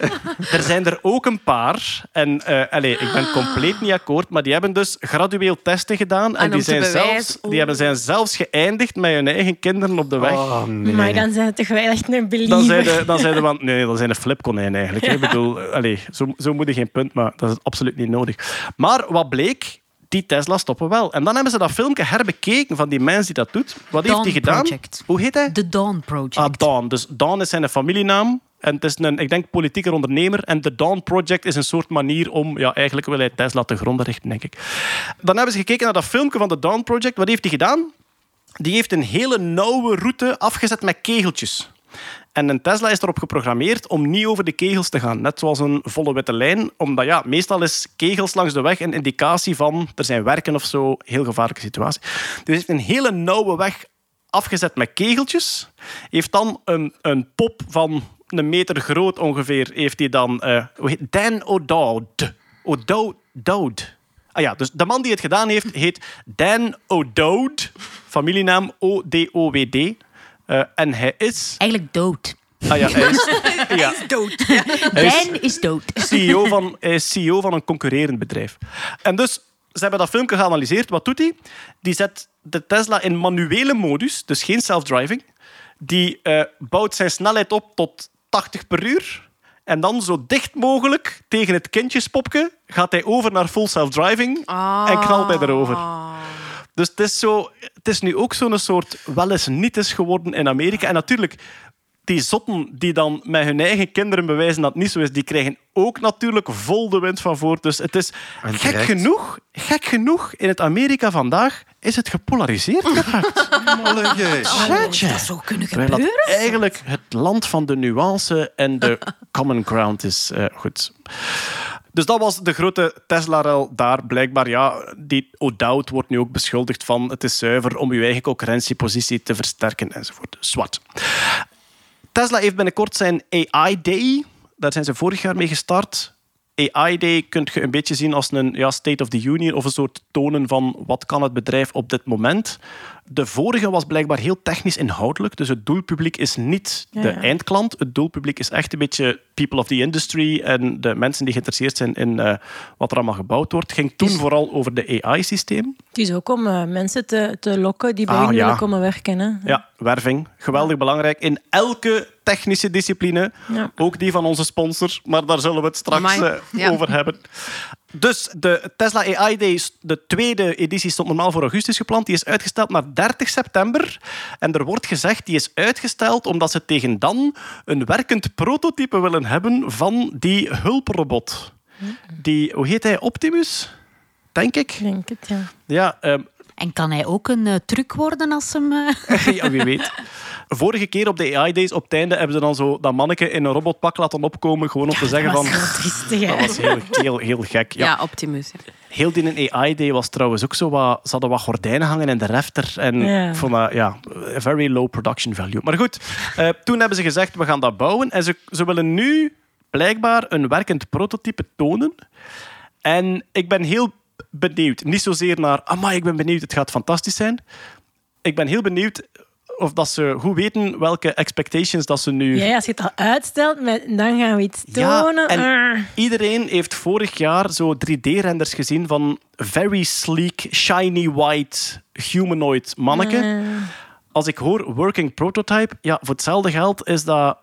er zijn er ook een paar, en eh allee, ik ben compleet niet akkoord, maar die hebben dus gradueel testen gedaan en, En die, zijn zelfs, die hebben zijn zelfs geëindigd met hun eigen kinderen op de weg. Oh, nee. Maar dan zijn het toch wel echt een believer. Dan zijn de, dan zijn de, want, nee, dat zijn de flipkonijn eigenlijk. hè. Ik bedoel, allee, zo, zo moet je geen punt, maar dat is absoluut niet nodig. Maar wat bleek? Die Tesla stoppen wel. En dan hebben ze dat filmpje herbekeken van die mens die dat doet. Wat heeft hij gedaan? Project. Hoe heet hij? De Dawn Project. Ah, Dawn. Dus Dawn is zijn familienaam. En het is een, ik denk, politieker ondernemer. En de Dawn Project is een soort manier om... Ja, eigenlijk wil hij Tesla te gronden richten, denk ik. Dan hebben ze gekeken naar dat filmpje van de Dawn Project. Wat heeft hij gedaan? Die heeft een hele nauwe route afgezet met kegeltjes. En een Tesla is erop geprogrammeerd om niet over de kegels te gaan. Net zoals een volle witte lijn. Omdat ja, meestal is kegels langs de weg een indicatie van er zijn werken of zo. Heel gevaarlijke situatie. Dus heeft een hele nauwe weg afgezet met kegeltjes. Heeft dan een, een pop van een meter groot ongeveer. Heeft hij dan... eh, Dan O'Dowd. O'Dowd. Ah ja, dus de man die het gedaan heeft, heet Dan O'Dowd. Familienaam O-D-O-W-D. Eh, en hij is... Eigenlijk dood. Ah ja, hij is... ja, Dood. Hij is- dood. CEO van, hij is CEO van een concurrerend bedrijf. En dus, ze hebben dat filmpje geanalyseerd. Wat doet hij? Die zet de Tesla in manuele modus, dus geen self-driving. Die eh, bouwt zijn snelheid op tot 80 per uur. En dan zo dicht mogelijk tegen het kindjespopje gaat hij over naar full self-driving en knalt hij erover. Dus het is, zo, het is nu ook zo'n soort wel eens niet is geworden in Amerika. En natuurlijk, die zotten die dan met hun eigen kinderen bewijzen dat het niet zo is, die krijgen ook natuurlijk vol de wind van voor. Dus het is gek genoeg, gek genoeg, in het Amerika vandaag is het gepolariseerd geraakt. Jeetje. Dat zou kunnen dat gebeuren. eigenlijk het land van de nuance en de common ground is. Eh, goed. Dus dat was de grote Tesla-rel daar. Blijkbaar, ja, die O'Dowd wordt nu ook beschuldigd van het is zuiver om je eigen concurrentiepositie te versterken enzovoort. Zwart. Tesla heeft binnenkort zijn AI Day. Daar zijn ze vorig jaar mee gestart. AI Day kun je een beetje zien als een ja, State of the Union of een soort tonen van wat kan het bedrijf op dit moment. De vorige was blijkbaar heel technisch inhoudelijk. Dus het doelpubliek is niet Ja, de ja. eindklant. Het doelpubliek is echt een beetje people of the industry en de mensen die geïnteresseerd zijn in eh, wat er allemaal gebouwd wordt. Het ging toen vooral over de AI-systeem. Het is ook om eh, mensen te, te lokken die bij Ah, hen ja. willen komen werken. Hè. Ja, werving. Geweldig belangrijk in elke technische discipline. Ja. Ook die van onze sponsor, maar daar zullen we het straks Amai. eh, Ja. over hebben. Dus de Tesla AI Day, de tweede editie, stond normaal voor augustus gepland. Die is uitgesteld naar 30 september. En er wordt gezegd, die is uitgesteld omdat ze tegen dan een werkend prototype willen hebben van die hulprobot. Die, hoe heet hij? Optimus? Denk ik. Ik denk het, ja. Ja, ehm, En kan hij ook een eh, truc worden als hem... eh, ja, wie weet. Vorige keer op de AI-days, op het einde, hebben ze dan zo dat manneke in een robotpak laten opkomen, gewoon om te zeggen dat van... was heel triestig, hè. Dat was heel, heel, heel gek. Ja. Ja, Optimus. ja. Heel die een AI-day was trouwens ook zo wat... Ze hadden wat gordijnen hangen in de refter. En Ja. ik vond dat, ja, a very low production value. Maar goed, eh, toen hebben ze gezegd, we gaan dat bouwen. En ze, ze willen nu blijkbaar een werkend prototype tonen. En ik ben heel benieuwd. Niet zozeer naar, amai, ik ben benieuwd, het gaat fantastisch zijn. Ik ben heel benieuwd of dat ze goed weten welke expectations dat ze nu... Ja, als je het al uitstelt, met, dan gaan we iets Ja, tonen. en iedereen heeft vorig jaar zo 3D-renders gezien van very sleek, shiny white humanoid manneke. Als ik hoor working prototype, ja, voor hetzelfde geld is dat...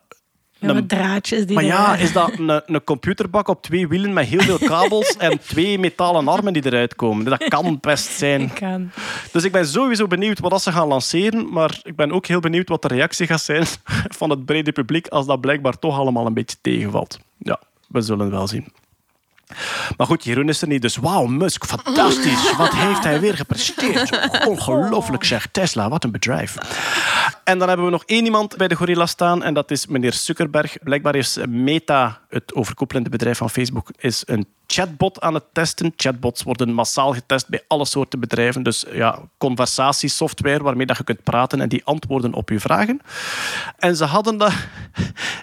Ja, draadjes die Maar ja, is dat een, een computerbak op twee wielen met heel veel kabels en twee metalen armen die eruit komen? Dat kan best zijn. kan. Dus ik ben sowieso benieuwd wat dat ze gaan lanceren, maar ik ben ook heel benieuwd wat de reactie gaat zijn van het brede publiek als dat blijkbaar toch allemaal een beetje tegenvalt. Ja, we zullen wel zien. Maar goed, Jeroen is er niet, dus wauw, Musk, fantastisch. Wat heeft hij weer gepresteerd? Ongelooflijk zeg, Tesla, wat een bedrijf. En dan hebben we nog één iemand bij de gorilla staan en dat is meneer Zuckerberg. Blijkbaar is Meta, het overkoepelende bedrijf van Facebook, is een chatbot aan het testen. Chatbots worden massaal getest bij alle soorten bedrijven. Dus ja, conversatiesoftware waarmee dat je kunt praten en die antwoorden op je vragen. En ze hadden dat...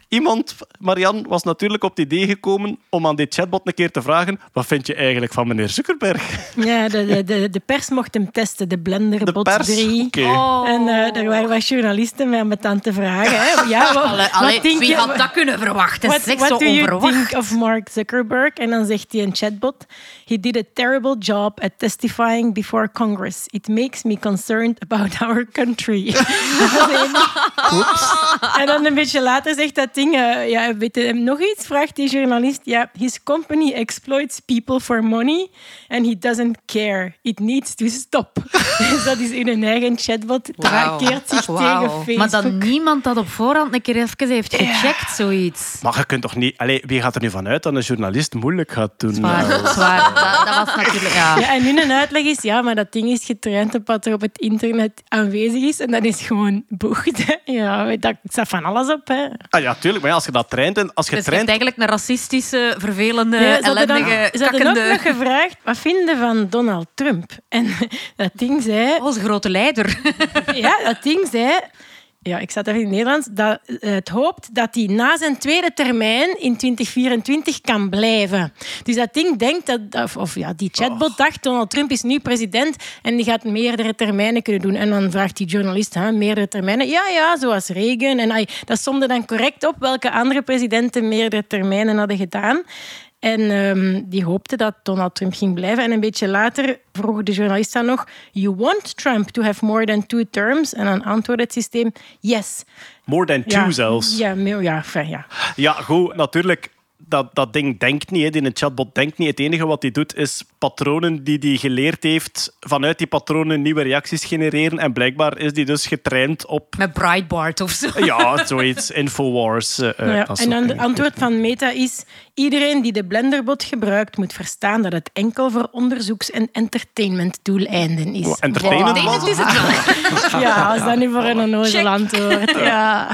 Iemand, Marianne, was natuurlijk op het idee gekomen om aan die chatbot een keer te vragen wat vind je eigenlijk van meneer Zuckerberg? Ja, de, de, de, de pers mocht hem testen, de De Blenderbot pers? 3. Oké. En eh er waren wat journalisten mij met aan te vragen. Hè. Ja, wat, Allee, wat allee, denk wie je- had dat kunnen verwachten? What, Zeg what zo do you onverwacht. think of Mark Zuckerberg? En dan zegt hij een chatbot. He did a terrible job at testifying before Congress. It makes me concerned about our country. En dan een beetje later zegt dat ding... eh, ja, weet je nog iets? Vraagt die journalist. Ja, his company exploits people for money and he doesn't care. It needs to stop. dus dat is in een eigen chatbot. Keert zich tegen Facebook. Maar dat niemand dat op voorhand een keer even heeft gecheckt, zoiets. Maar je kunt toch niet... Allee, wie gaat er nu vanuit dat een journalist moeilijk gaat doen? Zwaar, Nou, zwaar. Dat, dat was natuurlijk... Ja. Ja, en nu een uitleg is, ja, maar dat ding is getraind op wat er op het internet aanwezig is. En dat is gewoon boegd. Ja, dat staat van alles op. Hè. Ah ja, tuurlijk. Maar ja, als je dat traint... En als je Dus traint eigenlijk een racistische, vervelende, Ja, ze hadden dan- ellendige, ze hadden ook nog gevraagd, wat vinden van Donald Trump? En dat ding zei... Onze grote leider. Ja, dat ding zei... Ja, ik zat even in het Nederlands. Dat eh, het hoopt dat hij na zijn tweede termijn in 2024 kan blijven. Dus dat ding denkt dat... Of, of ja, die chatbot dacht, Donald Trump is nu president en die gaat meerdere termijnen kunnen doen. En dan vraagt die journalist, hè, meerdere termijnen? Ja, ja, zoals Reagan. En dat somde dan correct op welke andere presidenten meerdere termijnen hadden gedaan. En ehm, die hoopte dat Donald Trump ging blijven. En een beetje later vroeg de journalist dan nog... You want Trump to have more than two terms? En dan antwoordde het systeem... Yes. more than two ja, zelfs. Ja, meer- ja, ja. Ja, goed, natuurlijk. Dat, dat ding denkt niet, hè. die chatbot denkt niet. Het enige wat hij doet is patronen die hij geleerd heeft, vanuit die patronen nieuwe reacties genereren. En blijkbaar is die dus getraind op, Met Breitbart of zo. ja, zoiets, Infowars. eh, Ja, en dan het antwoord van Meta is... Iedereen die de Blenderbot gebruikt, moet verstaan dat het enkel voor onderzoeks- en entertainmentdoeleinden is. Oh, entertainment is het wel. Ja, als dat nu voor een onnozel antwoord. Ja.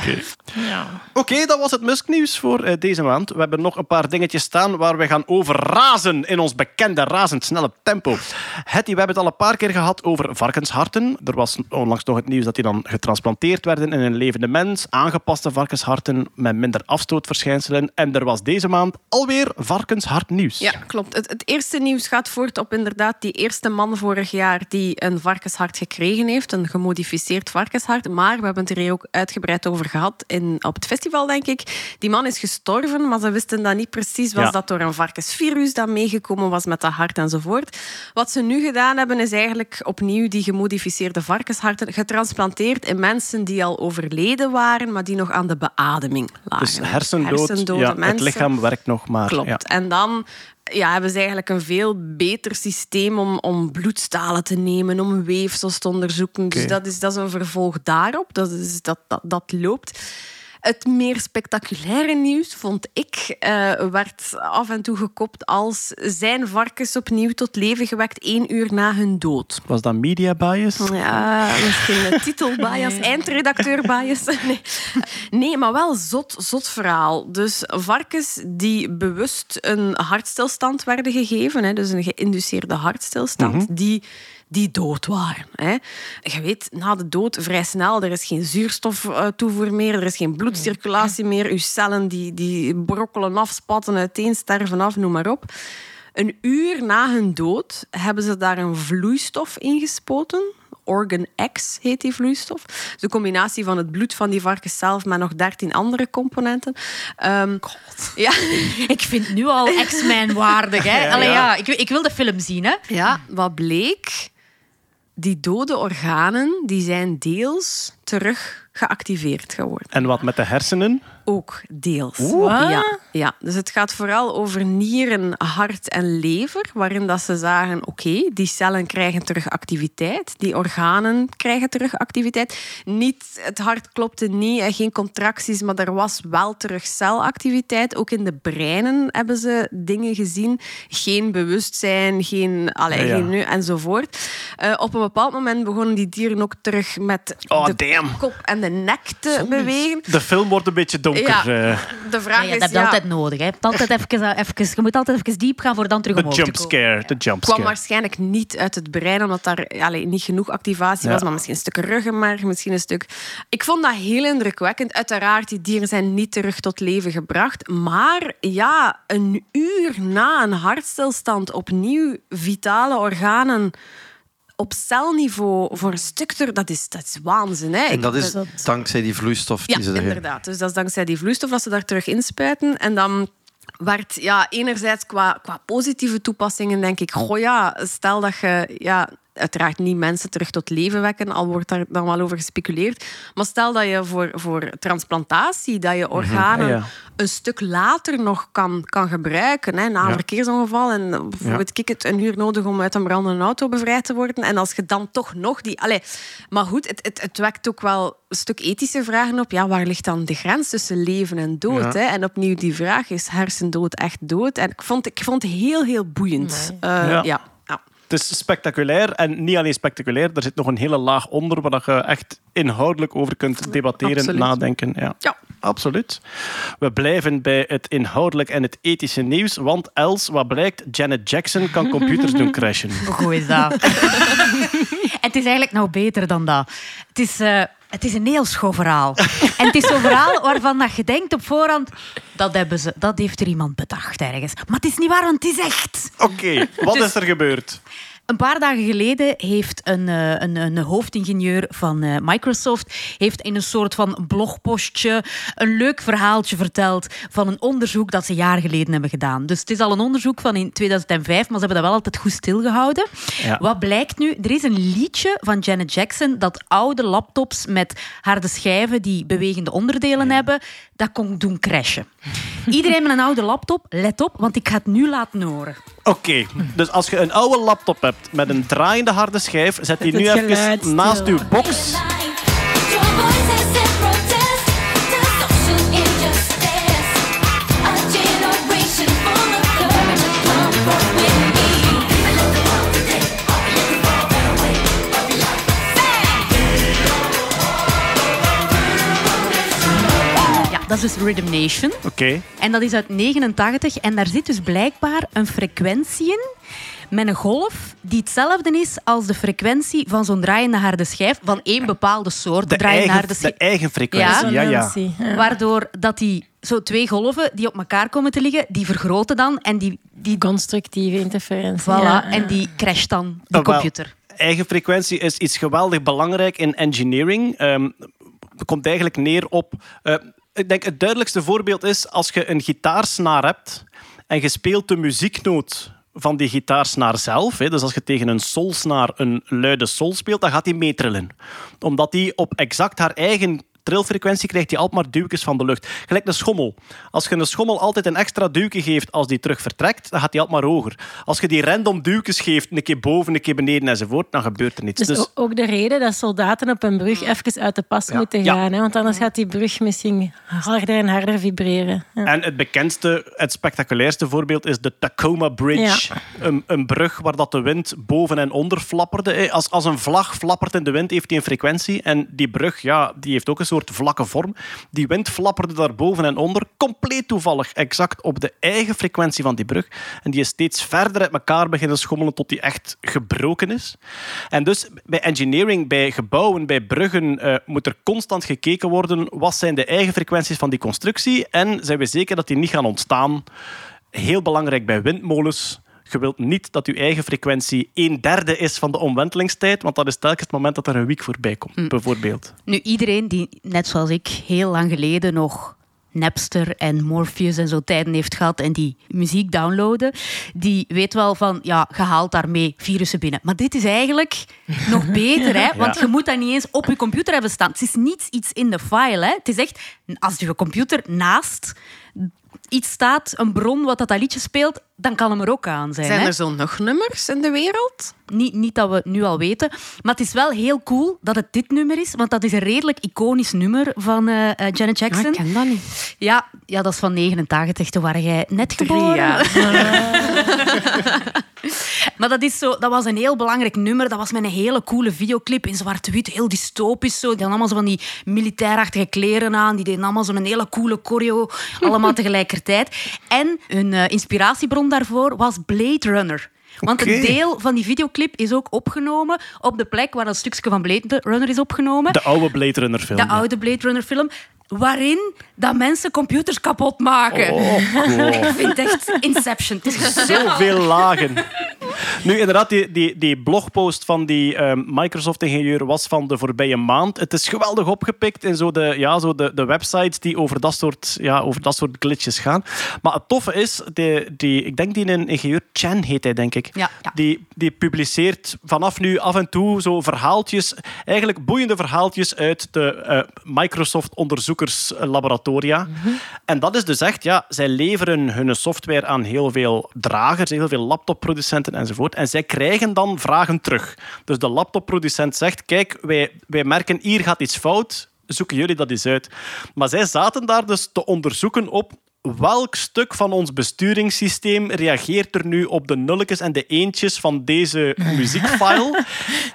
ja. Oké, dat was het Musk-nieuws voor eh, deze maand. We hebben nog een paar dingetjes staan waar we gaan over razen in ons bekende razendsnelle tempo. Hetty, we hebben het al een paar keer gehad over varkensharten. Er was onlangs nog het nieuws dat die dan getransplanteerd werden in een levende mens. Aangepaste varkensharten met minder afstootverschijnselen. En er was deze maand alweer varkenshartnieuws. Ja, klopt. Het, het eerste nieuws gaat voort op inderdaad die eerste man vorig jaar die een varkenshart gekregen heeft, een gemodificeerd varkenshart. Maar we hebben het er hier ook uitgebreid over gehad in, op het festival, denk ik. Die man is gestorven, maar ze wisten dat niet precies. Was Ja. dat door een varkensvirus dat meegekomen was met dat hart enzovoort. Wat ze nu gedaan hebben, is eigenlijk opnieuw die gemodificeerde varkensharten getransplanteerd in mensen die al overleden waren, maar die nog aan de beademing lagen. Dus hersendood, Hersendode ja, het mensen. lichaam werkt nog maar. Klopt. Ja. En dan ja, hebben ze eigenlijk een veel beter systeem om, om bloedstalen te nemen, om weefsels te onderzoeken. Dus dat is, dat is een vervolg daarop. Dat, is, dat, dat, dat loopt. Het meer spectaculaire nieuws, vond ik, eh, werd af en toe gekopt als zijn varkens opnieuw tot leven gewekt één uur na hun dood. Was dat media bias? Ja, misschien een titelbias, eindredacteurbias. Nee. nee, maar wel zot, zot verhaal. Dus varkens die bewust een hartstilstand werden gegeven, hè, dus een geïnduceerde hartstilstand, die, die dood waren. Hè. Je weet, na de dood vrij snel, er is geen zuurstoftoevoer meer, er is geen bloedcirculatie meer, je cellen die, die brokkelen af, spatten uiteen, sterven af, noem maar op. Een uur na hun dood hebben ze daar een vloeistof in gespoten. Organ X heet die vloeistof. Dus een combinatie van het bloed van die varkens zelf met nog 13 andere componenten. Ehm, ja, Ik vind nu al X-Men waardig. Hè? Allee, ja. ik, ik wil de film zien. Hè? ja, wat bleek? Die dode organen die zijn deels terug geactiveerd geworden. En wat met de hersenen? Ook deels. Oeh. Ja, ja, dus het gaat vooral over nieren, hart en lever, waarin dat ze zagen, oké, die cellen krijgen terug activiteit, die organen krijgen terug activiteit. Niet, het hart klopte niet, en geen contracties, maar er was wel terug celactiviteit. Ook in de breinen hebben ze dingen gezien. Geen bewustzijn, geen, allee, Ja, ja. geen nu, enzovoort. Eh, op een bepaald moment begonnen die dieren ook terug met Oh, de damn. kop en de nek te bewegen. De film wordt een beetje donker. Ja, eh. de vraag Ja, is... dat heb je ja, altijd nodig. Hè. Je, hebt altijd even, even, je moet altijd even diep gaan voor dan terug De omhoog te jump komen. scare. De jump kwam scare. waarschijnlijk niet uit het brein, omdat daar allee, niet genoeg activatie Ja. was. Maar misschien een stuk ruggenmerg, misschien een stuk... Ik vond dat heel indrukwekkend. Uiteraard, die dieren zijn niet terug tot leven gebracht. Maar ja, een uur na een hartstilstand opnieuw vitale organen op celniveau voor een stuk. Dat is, dat is waanzin, hè? En dat is dankzij die vloeistof die ja, ze erin... inderdaad. Dus dat is dankzij die vloeistof dat ze daar terug inspuiten. En dan werd ja, enerzijds qua, qua positieve toepassingen, denk ik, goh ja, stel dat je ja, uiteraard niet mensen terug tot leven wekken, al wordt daar dan wel over gespeculeerd. Maar stel dat je voor, voor transplantatie, dat je organen Ah, ja. een stuk later nog kan, kan gebruiken, hè, na een Ja. verkeersongeval. En bijvoorbeeld, ik het een uur nodig om uit een brandende auto bevrijd te worden. En als je dan toch nog die... Allee, maar goed, het, het, het wekt ook wel een stuk ethische vragen op. Ja, waar ligt dan de grens tussen leven en dood? Ja. Hè? En opnieuw die vraag, is hersendood echt dood? En ik vond, ik vond het heel, heel boeiend. Eh, Ja. ja. Het is spectaculair en niet alleen spectaculair, er zit nog een hele laag onder waar je echt inhoudelijk over kunt debatteren, Absoluut. nadenken. Ja. Ja. Absoluut. We blijven bij het inhoudelijk en het ethische nieuws, want Els, wat blijkt, Janet Jackson kan computers doen crashen. Hoe goed is dat? het is eigenlijk nog beter dan dat. Het is, eh, het is een heel schoon verhaal. En het is zo'n verhaal waarvan dat je denkt op voorhand... Dat, hebben ze, dat heeft er iemand bedacht ergens. Maar het is niet waar, want het is echt. Oké, wat is er gebeurd? Een paar dagen geleden heeft een, eh, een, een hoofdingenieur van eh, Microsoft heeft in een soort van blogpostje een leuk verhaaltje verteld van een onderzoek dat ze jaren geleden hebben gedaan. Dus het is al een onderzoek van in 2005, maar ze hebben dat wel altijd goed stilgehouden. Ja. Wat blijkt nu? Er is een liedje van Janet Jackson dat oude laptops met harde schijven die bewegende onderdelen hebben, dat kon doen crashen. Iedereen met een oude laptop, let op, want ik ga het nu laten horen. Oké, dus als je een oude laptop hebt met een draaiende harde schijf, zet die het nu even naast uw box. Dat is dus Rhythm Nation. Oké, En dat is uit 89. En daar zit dus blijkbaar een frequentie in met een golf die hetzelfde is als de frequentie van zo'n draaiende harde schijf van één bepaalde soort de draaiende eigen, harde de schijf. eigen frequentie. Ja, ja. Waardoor dat die zo twee golven die op elkaar komen te liggen, die vergroten dan en die, die Constructieve interferentie. voilà, ja, en die crasht dan die Ah, computer. Eigen frequentie is iets geweldig belangrijk in engineering. Ehm, het komt eigenlijk neer op. eh, ik denk het duidelijkste voorbeeld is als je een gitaarsnaar hebt en je speelt de muzieknoot van die gitaarsnaar zelf. Hè. Dus als je tegen een solsnaar een luide sol speelt, dan gaat die meetrillen. Omdat die op exact haar eigen trilfrequentie krijgt hij altijd maar duwtjes van de lucht. Gelijk een schommel. Als je een schommel altijd een extra duwtje geeft als die terug vertrekt, dan gaat die altijd maar hoger. Als je die random duwtjes geeft, een keer boven, een keer beneden enzovoort, dan gebeurt er niets. Dus, Dus, o- ook de reden dat soldaten op een brug even uit de pas moeten Ja. gaan. Hè? Want anders gaat die brug misschien harder en harder vibreren. Ja. En het bekendste, het spectaculairste voorbeeld is de Tacoma Bridge. Een, een brug waar dat de wind boven en onder flapperde. Als, als een vlag flappert in de wind, heeft hij een frequentie. En die brug, ja, die heeft ook een soort vlakke vorm. Die wind flapperde daar boven en onder, compleet toevallig, exact op de eigen frequentie van die brug. En die is steeds verder uit elkaar beginnen schommelen tot die echt gebroken is. En dus bij engineering, bij gebouwen, bij bruggen, eh, moet er constant gekeken worden wat zijn de eigen frequenties van die constructie en zijn we zeker dat die niet gaan ontstaan. Heel belangrijk bij windmolens. Je wilt niet dat je eigen frequentie een derde is van de omwentelingstijd, want dat is telkens het moment dat er een wiek voorbij komt, bijvoorbeeld. Nu, iedereen die, net zoals ik, heel lang geleden nog Napster en Morpheus en zo tijden heeft gehad en die muziek downloaden, die weet wel van, ja, je haalt daarmee virussen binnen. Maar dit is eigenlijk nog beter, hè? want Ja. je moet dat niet eens op je computer hebben staan. Het is niet iets in de file. Hè? Het is echt, als je computer naast iets staat, een bron wat dat, dat liedje speelt, dan kan hem er ook aan zijn. Zijn hè? er zo nog nummers in de wereld? Niet, niet dat we het nu al weten. Maar het is wel heel cool dat het dit nummer is. Want dat is een redelijk iconisch nummer van eh, Janet Jackson. Ah, ik ken dat niet. Ja, ja, dat is van 89. Toen waren jij net geboren. jaar. Maar dat, is zo, dat was een heel belangrijk nummer. Dat was met een hele coole videoclip in zwart-wit. Heel dystopisch. Zo. Die hadden allemaal zo van die militairachtige kleren aan. Die deden allemaal zo'n hele coole choreo. Allemaal tegelijkertijd. En hun eh, inspiratiebron daarvoor was Blade Runner. Want een deel van die videoclip is ook opgenomen op de plek waar een stukje van Blade Runner is opgenomen. De oude Blade Runner film. De ja. oude Blade Runner film. Waarin dat mensen computers kapot maken. Oh. Ik vind het echt Inception. Het is Zoveel lagen. Nu, inderdaad, die, die, die blogpost van die ehm, Microsoft-ingenieur was van de voorbije maand. Het is geweldig opgepikt in zo de, ja, zo de, de websites die over dat, soort, ja, over dat soort glitches gaan. Maar het toffe is, die, die, ik denk die een ingenieur, Chen heet hij, denk ik. Ja, ja. Die, die publiceert vanaf nu af en toe zo verhaaltjes, eigenlijk boeiende verhaaltjes uit de eh, Microsoft-onderzoekerslaboratoria. En dat is dus echt, ja, zij leveren hun software aan heel veel dragers, heel veel laptopproducenten enzovoort. En zij krijgen dan vragen terug. Dus de laptopproducent zegt, kijk, wij, wij merken hier gaat iets fout, zoeken jullie dat eens uit. Maar zij zaten daar dus te onderzoeken op welk stuk van ons besturingssysteem reageert er nu op de nulletjes en de eentjes van deze muziekfile.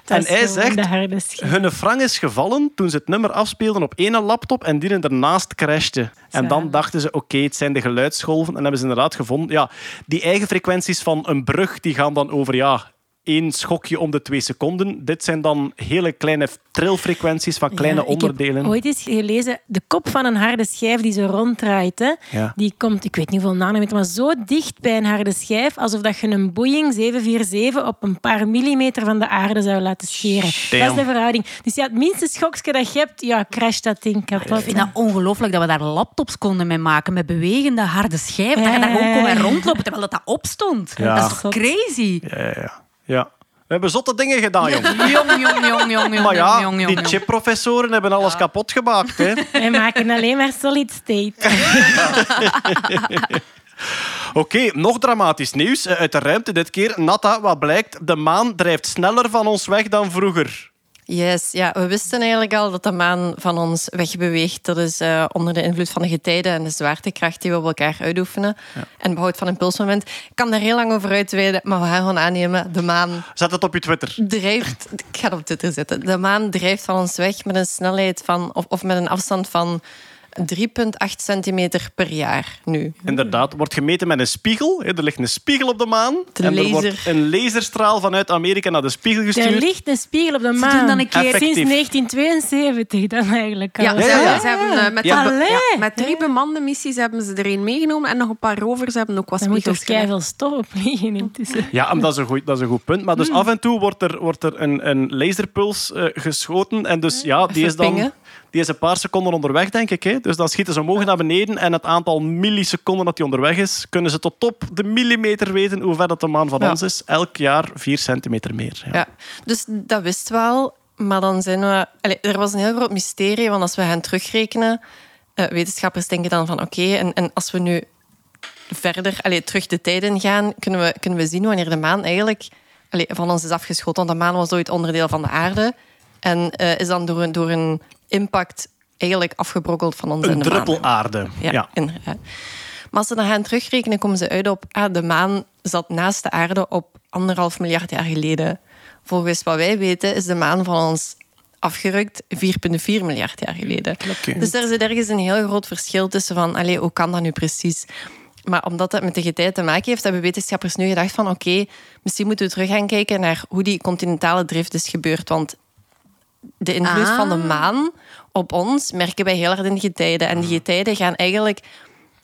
En hij zegt, hun frank is gevallen toen ze het nummer afspeelden op één laptop en die ernaast crashte. En dan dachten ze, oké, het zijn de geluidsgolven. En hebben ze inderdaad gevonden, ja, die eigen frequenties van een brug, die gaan dan over, ja, één schokje om de twee seconden. Dit zijn dan hele kleine trilfrequenties van kleine Ja, onderdelen. Ik heb ooit eens gelezen, de kop van een harde schijf die zo ronddraait, hè, Ja. die komt, ik weet niet hoeveel nanometer, maar zo dicht bij een harde schijf, alsof dat je een Boeing 747 op een paar millimeter van de aarde zou laten scheren. Dat is de verhouding. Dus ja, het minste schokje dat je hebt, ja, crasht dat ding kapot. Ik vind dat ongelooflijk dat we daar laptops konden mee maken met bewegende harde schijven. Dat je daar gewoon kon ja. mee rondlopen terwijl dat, dat opstond. Ja. Dat is toch crazy? Ja, ja, ja. We hebben zotte dingen gedaan, jong. Jong, jong, jong, jong, jong, Maar ja, jong, jong, die jong. chipprofessoren hebben alles kapot gemaakt. Hè. Wij maken alleen maar solid state. Oké, nog dramatisch nieuws eh, uit de ruimte dit keer. Natta, wat blijkt? De maan drijft sneller van ons weg dan vroeger. Yes, ja, we wisten eigenlijk al dat de maan van ons wegbeweegt. Dat is eh, onder de invloed van de getijden en de zwaartekracht die we op elkaar uitoefenen. En behoud van impulsmoment. Ik kan daar heel lang over uitweiden, maar we gaan gewoon aannemen. De maan Zet het op je Twitter. drijft... Ik ga het op Twitter zetten. De maan drijft van ons weg met een snelheid van... Of, of met een afstand van 3,8 centimeter per jaar nu. Inderdaad, wordt gemeten met een spiegel. hè. Er ligt een spiegel op de maan. De en er laser. wordt een laserstraal vanuit Amerika naar de spiegel Er gestuurd. ligt een spiegel op de doen maan. dan een keer- Effectief. Sinds 1972 dan eigenlijk al. Ja, Ja, ja, ja. Ze hebben, eh, met, de- met drie bemande missies hebben ze er een meegenomen en nog een paar rovers hebben ook wat Er moet toch spiegels stof op liggen intussen. Ja, dat is een goed, dat is een goed punt. Maar dus Hmm. af en toe wordt er, wordt er een, een laserpuls eh, geschoten. En dus ja, die is dan pingen. Die is een paar seconden onderweg, denk ik. Hè. Dus dan schieten ze omhoog naar beneden. En het aantal milliseconden dat die onderweg is, kunnen ze tot op de millimeter weten hoe ver dat de maan van Ja. ons is. Elk jaar vier centimeter meer. Ja. Ja, dus dat wist wel. Maar dan zijn we... Allee, er was een heel groot mysterie, want als we gaan terugrekenen... eh, wetenschappers denken dan van oké, en, en als we nu verder allee, terug de tijd in gaan, kunnen we, kunnen we zien wanneer de maan eigenlijk allee, van ons is afgeschoten. Want de maan was ooit onderdeel van de aarde en eh, is dan door een, door een impact eigenlijk afgebrokkeld van ons en Een de maan. druppel aarde. Ja. Maar als ze dan gaan terugrekenen, komen ze uit op... Ah, de maan zat naast de aarde op anderhalf miljard jaar geleden. Volgens wat wij weten is de maan van ons afgerukt 4,4 miljard jaar geleden. Dus er zit ergens een heel groot verschil tussen van... Allee, hoe kan dat nu precies? Maar omdat dat met de getij te maken heeft, hebben wetenschappers nu gedacht van... Oké, misschien moeten we terug gaan kijken naar hoe die continentale drift is gebeurd. Want de invloed Ah. van de maan op ons merken wij heel hard in de getijden. En die getijden gaan eigenlijk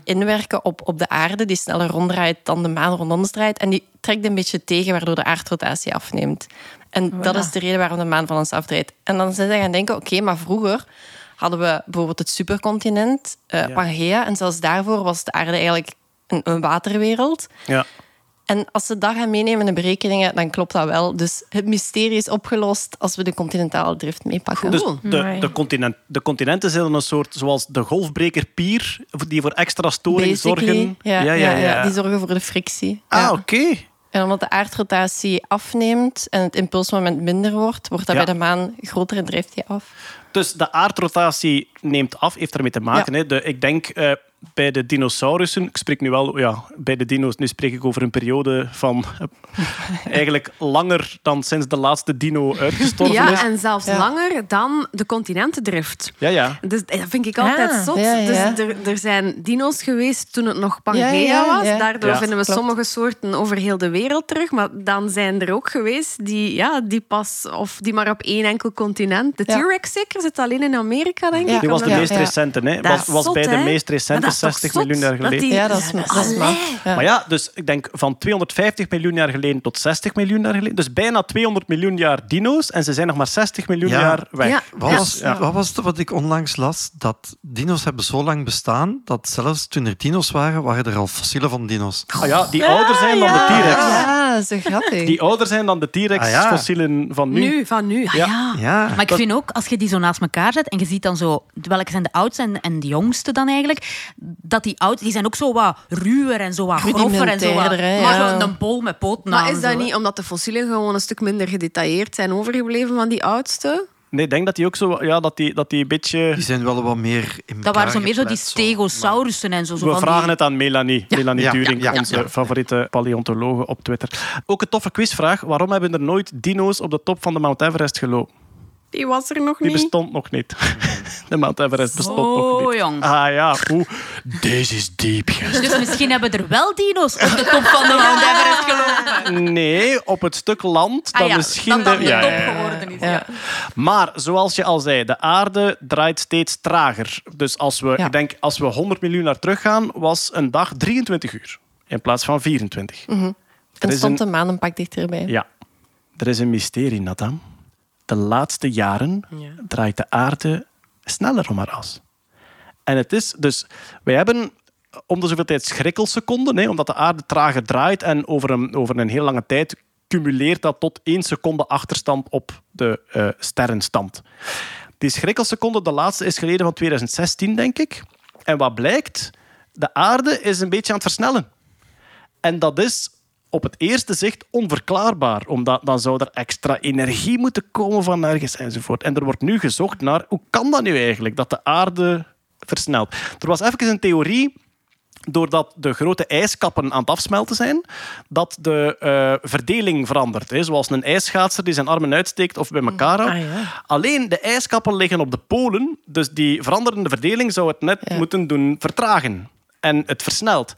inwerken op, op de aarde, die sneller ronddraait dan de maan rond ons draait. En die trekt een beetje tegen, waardoor de aardrotatie afneemt. En dat is de reden waarom de maan van ons afdraait. En dan zijn ze gaan denken, oké, maar vroeger hadden we bijvoorbeeld het supercontinent, eh, Pangea. En zelfs daarvoor was de aarde eigenlijk een, een waterwereld. Ja. En als ze dat gaan meenemen in de berekeningen, dan klopt dat wel. Dus het mysterie is opgelost als we de continentale drift meepakken. Dus de, de, continent, de continenten zijn een soort, zoals de golfbreker pier, die voor extra storing Basically, zorgen. Ja, ja, ja, die zorgen voor de frictie. Ah, Ja. oké. En omdat de aardrotatie afneemt en het impulsmoment minder wordt, wordt dat Ja. bij de maan groter en drijft die af. Dus de aardrotatie neemt af, heeft ermee te maken. Ja. Hè. De, ik denk eh, bij de dinosaurussen, ik spreek nu wel ja, bij de dino's, nu spreek ik over een periode van eh, eigenlijk langer dan sinds de laatste dino uitgestorven Ja, is. en zelfs Ja. langer dan de continentendrift. Ja, ja. Dus dat vind ik altijd Ah. zot. Ja, ja. Dus er, er zijn dino's geweest toen het nog Pangea Ja, ja, was. ja. Daardoor Ja. vinden we Klopt. sommige soorten over heel de wereld terug. Maar dan zijn er ook geweest die, ja, die pas of die maar op één enkel continent. De Ja. T-Rex zeker zit alleen in Amerika, denk Ja. ik. Die was de Ja, meest ja. recente. Hè. Was, was zot, bij de meest recente is toch 60 zot miljoen jaar dat geleden. die- Ja, dat is, dat is maf. Ja. Maar ja, dus ik denk van 250 miljoen jaar geleden tot 60 miljoen jaar geleden. Dus bijna 200 miljoen jaar dino's en ze zijn nog maar 60 miljoen Ja. jaar weg. Ja. Wat, was, Ja. wat was het wat ik onlangs las? Dat dino's hebben zo lang bestaan dat zelfs toen er dino's waren, waren er al fossielen van dino's. Ah ja, die ouder zijn dan de T-Rex. Ja, zo grappig. Die ouder zijn dan de Ah, ja. T-Rex-fossielen van nu. Nu, van nu. Ah, Ja. ja. Maar ik vind ook, als je die zo naast elkaar zet en je ziet dan zo, welke zijn de oudste en, en de jongste dan eigenlijk, dat die oud, die zijn ook zo wat ruwer en zo wat groffer en zo wat, hè, maar zo een bol met poten Maar aan is dat zo, niet omdat de fossielen gewoon een stuk minder gedetailleerd zijn overgebleven van die oudste? Nee, ik denk dat die ook zo... Ja, dat die, dat die een beetje... die zijn wel wat meer in Dat waren zo meer zo die stegosaurussen en zo. zo We van vragen die... het aan Melanie. Melanie Ja, Turing, ja, ja, onze ja. favoriete paleontologe op Twitter. Ook een toffe quizvraag. Waarom hebben er nooit dino's op de top van de Mount Everest gelopen? Die was er nog Die niet. bestond nog niet. De Mount Everest bestond nog Zo, niet. jong. Ah ja, oeh. Deze is diep. Dus misschien hebben er wel dino's op de top van de Mount Everest gelopen. Nee, op het stuk land dat Ah ja, misschien... dat dan de ja, top geworden is. Ja. Ja. Maar zoals je al zei, de aarde draait steeds trager. Dus als we, Ja. ik denk, als we 100 miljoen jaar teruggaan, was een dag 23 uur in plaats van 24. En is stond een- de maan een pak dichterbij. Ja, er is een mysterie, Nathan. De laatste jaren draait de aarde sneller om haar as. En het is dus, wij hebben om de zoveel tijd schrikkelseconden, hè, omdat de aarde trager draait en over een, over een heel lange tijd cumuleert dat tot één seconde achterstand op de eh, sterrenstand. Die schrikkelseconde, de laatste, is geleden van 2016, denk ik. En wat blijkt? De aarde is een beetje aan het versnellen. En dat is op het eerste zicht onverklaarbaar, omdat dan zou er extra energie moeten komen van ergens enzovoort. En er wordt nu gezocht naar hoe kan dat nu eigenlijk, dat de aarde versnelt. Er was even een theorie doordat de grote ijskappen aan het afsmelten zijn, dat de eh, verdeling verandert. Hè. Zoals een ijsschaatser die zijn armen uitsteekt of bij elkaar houdt. Ah, ja. Alleen de ijskappen liggen op de polen, dus die veranderende verdeling zou het net Ja. moeten doen vertragen. En het versnelt.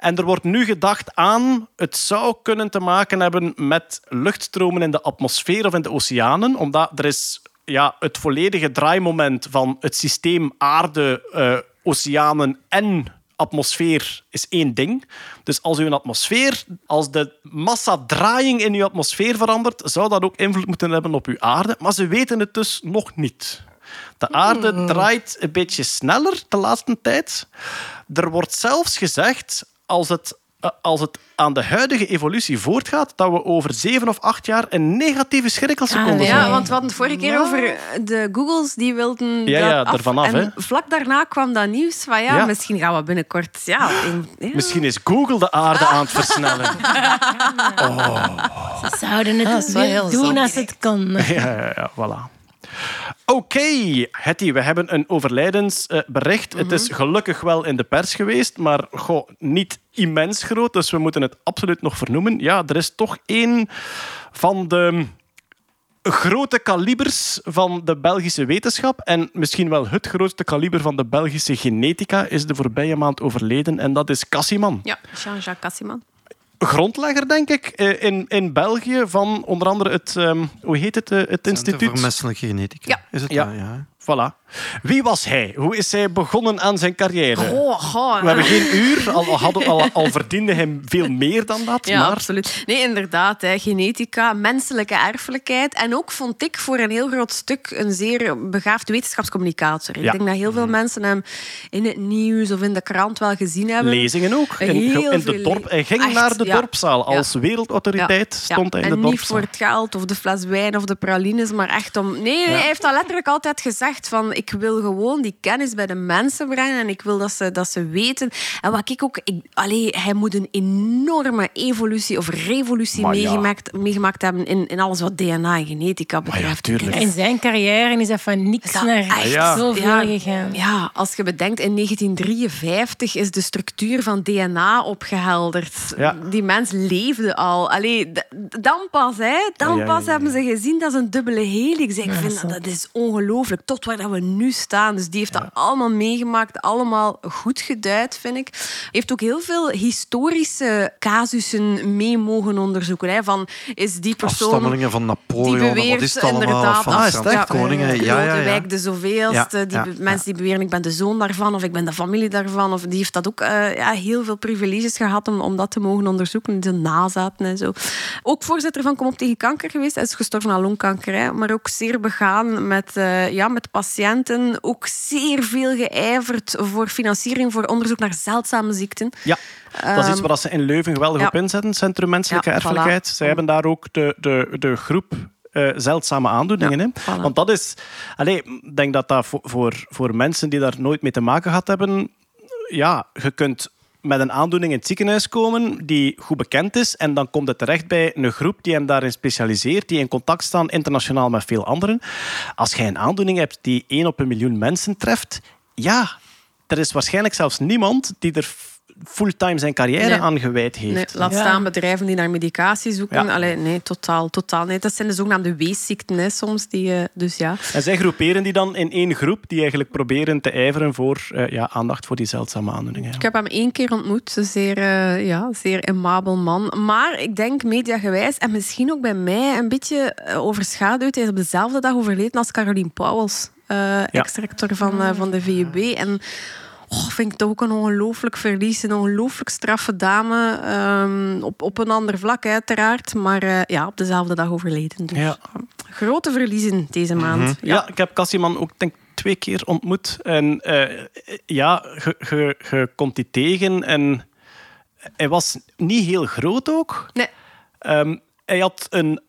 En er wordt nu gedacht aan, het zou kunnen te maken hebben met luchtstromen in de atmosfeer of in de oceanen, omdat er is ja, het volledige draaimoment van het systeem aarde, eh, oceanen en atmosfeer is één ding. Dus als uw atmosfeer, als de massadraaiing in uw atmosfeer verandert, zou dat ook invloed moeten hebben op uw aarde. Maar ze weten het dus nog niet. De aarde draait een beetje sneller de laatste tijd. Er wordt zelfs gezegd, als het eh, als het aan de huidige evolutie voortgaat, dat we over zeven of acht jaar een negatieve schrikkelseconde Ah, nee. zijn. Ja, want we hadden het vorige keer over de Googles die wilden Ja, dat ja, af. ervan af, En hè. vlak daarna kwam dat nieuws van ja, Ja. misschien gaan we binnenkort... Ja, in- ja. Misschien is Google de aarde aan het versnellen. Ze zouden het heel doen als het kon. Ja, ja, ja, voilà. Oké, Hetty, we hebben een overlijdensbericht. Het is gelukkig wel in de pers geweest, maar goh, niet immens groot, dus we moeten het absoluut nog vernoemen. Ja, er is toch één van de grote kalibers van de Belgische wetenschap en misschien wel het grootste kaliber van de Belgische genetica is de voorbije maand overleden en dat is Cassiman. Ja, Jean-Jacques Cassiman. Grondlegger, denk ik, eh, in, in België van onder andere het, ehm, hoe heet het, eh, het Centrum instituut? voor menselijke genetica. Ja. Is het Ja. ja. ja. Voilà. Wie was hij? Hoe is hij begonnen aan zijn carrière? Oh. We hebben geen uur, al, hadden, al, al verdiende hij veel meer dan dat. Ja, maar absoluut. Nee, inderdaad. Hè. Genetica, menselijke erfelijkheid. En ook vond ik voor een heel groot stuk een zeer begaafd wetenschapscommunicator. Ik Ja. denk dat heel veel mensen hem in het nieuws of in de krant wel gezien hebben. lezingen ook. In, de dorp, hij ging Echt, naar de ja. dorpszaal. Als Ja. wereldautoriteit stond hij in en de niet dorpszaal. voor het geld of de fles wijn of de pralines, maar echt om... Nee, hij heeft dat letterlijk altijd gezegd van ik wil gewoon die kennis bij de mensen brengen en ik wil dat ze, dat ze weten. En wat ik ook... Ik, allee, hij moet een enorme evolutie of revolutie Maar ja. meegemaakt, meegemaakt hebben in, in alles wat DNA en genetica betreft. In zijn carrière is dat van niks dat naar echt? Ja. zoveel Ja, gegaan. Ja, als je bedenkt, in 1953 is de structuur van DNA opgehelderd. Ja. Die mens leefde al. Allee, dan pas, hè, dan Ja, ja, pas ja, hebben ze gezien dat is een dubbele helix. Ik vind zo. dat, dat is ongelooflijk. Tot waar dat we nu staan. Dus die heeft dat allemaal meegemaakt, allemaal goed geduid, vind ik. Heeft ook heel veel historische casussen mee mogen onderzoeken. Hè, van, is die persoon Afstammelingen van die Napoleon, wat beweert is het allemaal? Van de ja, koningen. Ja, ja, ja. De zoveelste. Die mensen die beweren ik ben de zoon daarvan of ik ben de familie daarvan. Of die heeft dat ook eh, ja, heel veel privileges gehad om, om dat te mogen onderzoeken. De nazaten en zo. Ook voorzitter van Kom op tegen kanker geweest. Hij is gestorven aan longkanker. Hè. Maar ook zeer begaan met, eh, ja, met patiënten. Ook zeer veel geijverd voor financiering voor onderzoek naar zeldzame ziekten. Ja, dat is iets waar ze in Leuven geweldig ja. op inzetten. Centrum Menselijke Ja, Erfelijkheid. voilà. Zij hebben daar ook de, de, de groep eh, zeldzame aandoeningen. Ja, hè. voilà. Want dat is... Ik denk dat dat voor, voor, voor mensen die daar nooit mee te maken gehad hebben... Ja, je kunt met een aandoening in het ziekenhuis komen die goed bekend is en dan komt het terecht bij een groep die hem daarin specialiseert, die in contact staan internationaal met veel anderen. Als jij een aandoening hebt die één op een miljoen mensen treft, ja, er is waarschijnlijk zelfs niemand die er fulltime zijn carrière Nee. aan gewijd heeft. Nee, laat Ja. staan bedrijven die naar medicatie zoeken. Ja. Allee, nee, totaal, totaal niet. Dat zijn de zogenaamde weesziekten hè, soms. Die, eh, dus ja. En zij groeperen die dan in één groep die eigenlijk proberen te ijveren voor eh, ja, aandacht voor die zeldzame aandoeningen. Ik heb hem één keer ontmoet. Een zeer, eh, ja, zeer amabel man. Maar ik denk mediagewijs en misschien ook bij mij een beetje overschaduwd. Hij is op dezelfde dag overleden als Caroline Pauwels. eh Ex-rector van, van de VUB. En oh, vind ik toch ook een ongelooflijk verlies. Een ongelooflijk straffe dame. ehm, op, op een ander vlak, uiteraard. Maar eh, ja, op dezelfde dag overleden. Dus, Ja. Grote verliezen deze maand. Ja, ik heb Cassiman ook denk twee keer ontmoet. En eh, ja, je komt die tegen en hij was niet heel groot ook. Nee. Ehm, hij had een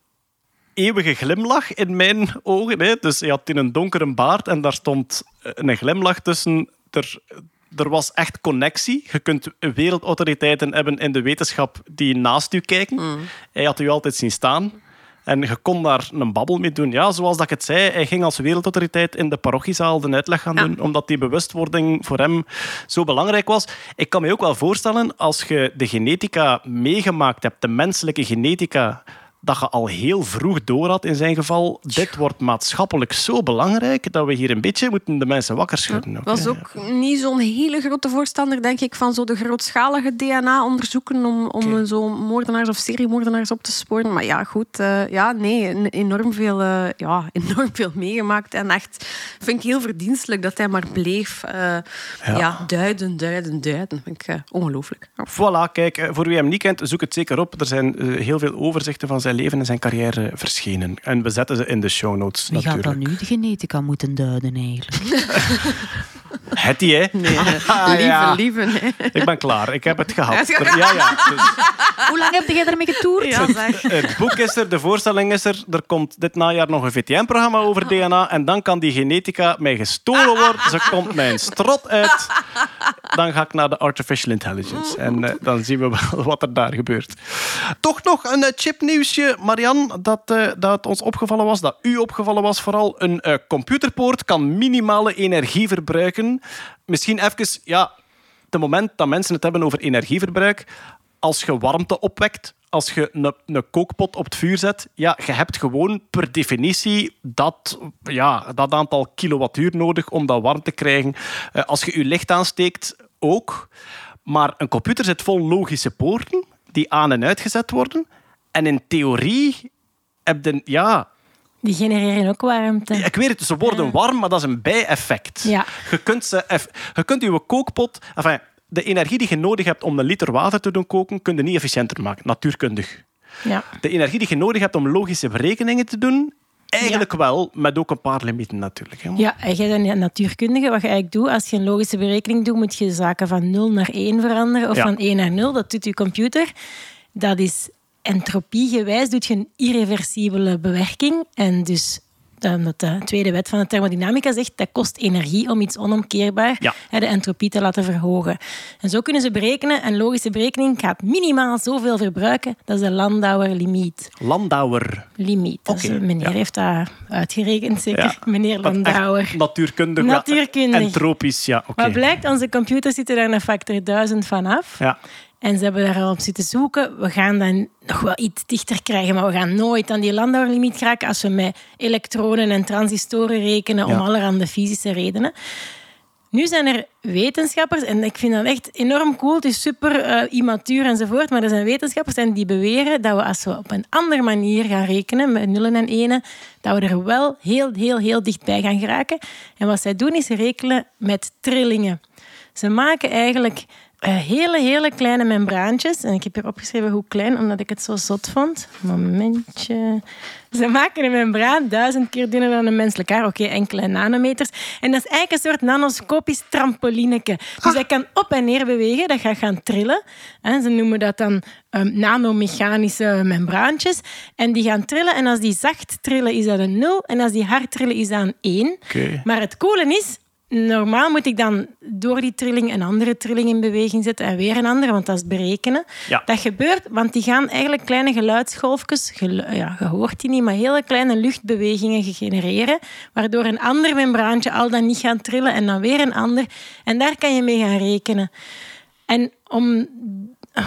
eeuwige glimlach in mijn ogen. Hè. Dus hij had in een donkere baard en daar stond eh, een glimlach tussen. Er, er was echt connectie. Je kunt wereldautoriteiten hebben in de wetenschap die naast u kijken. Hij had u altijd zien staan. En je kon daar een babbel mee doen. Ja, zoals dat ik het zei, hij ging als wereldautoriteit in de parochiezaal de uitleg gaan Ja. doen, omdat die bewustwording voor hem zo belangrijk was. Ik kan me ook wel voorstellen, als je de genetica meegemaakt hebt, de menselijke genetica, dat je al heel vroeg door had in zijn geval, dit wordt maatschappelijk zo belangrijk dat we hier een beetje moeten de mensen wakker schudden. ook, was ook niet zo'n hele grote voorstander, denk ik, van zo de grootschalige DNA-onderzoeken om, om zo moordenaars of seriemoordenaars op te sporen. Maar ja, goed. eh, ja, nee, enorm veel, eh, ja, enorm veel meegemaakt. En echt, vind ik heel verdienstelijk dat hij maar bleef eh, ja. duiden, duiden, duiden. Vind ik ongelooflijk. Voilà, kijk, voor wie hem niet kent, zoek het zeker op. Er zijn heel veel overzichten van zijn leven en zijn carrière verschenen. En we zetten ze in de show notes Wie gaat natuurlijk. dan nu de genetica moeten duiden eigenlijk? Het hè? Nee, Ah, lieve, ja. lieve. nee. Ik ben klaar. Ik heb het gehad. Ja, Ja, ja. Dus Hoe lang heb jij daarmee getoerd? Ja, zeg. het boek is er, de voorstelling is er. Er komt dit najaar nog een VTM-programma over DNA. En dan kan die genetica mij gestolen worden. Ze komt mijn strot uit. Dan ga ik naar de Artificial Intelligence. En eh, dan zien we wel wat er daar gebeurt. Toch nog een eh, chipnieuwsje, Marian. Dat, eh, dat ons opgevallen was, dat u opgevallen was vooral. Een eh, computerpoort kan minimale energie verbruiken. Misschien even, ja, het moment dat mensen het hebben over energieverbruik, als je warmte opwekt, als je een, een kookpot op het vuur zet, ja, je hebt gewoon per definitie dat, ja, dat aantal kilowattuur nodig om dat warm te krijgen. Eh, als je je licht aansteekt, ook. Maar een computer zit vol logische poorten die aan- en uitgezet worden. En in theorie heb je, ja, Die genereren ook warmte. ik weet het, ze worden warm, maar dat is een bijeffect. Ja. Je kunt, ze, je kunt je kookpot... Enfin, de energie die je nodig hebt om een liter water te doen koken, kun je niet efficiënter maken, natuurkundig. Ja. De energie die je nodig hebt om logische berekeningen te doen, eigenlijk wel, met ook een paar limieten natuurlijk. hè. Ja, en jij bent een natuurkundige. Wat je eigenlijk doet, als je een logische berekening doet, moet je zaken van 0 naar 1 veranderen of Ja. van 1 naar 0. Dat doet je computer. Dat is entropiegewijs, doet je een irreversibele bewerking. En dus, omdat de tweede wet van de thermodynamica zegt, dat kost energie om iets onomkeerbaar, Ja. de entropie te laten verhogen. En zo kunnen ze berekenen, een logische berekening gaat minimaal zoveel verbruiken. Dat is de Landauer-limiet. Landauer. Limiet. Dus, eh, meneer ja. heeft dat uitgerekend, zeker. Ja. Meneer Dat Landauer. Natuurkundig. Natuurkundig. Entropisch, ja. oké. Wat blijkt, onze computers zitten daar een factor 1000 van af. Ja. En ze hebben daar al op zitten zoeken. We gaan dan nog wel iets dichter krijgen, maar we gaan nooit aan die Landauer-limiet geraken als we met elektronen en transistoren rekenen om Ja. allerhande fysische redenen. Nu zijn er wetenschappers, en ik vind dat echt enorm cool, het is super eh, immatuur enzovoort, maar er zijn wetenschappers en die beweren dat we als we op een andere manier gaan rekenen, met nullen en enen, dat we er wel heel, heel, heel dichtbij gaan geraken. En wat zij doen is rekenen met trillingen. Ze maken eigenlijk eh, hele, hele kleine membraantjes. En ik heb hier opgeschreven hoe klein, omdat ik het zo zot vond. Momentje. Ze maken een membraan duizend keer dunner dan een menselijk haar. Oké, enkele nanometers. En dat is eigenlijk een soort nanoscopisch trampolineke. Dus dat kan op en neer bewegen. Dat gaat gaan trillen. En ze noemen dat dan ehm, nanomechanische membraantjes. En die gaan trillen. En als die zacht trillen, is dat een 0. En als die hard trillen, is dat een 1. Oké. Maar het coole is, normaal moet ik dan door die trilling een andere trilling in beweging zetten en weer een andere, want dat is berekenen. Ja. Dat gebeurt, want die gaan eigenlijk kleine geluidsgolfjes, gelu- ja, je hoort die niet, maar hele kleine luchtbewegingen genereren, waardoor een ander membraantje al dan niet gaat trillen en dan weer een ander. En daar kan je mee gaan rekenen. En om,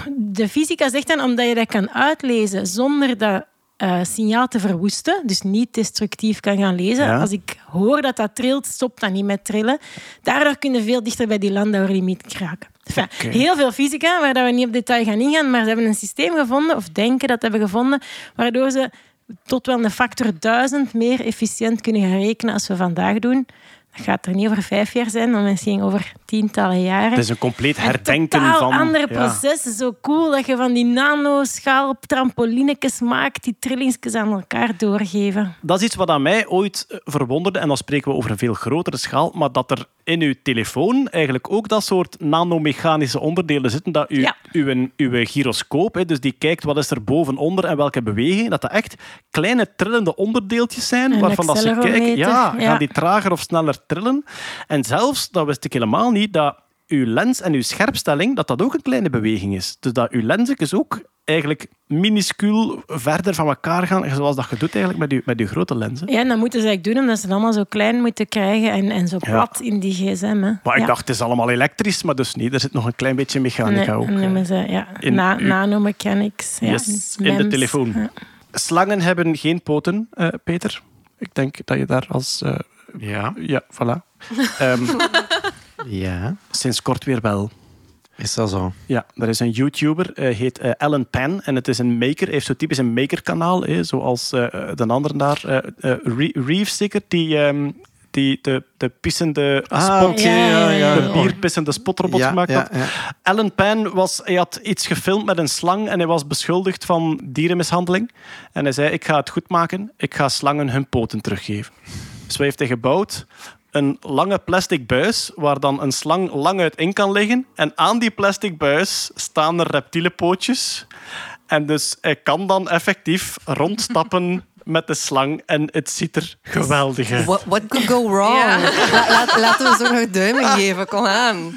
de fysica zegt dan, omdat je dat kan uitlezen zonder dat eh, signaal te verwoesten, dus niet destructief kan gaan lezen. Ja. Als ik hoor dat dat trilt, stopt dat niet met trillen. Daardoor kun je veel dichter bij die Landauer-limiet geraken. Enfin. Heel veel fysica, waar we niet op detail gaan ingaan, maar ze hebben een systeem gevonden, of denken dat ze hebben gevonden, waardoor ze tot wel een factor duizend meer efficiënt kunnen gaan rekenen als we vandaag doen. Gaat er niet over vijf jaar zijn, maar misschien over tientallen jaren. Het is een compleet Een herdenken van... andere ja. processen. Zo cool dat je van die nanoschaal trampolinetjes maakt die trillingsjes aan elkaar doorgeven. Dat is iets wat aan mij ooit eh, verwonderde, en dan spreken we over een veel grotere schaal, maar dat er in uw telefoon eigenlijk ook dat soort nanomechanische onderdelen zitten, dat u, Ja. uw, uw gyroscoop, dus die kijkt wat is er bovenonder en welke beweging, dat dat echt kleine trillende onderdeeltjes zijn, Een waarvan dat ze kijken, ja, ja. gaan die trager of sneller trillen. En zelfs, dat wist ik helemaal niet, dat uw lens en uw scherpstelling, dat dat ook een kleine beweging is. Dus dat uw lensjes ook eigenlijk minuscuul verder van elkaar gaan, zoals dat je doet eigenlijk met uw, met uw grote lenzen. Ja, en dat moeten ze eigenlijk doen omdat ze het allemaal zo klein moeten krijgen en, en zo Ja. plat in die gsm. Hè. Maar ik Ja. dacht, het is allemaal elektrisch, maar dus niet. Er zit nog een klein beetje mechanica Nee, ook. dat eh. noemen ze ja. in Na, uw- nanomechanics. Ja. Yes, in de telefoon. Slangen hebben geen poten, eh, Peter. Ik denk dat je daar als... eh, Ja. ja, voilà. Ehm, Ja. sinds kort weer wel. Is dat zo? Ja, er is een YouTuber, eh, heet eh, Alan Pan. En het is een maker, heeft zo typisch een makerkanaal, hè, zoals eh, de anderen daar. eh eh, Re- Reeves zeker, die, ehm, die de, de pissende Ah, spot, oké, ja, ja, ja. de bierpissende spotrobot Ja, gemaakt ja, had. ja. Alan Pan was, hij had iets gefilmd met een slang en hij was beschuldigd van dierenmishandeling. En hij zei, ik ga het goed maken, ik ga slangen hun poten teruggeven. Dus wat heeft hij gebouwd? een lange plastic buis waar dan een slang lang uit in kan liggen. En aan die plastic buis staan er reptielenpootjes. En dus hij kan dan effectief rondstappen met de slang. En het ziet er geweldig uit. What, what could go wrong? La- laat- laten we zo nog duimen geven, kom aan.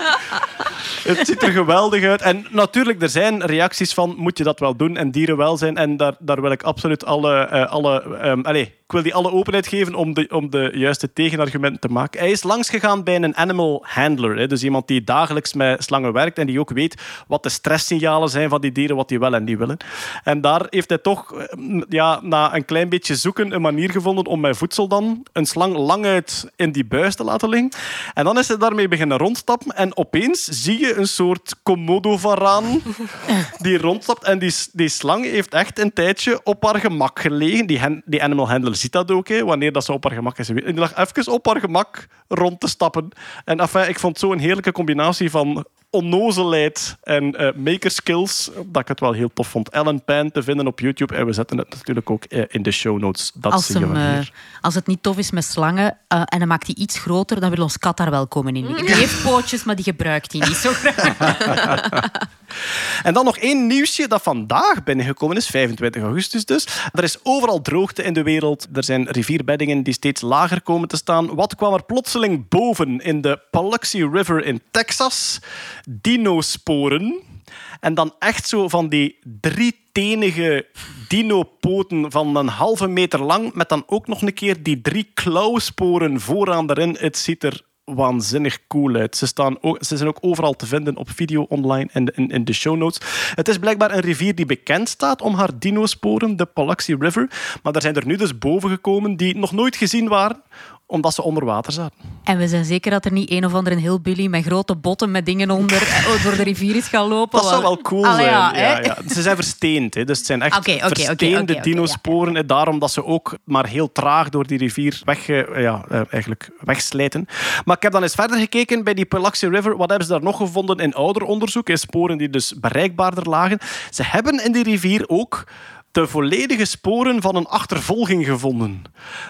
Het ziet er geweldig uit. En natuurlijk, er zijn reacties van, moet je dat wel doen? En dierenwelzijn. En daar, daar wil ik absoluut alle... eh, alle ehm, allez, ik wil die alle openheid geven om de, om de juiste tegenargumenten te maken. Hij is langsgegaan bij een animal handler. Hè, dus iemand die dagelijks met slangen werkt en die ook weet wat de stresssignalen zijn van die dieren, wat die wel en niet willen. En daar heeft hij toch, eh, ja, na een klein beetje zoeken, een manier gevonden om met voedsel dan een slang lang uit in die buis te laten liggen. En dan is hij daarmee beginnen rondstappen en opeens zie je een soort komodo-varaan die rondstapt. En die, die slang heeft echt een tijdje op haar gemak gelegen. Die, hen- die animal handler ziet dat ook, hè, wanneer dat ze op haar gemak is. En die lag even op haar gemak rond te stappen. En enfin, ik vond het zo een heerlijke combinatie van onnozelheid en eh, maker skills, dat ik het wel heel tof vond. Ellen Pan te vinden op YouTube. En we zetten het natuurlijk ook eh, in de show notes. Dat Als, hem, eh, als het niet tof is met slangen eh, en dan maakt hij iets groter, dan wil ons kat daar wel komen in. Die heeft pootjes, maar die gebruikt hij niet zo graag. En dan nog één nieuwsje dat vandaag binnengekomen is, 25 augustus dus. Er is overal droogte in de wereld. Er zijn rivierbeddingen die steeds lager komen te staan. Wat kwam er plotseling boven in de Paluxy River in Texas? Dinosporen. En dan echt zo van die drietenige dinopoten van een halve meter lang, met dan ook nog een keer die drie klauwsporen vooraan erin. Het ziet er waanzinnig cool uit. Ze, staan ook, ze zijn ook overal te vinden op video online en in, in de show notes. Het is blijkbaar een rivier die bekend staat om haar dinosporen, de Paluxy River. Maar er zijn er nu dus boven gekomen die nog nooit gezien waren, omdat ze onder water zaten. En we zijn zeker dat er niet een of andere heel Billy met grote botten met dingen onder eh, door de rivier is gaan lopen. Dat zou wel cool Allee, zijn. ja, Ja, Ze zijn versteend, hè. dus het zijn echt versteende oké, dinosporen. en Daarom dat ze ook maar heel traag door die rivier weg, eh, ja, eh, eigenlijk wegslijten. Maar ik heb dan eens verder gekeken bij die Paluxy River. Wat hebben ze daar nog gevonden in ouder onderzoek? In sporen die dus bereikbaarder lagen. Ze hebben in die rivier ook de volledige sporen van een achtervolging gevonden.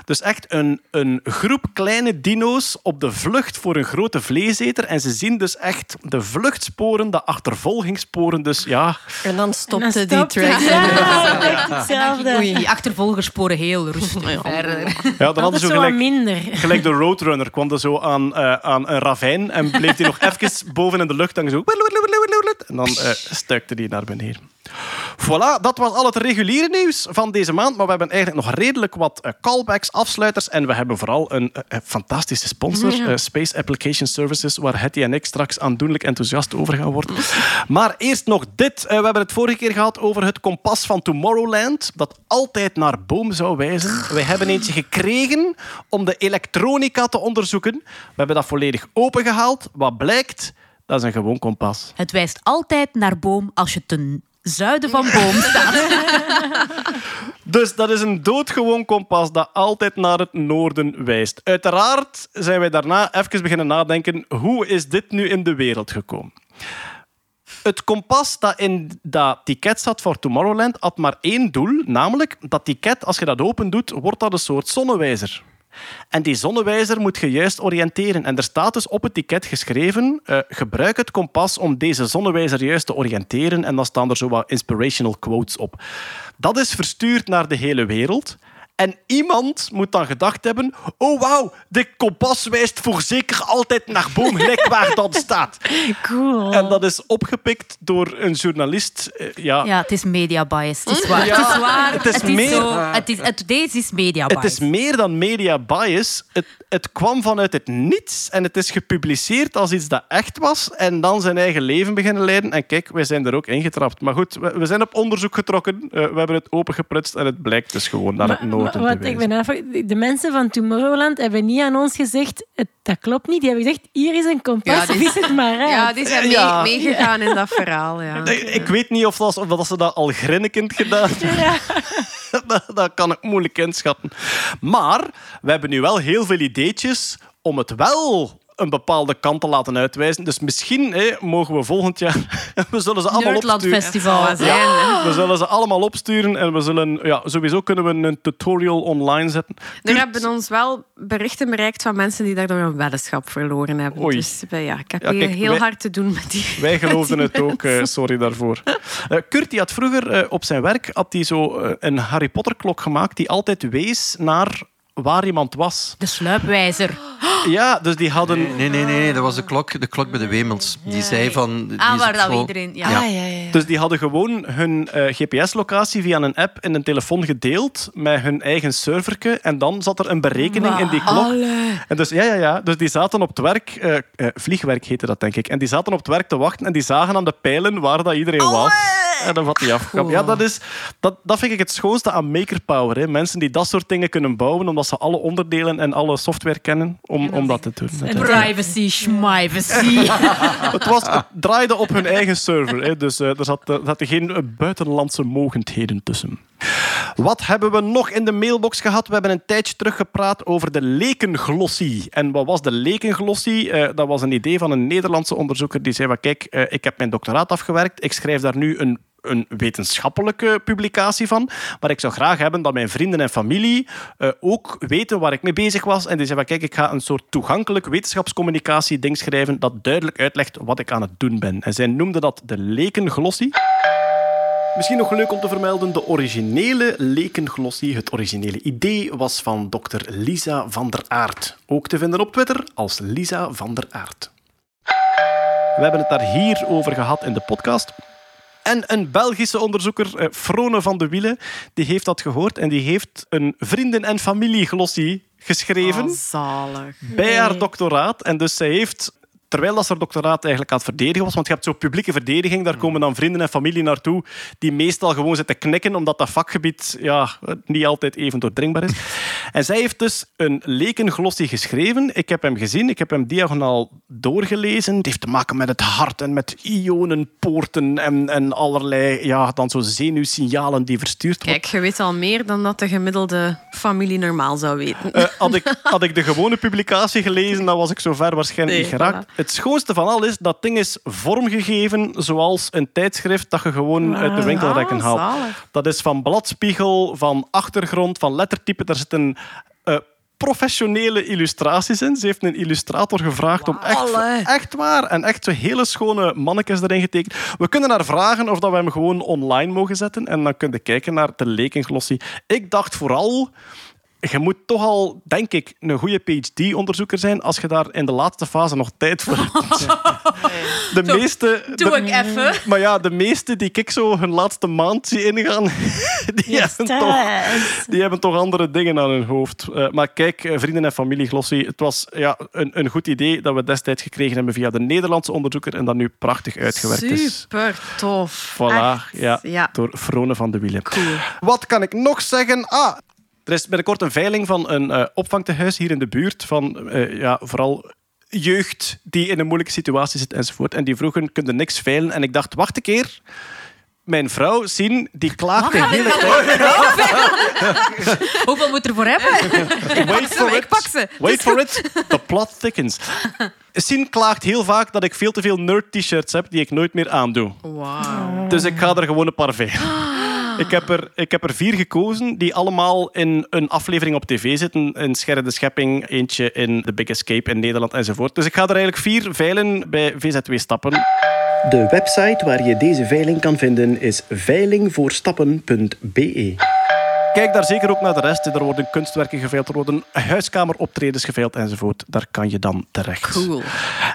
Dus echt een, een groep kleine dino's op de vlucht voor een grote vleeseter. En ze zien dus echt de vluchtsporen, de achtervolgingssporen. Dus ja, En dan En stopte dan die track. Ja, echt hetzelfde. Die achtervolgersporen heel rustig verder. ja dan hadden ze gelijk, minder. gelijk de Roadrunner. kwam er zo aan, eh, aan een ravijn en bleef hij nog even boven in de lucht hangen. Zo. En dan eh stuikte hij naar beneden. Voilà, dat was al het reguliere nieuws van deze maand. Maar we hebben eigenlijk nog redelijk wat eh, callbacks, afsluiters. En we hebben vooral een eh, fantastische sponsor, Space Application Services, waar Hetty en ik straks aandoenlijk enthousiast over gaan worden. Maar eerst nog dit. We hebben het vorige keer gehad over het kompas van Tomorrowland, dat altijd naar boom zou wijzen. We hebben eentje gekregen om de elektronica te onderzoeken. We hebben dat volledig opengehaald. Wat blijkt? Dat is een gewoon kompas. Het wijst altijd naar boom als je ten zuiden van boom staat. Dus dat is een doodgewoon kompas dat altijd naar het noorden wijst. Uiteraard zijn wij daarna even beginnen nadenken, hoe is dit nu in de wereld gekomen? Het kompas dat in dat ticket zat voor Tomorrowland had maar één doel, namelijk dat ticket, als je dat open doet, wordt dat een soort zonnewijzer. En die zonnewijzer moet je juist oriënteren. En er staat dus op het ticket geschreven: eh, gebruik het kompas om deze zonnewijzer juist te oriënteren. En dan staan er zo wat inspirational quotes op. Dat is verstuurd naar de hele wereld. En iemand moet dan gedacht hebben: oh wauw, de kompas wijst voorzeker altijd naar boom, gelijk waar dat staat. Cool. En dat is opgepikt door een journalist. eh, ja, Ja, het is media bias. Het is waar. Ja, het is waar. het is meer- zo. Het is, het, deze is media bias. Het is meer dan media bias. Het, het kwam vanuit het niets en het is gepubliceerd als iets dat echt was. En dan zijn eigen leven beginnen leiden. En kijk, wij zijn er ook ingetrapt. Maar goed, we, we zijn op onderzoek getrokken. Eh, we hebben het opengeprutst en het blijkt dus gewoon naar het Maar- maar wat ik ben afvraag- de mensen van Tomorrowland hebben niet aan ons gezegd, het, dat klopt niet. Die hebben gezegd, hier is een kompas, Ja, het maar uit. Ja, die zijn mee- Ja. meegegaan in dat verhaal. Ja. Ik weet niet of, dat, of dat ze dat al grinnikend gedaan hebben. dat, dat kan ik moeilijk inschatten. Maar we hebben nu wel heel veel ideetjes om het wel een bepaalde kant te laten uitwijzen. Dus misschien mogen we volgend jaar... we zullen ze allemaal Nerdland opsturen. Festival. Ja, we zullen ze allemaal opsturen en we zullen... Ja, sowieso kunnen we een tutorial online zetten. Er hebben ons wel berichten bereikt van mensen die daardoor een weddenschap verloren hebben. Oei. Dus eh, ja, ik heb Ja, hier heel wij- hard te doen met die. Wij geloofden het die ook, eh, sorry daarvoor. Eh, Kurt die had vroeger op zijn werk had hij zo een Harry Potter klok gemaakt die altijd wees naar waar iemand was. De sluipwijzer. Ja, dus die hadden... Nee, nee, nee, nee, dat was de klok, de klok bij de Wemels. Die zei van... Die Ah, waar dat iedereen... Ja. Ja. Ah, ja, ja, ja. Dus die hadden gewoon hun eh, GPS-locatie via een app in een telefoon gedeeld met hun eigen serverke. En dan zat er een berekening in die klok. En dus, ja, ja, ja. Dus die zaten op het werk, eh, eh, vliegwerk heette dat denk ik. En die zaten op het werk te wachten en die zagen aan de pijlen waar dat iedereen was. En dan had hij afgekapt. Ja, dat, is, dat, dat vind ik het schoonste aan Makerpower. Hè. Mensen die dat soort dingen kunnen bouwen omdat ze alle onderdelen en alle software kennen om, om dat te doen. Privacy, schmivacy. Het, was, het draaide op hun eigen server. Hè. Dus eh, er zat- er zaten geen eh, buitenlandse mogendheden tussen. Wat hebben we nog in de mailbox gehad? We hebben een tijdje terug gepraat over de lekenglossie. En wat was de lekenglossie? Eh, dat was een idee van een Nederlandse onderzoeker die zei: Kijk, eh, ik heb mijn doctoraat afgewerkt. Ik schrijf daar nu een een wetenschappelijke publicatie van. Maar ik zou graag hebben dat mijn vrienden en familie eh, ook weten waar ik mee bezig was. En die zei kijk, ik ga een soort toegankelijk wetenschapscommunicatie ding schrijven dat duidelijk uitlegt wat ik aan het doen ben. En zij noemde dat de lekenglossie. Misschien nog leuk om te vermelden, de originele lekenglossie, het originele idee, was van dokter Lisa van der Aert. Ook te vinden op Twitter als Lisa van der Aert. We hebben het daar hier over gehad in de podcast. En een Belgische onderzoeker, eh, Frone van de Wielen, die heeft dat gehoord en die heeft een vrienden- en familieglossie geschreven Oh, zalig. bij haar doctoraat. En dus zij heeft, terwijl dat ze haar doctoraat eigenlijk aan het verdedigen was, want je hebt zo'n publieke verdediging, daar komen dan vrienden en familie naartoe die meestal gewoon zitten knikken, omdat dat vakgebied ja, niet altijd even doordringbaar is. En zij heeft dus een lekenglossie geschreven. Ik heb hem gezien, ik heb hem diagonaal doorgelezen. Het heeft te maken met het hart en met ionenpoorten en, en allerlei ja, dan zo zenuwsignalen die verstuurd worden. Kijk, je weet al meer dan dat de gemiddelde familie normaal zou weten. Eh, had, ik, had ik de gewone publicatie gelezen, dan was ik zo ver waarschijnlijk Nee, niet geraakt. Het schoonste van al is, dat ding is vormgegeven zoals een tijdschrift dat je gewoon uit de winkelrekken Ah, haalt. zalig. Dat is van bladspiegel, van achtergrond, van lettertype. Daar zitten eh, professionele illustraties in. Ze heeft een illustrator gevraagd om echt, echt waar en echt zo hele schone mannetjes erin getekend. We kunnen haar vragen of dat we hem gewoon online mogen zetten en dan kun je kijken naar de lekenglossie. Ik dacht vooral je moet toch al, denk ik, een goede PhD-onderzoeker zijn als je daar in de laatste fase nog tijd voor hebt. De meeste... Doe de- ik even. Maar ja, de meeste die ik zo hun laatste maand zie ingaan, die, hebben toch, die hebben toch andere dingen aan hun hoofd. Eh, maar kijk, eh, vrienden en familie Glossie, het was ja, een, een goed idee dat we destijds gekregen hebben via de Nederlandse onderzoeker en dat nu prachtig uitgewerkt is. Super tof. Voilà, Echt. ja, ja. door Frone van de Wielen. Wat kan ik nog zeggen? Ah, er is binnenkort een veiling van een eh opvangtehuis hier in de buurt van eh, ja, vooral jeugd die in een moeilijke situatie zit enzovoort. En die vroegen, kun je niks veilen? En ik dacht, wacht een keer. Mijn vrouw, Sien, die klaagt de hele tijd. Hoeveel moet er voor hebben? Wait for ik it. pak ze. Wait for it. The plot thickens. Sien klaagt heel vaak dat ik veel te veel nerd-t-shirts heb die ik nooit meer aandoe. Dus ik ga er gewoon een paar veilen. Ik heb, er, ik heb er vier gekozen die allemaal in een aflevering op tv zitten. In Scherre de Schepping, eentje in The Big Escape in Nederland enzovoort. Dus ik ga er eigenlijk vier veilen bij VZW Stappen. De website waar je deze veiling kan vinden is veilingvoorstappen.be. Kijk daar zeker ook naar de rest. Er worden kunstwerken geveild, er worden huiskameroptredens geveild enzovoort. Daar kan je dan terecht. Cool.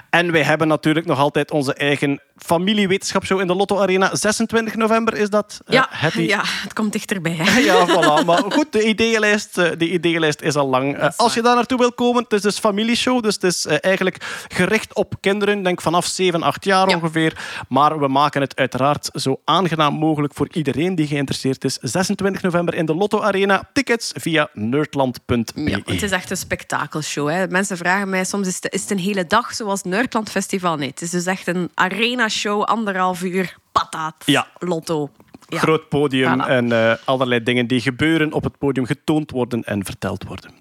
En wij hebben natuurlijk nog altijd onze eigen familiewetenschapsshow in de Lotto Arena. 26 november is dat. eh, Ja, ja, het komt dichterbij. hè. ja, voilà. Maar goed, de ideeënlijst, eh, de ideeënlijst is al lang. Eh, Als je daar naartoe wil komen, het is dus familieshow. Dus het is eigenlijk gericht op kinderen, denk vanaf 7, 8 jaar Ja. ongeveer. Maar we maken het uiteraard zo aangenaam mogelijk voor iedereen die geïnteresseerd is. 26 november in de Lotto Arena. Tickets via nerdland.be. Ja, het is echt een spektakelshow. Hè. Mensen vragen mij soms, is het, is het een hele dag zoals het Nerdland Festival? Nee, het is dus echt een arena-show, anderhalf uur, patat, Ja. lotto. Ja. Groot podium Voilà. en eh, allerlei dingen die gebeuren op het podium getoond worden en verteld worden.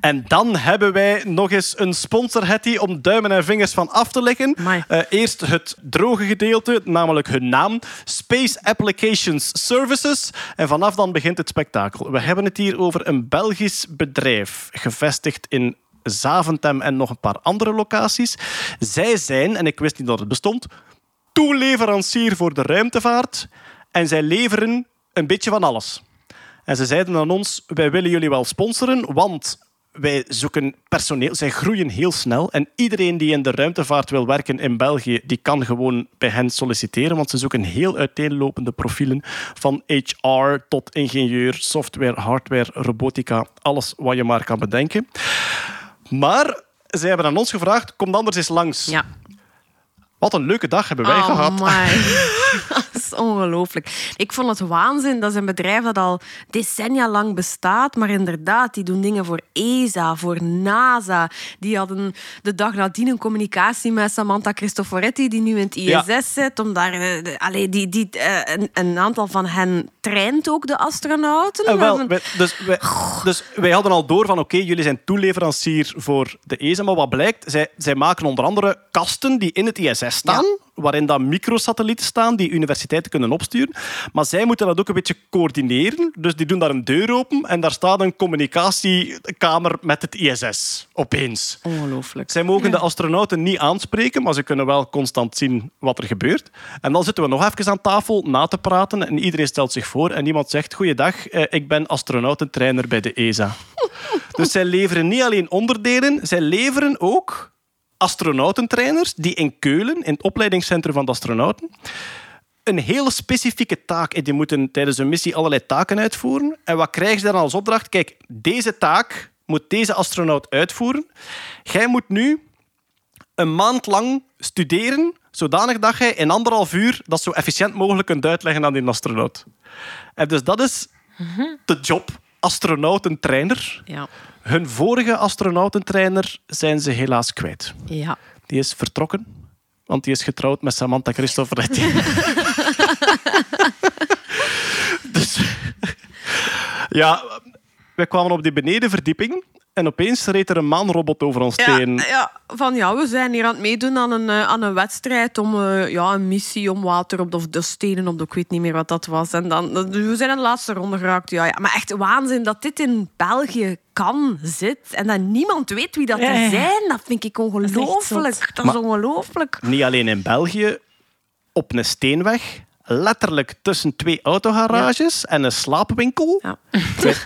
En dan hebben wij nog eens een sponsor, Hetty, om duimen en vingers van af te leggen. Eh, eerst het droge gedeelte, namelijk hun naam. Space Applications Services. En vanaf dan begint het spektakel. We hebben het hier over een Belgisch bedrijf, gevestigd in Zaventem en nog een paar andere locaties. Zij zijn, en ik wist niet dat het bestond, toeleverancier voor de ruimtevaart. En zij leveren een beetje van alles. En ze zeiden aan ons, wij willen jullie wel sponsoren, want wij zoeken personeel. Zij groeien heel snel. En iedereen die in de ruimtevaart wil werken in België, die kan gewoon bij hen solliciteren. Want ze zoeken heel uiteenlopende profielen. Van HR tot ingenieur, software, hardware, robotica. Alles wat je maar kan bedenken. Maar zij hebben aan ons gevraagd, kom dan anders eens langs. Ja. Wat een leuke dag hebben wij Oh gehad. is ongelooflijk. Ik vond het waanzin. Dat is een bedrijf dat al decennia lang bestaat. Maar inderdaad, die doen dingen voor ESA, voor NASA. Die hadden de dag nadien een communicatie met Samantha Cristoforetti, die nu in het ISS Ja. zit. Om daar, allee, die, die, eh, een, een aantal van hen traint ook de astronauten. Eh, wel, wij, dus, wij, dus wij hadden al door van oké, jullie zijn toeleverancier voor de ESA. Maar wat blijkt, zij, zij maken onder andere kasten die in het ISS staan. Waarin dan microsatellieten staan die universiteiten kunnen opsturen. Maar zij moeten dat ook een beetje coördineren. Dus die doen daar een deur open en daar staat een communicatiekamer met het ISS. Opeens. Ongelooflijk. Zij mogen de astronauten niet aanspreken, maar ze kunnen wel constant zien wat er gebeurt. En dan zitten we nog even aan tafel na te praten en iedereen stelt zich voor en iemand zegt, goeiedag, eh, ik ben astronautentrainer bij de ESA. dus zij leveren niet alleen onderdelen, zij leveren ook astronautentrainers die in Keulen, in het opleidingscentrum van de astronauten, een hele specifieke taak. En die moeten tijdens een missie allerlei taken uitvoeren. En wat krijgen ze dan als opdracht? Kijk, deze taak moet deze astronaut uitvoeren. Jij moet nu een maand lang studeren, zodanig dat jij in anderhalf uur dat zo efficiënt mogelijk kunt uitleggen aan die astronaut. En dus dat is de job astronautentrainer. Ja. Hun vorige astronautentrainer zijn ze helaas kwijt. Ja. Die is vertrokken, want die is getrouwd met Samantha Cristoforetti. dus ja, wij kwamen op die benedenverdieping en opeens reed er een maanrobot over ons Ja, heen. ja, van ja, we zijn hier aan het meedoen aan een, eh, aan een wedstrijd om eh, ja, een missie om water op de, of de stenen op de, ik weet niet meer wat dat was. En dan, we zijn in de laatste ronde geraakt. Ja, ja. Maar echt waanzin dat dit in België kan, zit en dat niemand weet wie dat Ja, er zijn. Dat vind ik ongelooflijk. Dat is Maar- ongelooflijk. Niet alleen in België, op een steenweg, letterlijk tussen twee autogarages en een slaapwinkel. Ja.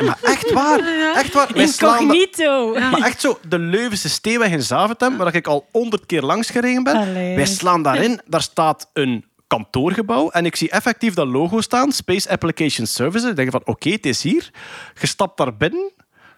Maar echt waar, echt waar. Wij slaan Incognito. Maar echt zo, de Leuvense Steenweg in Zaventem, waar ik al honderd keer langs gereden ben. Allee. Wij slaan daarin, daar staat een kantoorgebouw en ik zie effectief dat logo staan, Space Application Services. Ik denk van, oké, het is hier. Je stapt daar binnen,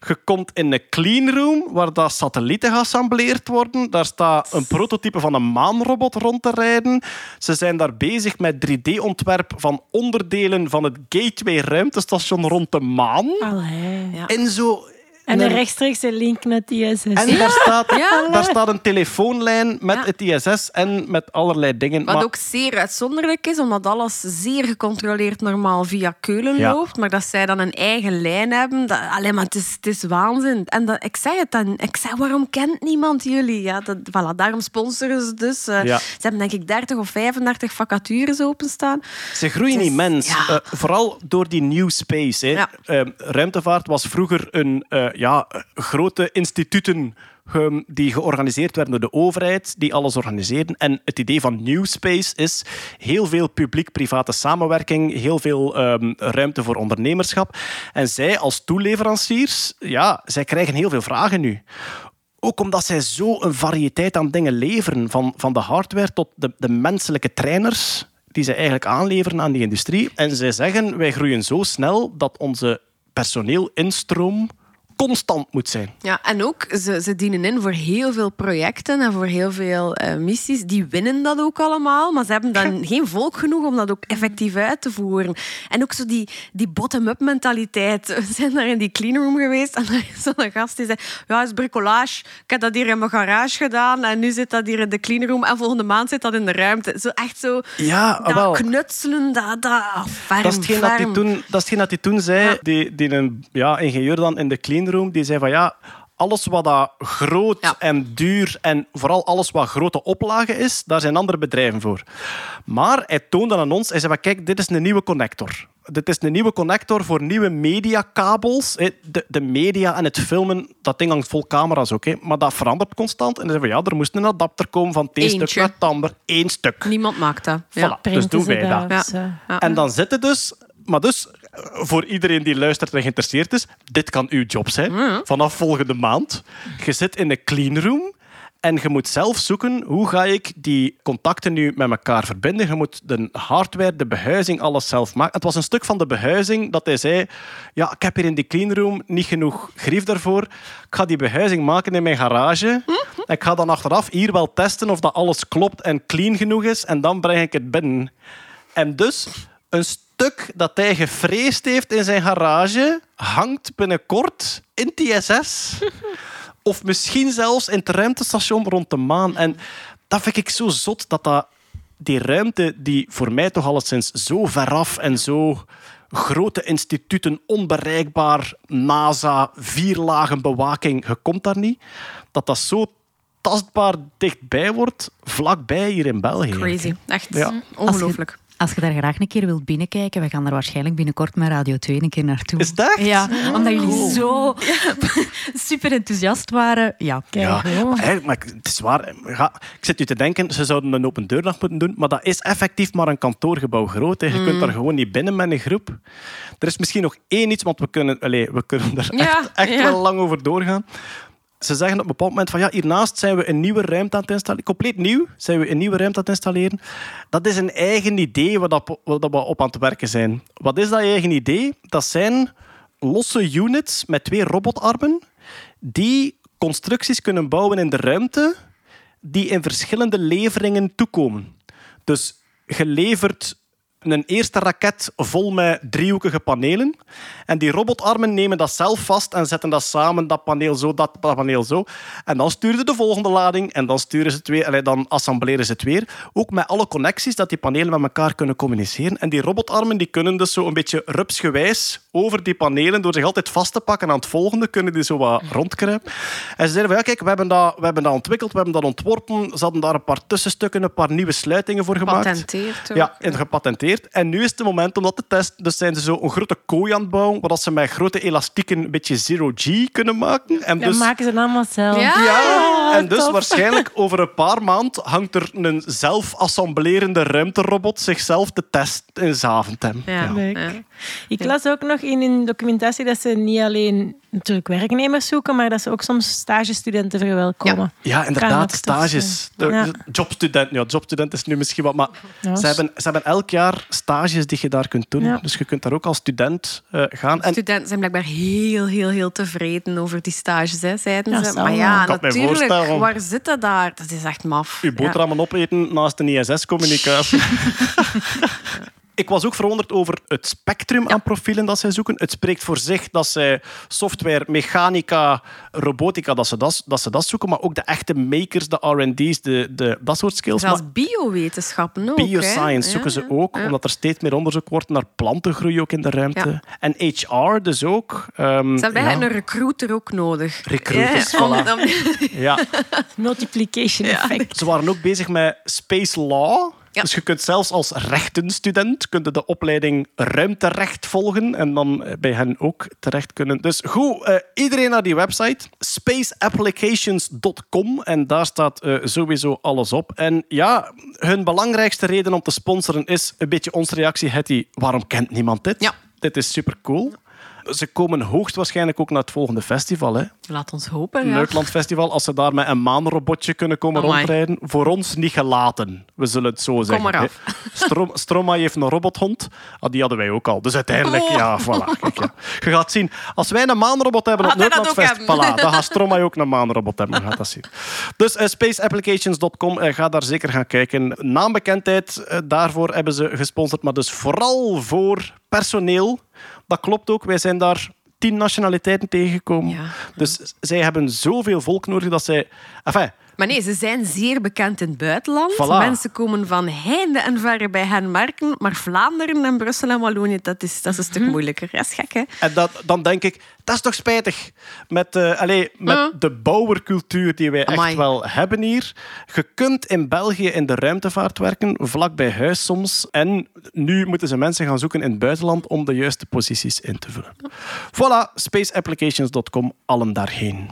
je komt in een cleanroom waar dat satellieten geassembleerd worden. Daar staat een prototype van een maanrobot rond te rijden. Ze zijn daar bezig met 3D-ontwerp van onderdelen van het Gateway ruimtestation rond de maan. Allee. Ja. En zo... En een rechtstreekse link met die ISS. En daar staat, Ja. daar staat een telefoonlijn met Ja. het ISS en met allerlei dingen. Wat maar ook zeer uitzonderlijk is, omdat alles zeer gecontroleerd normaal via Keulen Ja. loopt. Maar dat zij dan een eigen lijn hebben, dat, alleen maar het is, het is waanzin. En dat, ik zei het dan, ik zei, waarom kent niemand jullie? Ja, dat, voilà, daarom sponsoren ze dus. Eh, Ja. Ze hebben denk ik 30 of 35 vacatures openstaan. ze groeien immens. ja. Eh, vooral door die new space. Hè. Ja. Eh, ruimtevaart was vroeger een eh, ja, eh, grote instituten ehm, die georganiseerd werden door de overheid, die alles organiseerden. En het idee van New Space is heel veel publiek-private samenwerking, heel veel ehm, ruimte voor ondernemerschap. En zij als toeleveranciers, ja, zij krijgen heel veel vragen nu. Ook omdat zij zo een variëteit aan dingen leveren, van, van de hardware tot de, de menselijke trainers die zij eigenlijk aanleveren aan die industrie. En zij zeggen, wij groeien zo snel dat onze personeelinstroom constant moet zijn. Ja, en ook, ze, ze dienen in voor heel veel projecten en voor heel veel eh, missies. Die winnen dat ook allemaal, maar ze hebben dan geen volk genoeg om dat ook effectief uit te voeren. En ook zo die, die bottom-up mentaliteit. We zijn daar in die cleanroom geweest en er is zo'n gast die zei, ja, is bricolage. Ik heb dat hier in mijn garage gedaan en nu zit dat hier in de cleanroom en volgende maand zit dat in de ruimte. Zo echt zo Ja, dat wel. knutselen, dat, dat oh, ferm, Dat is hetgeen dat toen, dat is hetgeen dat hij toen zei, Ja. die, die een ja, ingenieur dan in de cleanroom, die zei van ja, alles wat dat groot Ja. en duur en vooral alles wat grote oplagen is, daar zijn andere bedrijven voor. Maar hij toonde aan ons, hij zei van kijk, dit is een nieuwe connector. Dit is een nieuwe connector voor nieuwe mediakabels. De, de media en het filmen, dat ding hangt vol camera's ook, hè. maar dat verandert constant. En hij zei van ja, er moest een adapter komen van het een stuk naar het ander. Eén stuk. Niemand maakt dat. Voilà, Ja. dus doen wij dat. Ja. En dan zit het dus... Maar dus, voor iedereen die luistert en geïnteresseerd is, dit kan uw job zijn. Vanaf volgende maand. Je zit in een cleanroom en je moet zelf zoeken hoe ga ik die contacten nu met elkaar verbinden. Je moet de hardware, de behuizing, alles zelf maken. Het was een stuk van de behuizing dat hij zei... Ja, ik heb hier in die cleanroom niet genoeg grief daarvoor. Ik ga die behuizing maken in mijn garage. En ik ga dan achteraf hier wel testen of dat alles klopt en clean genoeg is. En dan breng ik het binnen. En dus een stuk dat hij gevreesd heeft in zijn garage hangt binnenkort in TSS. of misschien zelfs in het ruimtestation rond de maan. En dat vind ik zo zot dat, dat die ruimte, die voor mij toch alleszins zo veraf en zo grote instituten, onbereikbaar, NASA, vier lagen bewaking, je komt daar niet, dat dat zo tastbaar dichtbij wordt, vlakbij hier in België. Crazy. Echt Ja. ongelooflijk. Als je daar graag een keer wilt binnenkijken, we gaan daar waarschijnlijk binnenkort met Radio 2 een keer naartoe. Is dat? Ja, omdat jullie zo super enthousiast waren. Ja. Ja, Kijk, hoor. maar eigenlijk, maar ik- het is waar. Ik zit nu te denken, ze zouden een open deurdag moeten doen, maar dat is effectief maar een kantoorgebouw groot. hè. Je Mm. kunt daar gewoon niet binnen met een groep. Er is misschien nog één iets, want we kunnen, allez, we kunnen er Ja, echt, echt ja. wel lang over doorgaan. Ze zeggen op een bepaald moment van ja, hiernaast zijn we een nieuwe ruimte aan het installeren. Compleet nieuw zijn we een nieuwe ruimte aan het installeren. Dat is een eigen idee waar, dat, we op aan het werken zijn. Wat is dat eigen idee? Dat zijn losse units met twee robotarmen die constructies kunnen bouwen in de ruimte die in verschillende leveringen toekomen. Dus je levert een eerste raket vol met driehoekige panelen. En die robotarmen nemen dat zelf vast en zetten dat samen, dat paneel zo, dat paneel zo. En dan sturen ze de volgende lading en dan, sturen ze het weer, dan assembleren ze het weer. Ook met alle connecties, dat die panelen met elkaar kunnen communiceren. En die robotarmen die kunnen dus zo een beetje rupsgewijs over die panelen, door zich altijd vast te pakken aan het volgende, kunnen die zo wat rondkruipen. En ze zeiden van, ja, kijk, we hebben, dat, we hebben dat ontwikkeld, we hebben dat ontworpen. Ze hadden daar een paar tussenstukken, een paar nieuwe sluitingen voor gemaakt. Patenteerd ook. Ja, en gepatenteerd. En nu is het moment om dat te testen. Dus zijn ze zo een grote kooi aan het bouwen, waar dat ze met grote elastieken een beetje zero-G kunnen maken. En Dat dus, maken ze allemaal zelf. Ja. ja, en dus tof. waarschijnlijk over een paar maanden hangt er een zelf-assemblerende ruimterobot zichzelf te testen in Zaventem. Ja. Leuk. Ja. Ik las ook nog in een documentatie dat ze niet alleen natuurlijk werknemers zoeken, maar dat ze ook soms stagestudenten verwelkomen. Ja, Kan inderdaad, stages. Ja. de jobstudent, ja, jobstudent is nu misschien wat, maar Ja, ze, hebben, ze hebben elk jaar stages die je daar kunt doen. Ja. Dus je kunt daar ook als student eh, gaan. En Studenten zijn blijkbaar heel, heel, heel tevreden over die stages, hè, zeiden Ja, ze. Maar ja, natuurlijk, voorstellen. waar zit dat daar? Dat is echt maf. uw boterhammen opeten naast een ISS-communicatie. Ik was ook verwonderd over het spectrum aan profielen dat zij zoeken. Het spreekt voor zich dat zij software, mechanica, robotica, dat ze dat, dat, ze dat zoeken, maar ook de echte makers, de R&D's, de, de, dat soort skills. Zelfs biowetenschappen ook. bioscience hè. zoeken Ja, ze ook, ja. omdat er steeds meer onderzoek wordt naar plantengroei ook in de ruimte. Ja. En HR dus ook. Ehm, Ze hebben een recruiter ook nodig. Recruiters, voilà. Ja. Multiplication effect. Ze waren ook bezig met space law. Ja. Dus je kunt zelfs als rechtenstudent kun je de opleiding ruimterecht volgen en dan bij hen ook terecht kunnen. Dus goed, eh, iedereen naar die website spaceapplications.com en daar staat eh, sowieso alles op. En ja, hun belangrijkste reden om te sponsoren is een beetje onze reactie, Hetty. Waarom kent niemand dit? Ja. Dit is super cool. Ze komen hoogstwaarschijnlijk ook naar het volgende festival. Hè? Laat ons hopen. Ja. Festival. Als ze daar met een maanrobotje kunnen komen Amai. rondrijden. Voor ons niet gelaten. We zullen het zo zeggen. maar hè. af. Strom, Stromae heeft een robothond. Ah, die hadden wij ook al. Dus uiteindelijk, Oh. ja, voilà. Kijk, ja. Je gaat zien. Als wij een maanrobot hebben op ook Festival, voilà, dan gaat Stromae ook een maanrobot hebben. Gaat dat zien. Dus eh, spaceapplications.com, eh, ga daar zeker gaan kijken. Naambekendheid, eh, daarvoor hebben ze gesponsord. Maar dus vooral voor personeel. Dat klopt ook. Wij zijn daar tien nationaliteiten tegengekomen. Ja. Dus zij hebben zoveel volk nodig dat zij... Enfin, Maar nee, ze zijn zeer bekend in het buitenland. Voilà. Mensen komen van heinde en verre bij hen merken. Maar Vlaanderen en Brussel en Wallonië, dat is, dat is een stuk Mhm. moeilijker. Dat is gek, hè? En dat, dan denk ik, dat is toch spijtig. Met, allee, met Ja. de bouwercultuur die wij echt wel hebben hier. Je kunt in België in de ruimtevaart werken, vlak bij huis soms. En nu moeten ze mensen gaan zoeken in het buitenland om de juiste posities in te vullen. Voilà, spaceapplications.com, allen daarheen.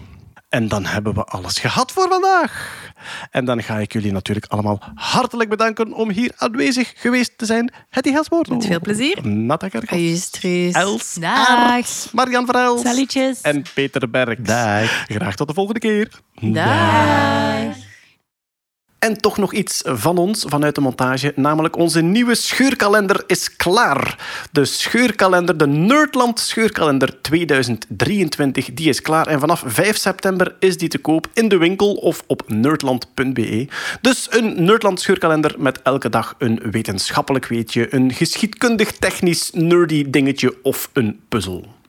En dan hebben we alles gehad voor vandaag. En dan ga ik jullie natuurlijk allemaal hartelijk bedanken om hier aanwezig geweest te zijn. Hetty Helsmoortel. Met veel plezier. Natta Kerkhoff. Ajustries. Els Dag. Marian Verels Salutjes. en Peter Berg. Graag tot de volgende keer. Dag. En toch nog iets van ons, vanuit de montage, namelijk onze nieuwe scheurkalender is klaar. De scheurkalender, de Nerdland scheurkalender 2023, die is klaar. En vanaf 5 september is die te koop in de winkel of op nerdland.be. Dus een Nerdland scheurkalender met elke dag een wetenschappelijk weetje, een geschiedkundig technisch nerdy dingetje of een puzzel.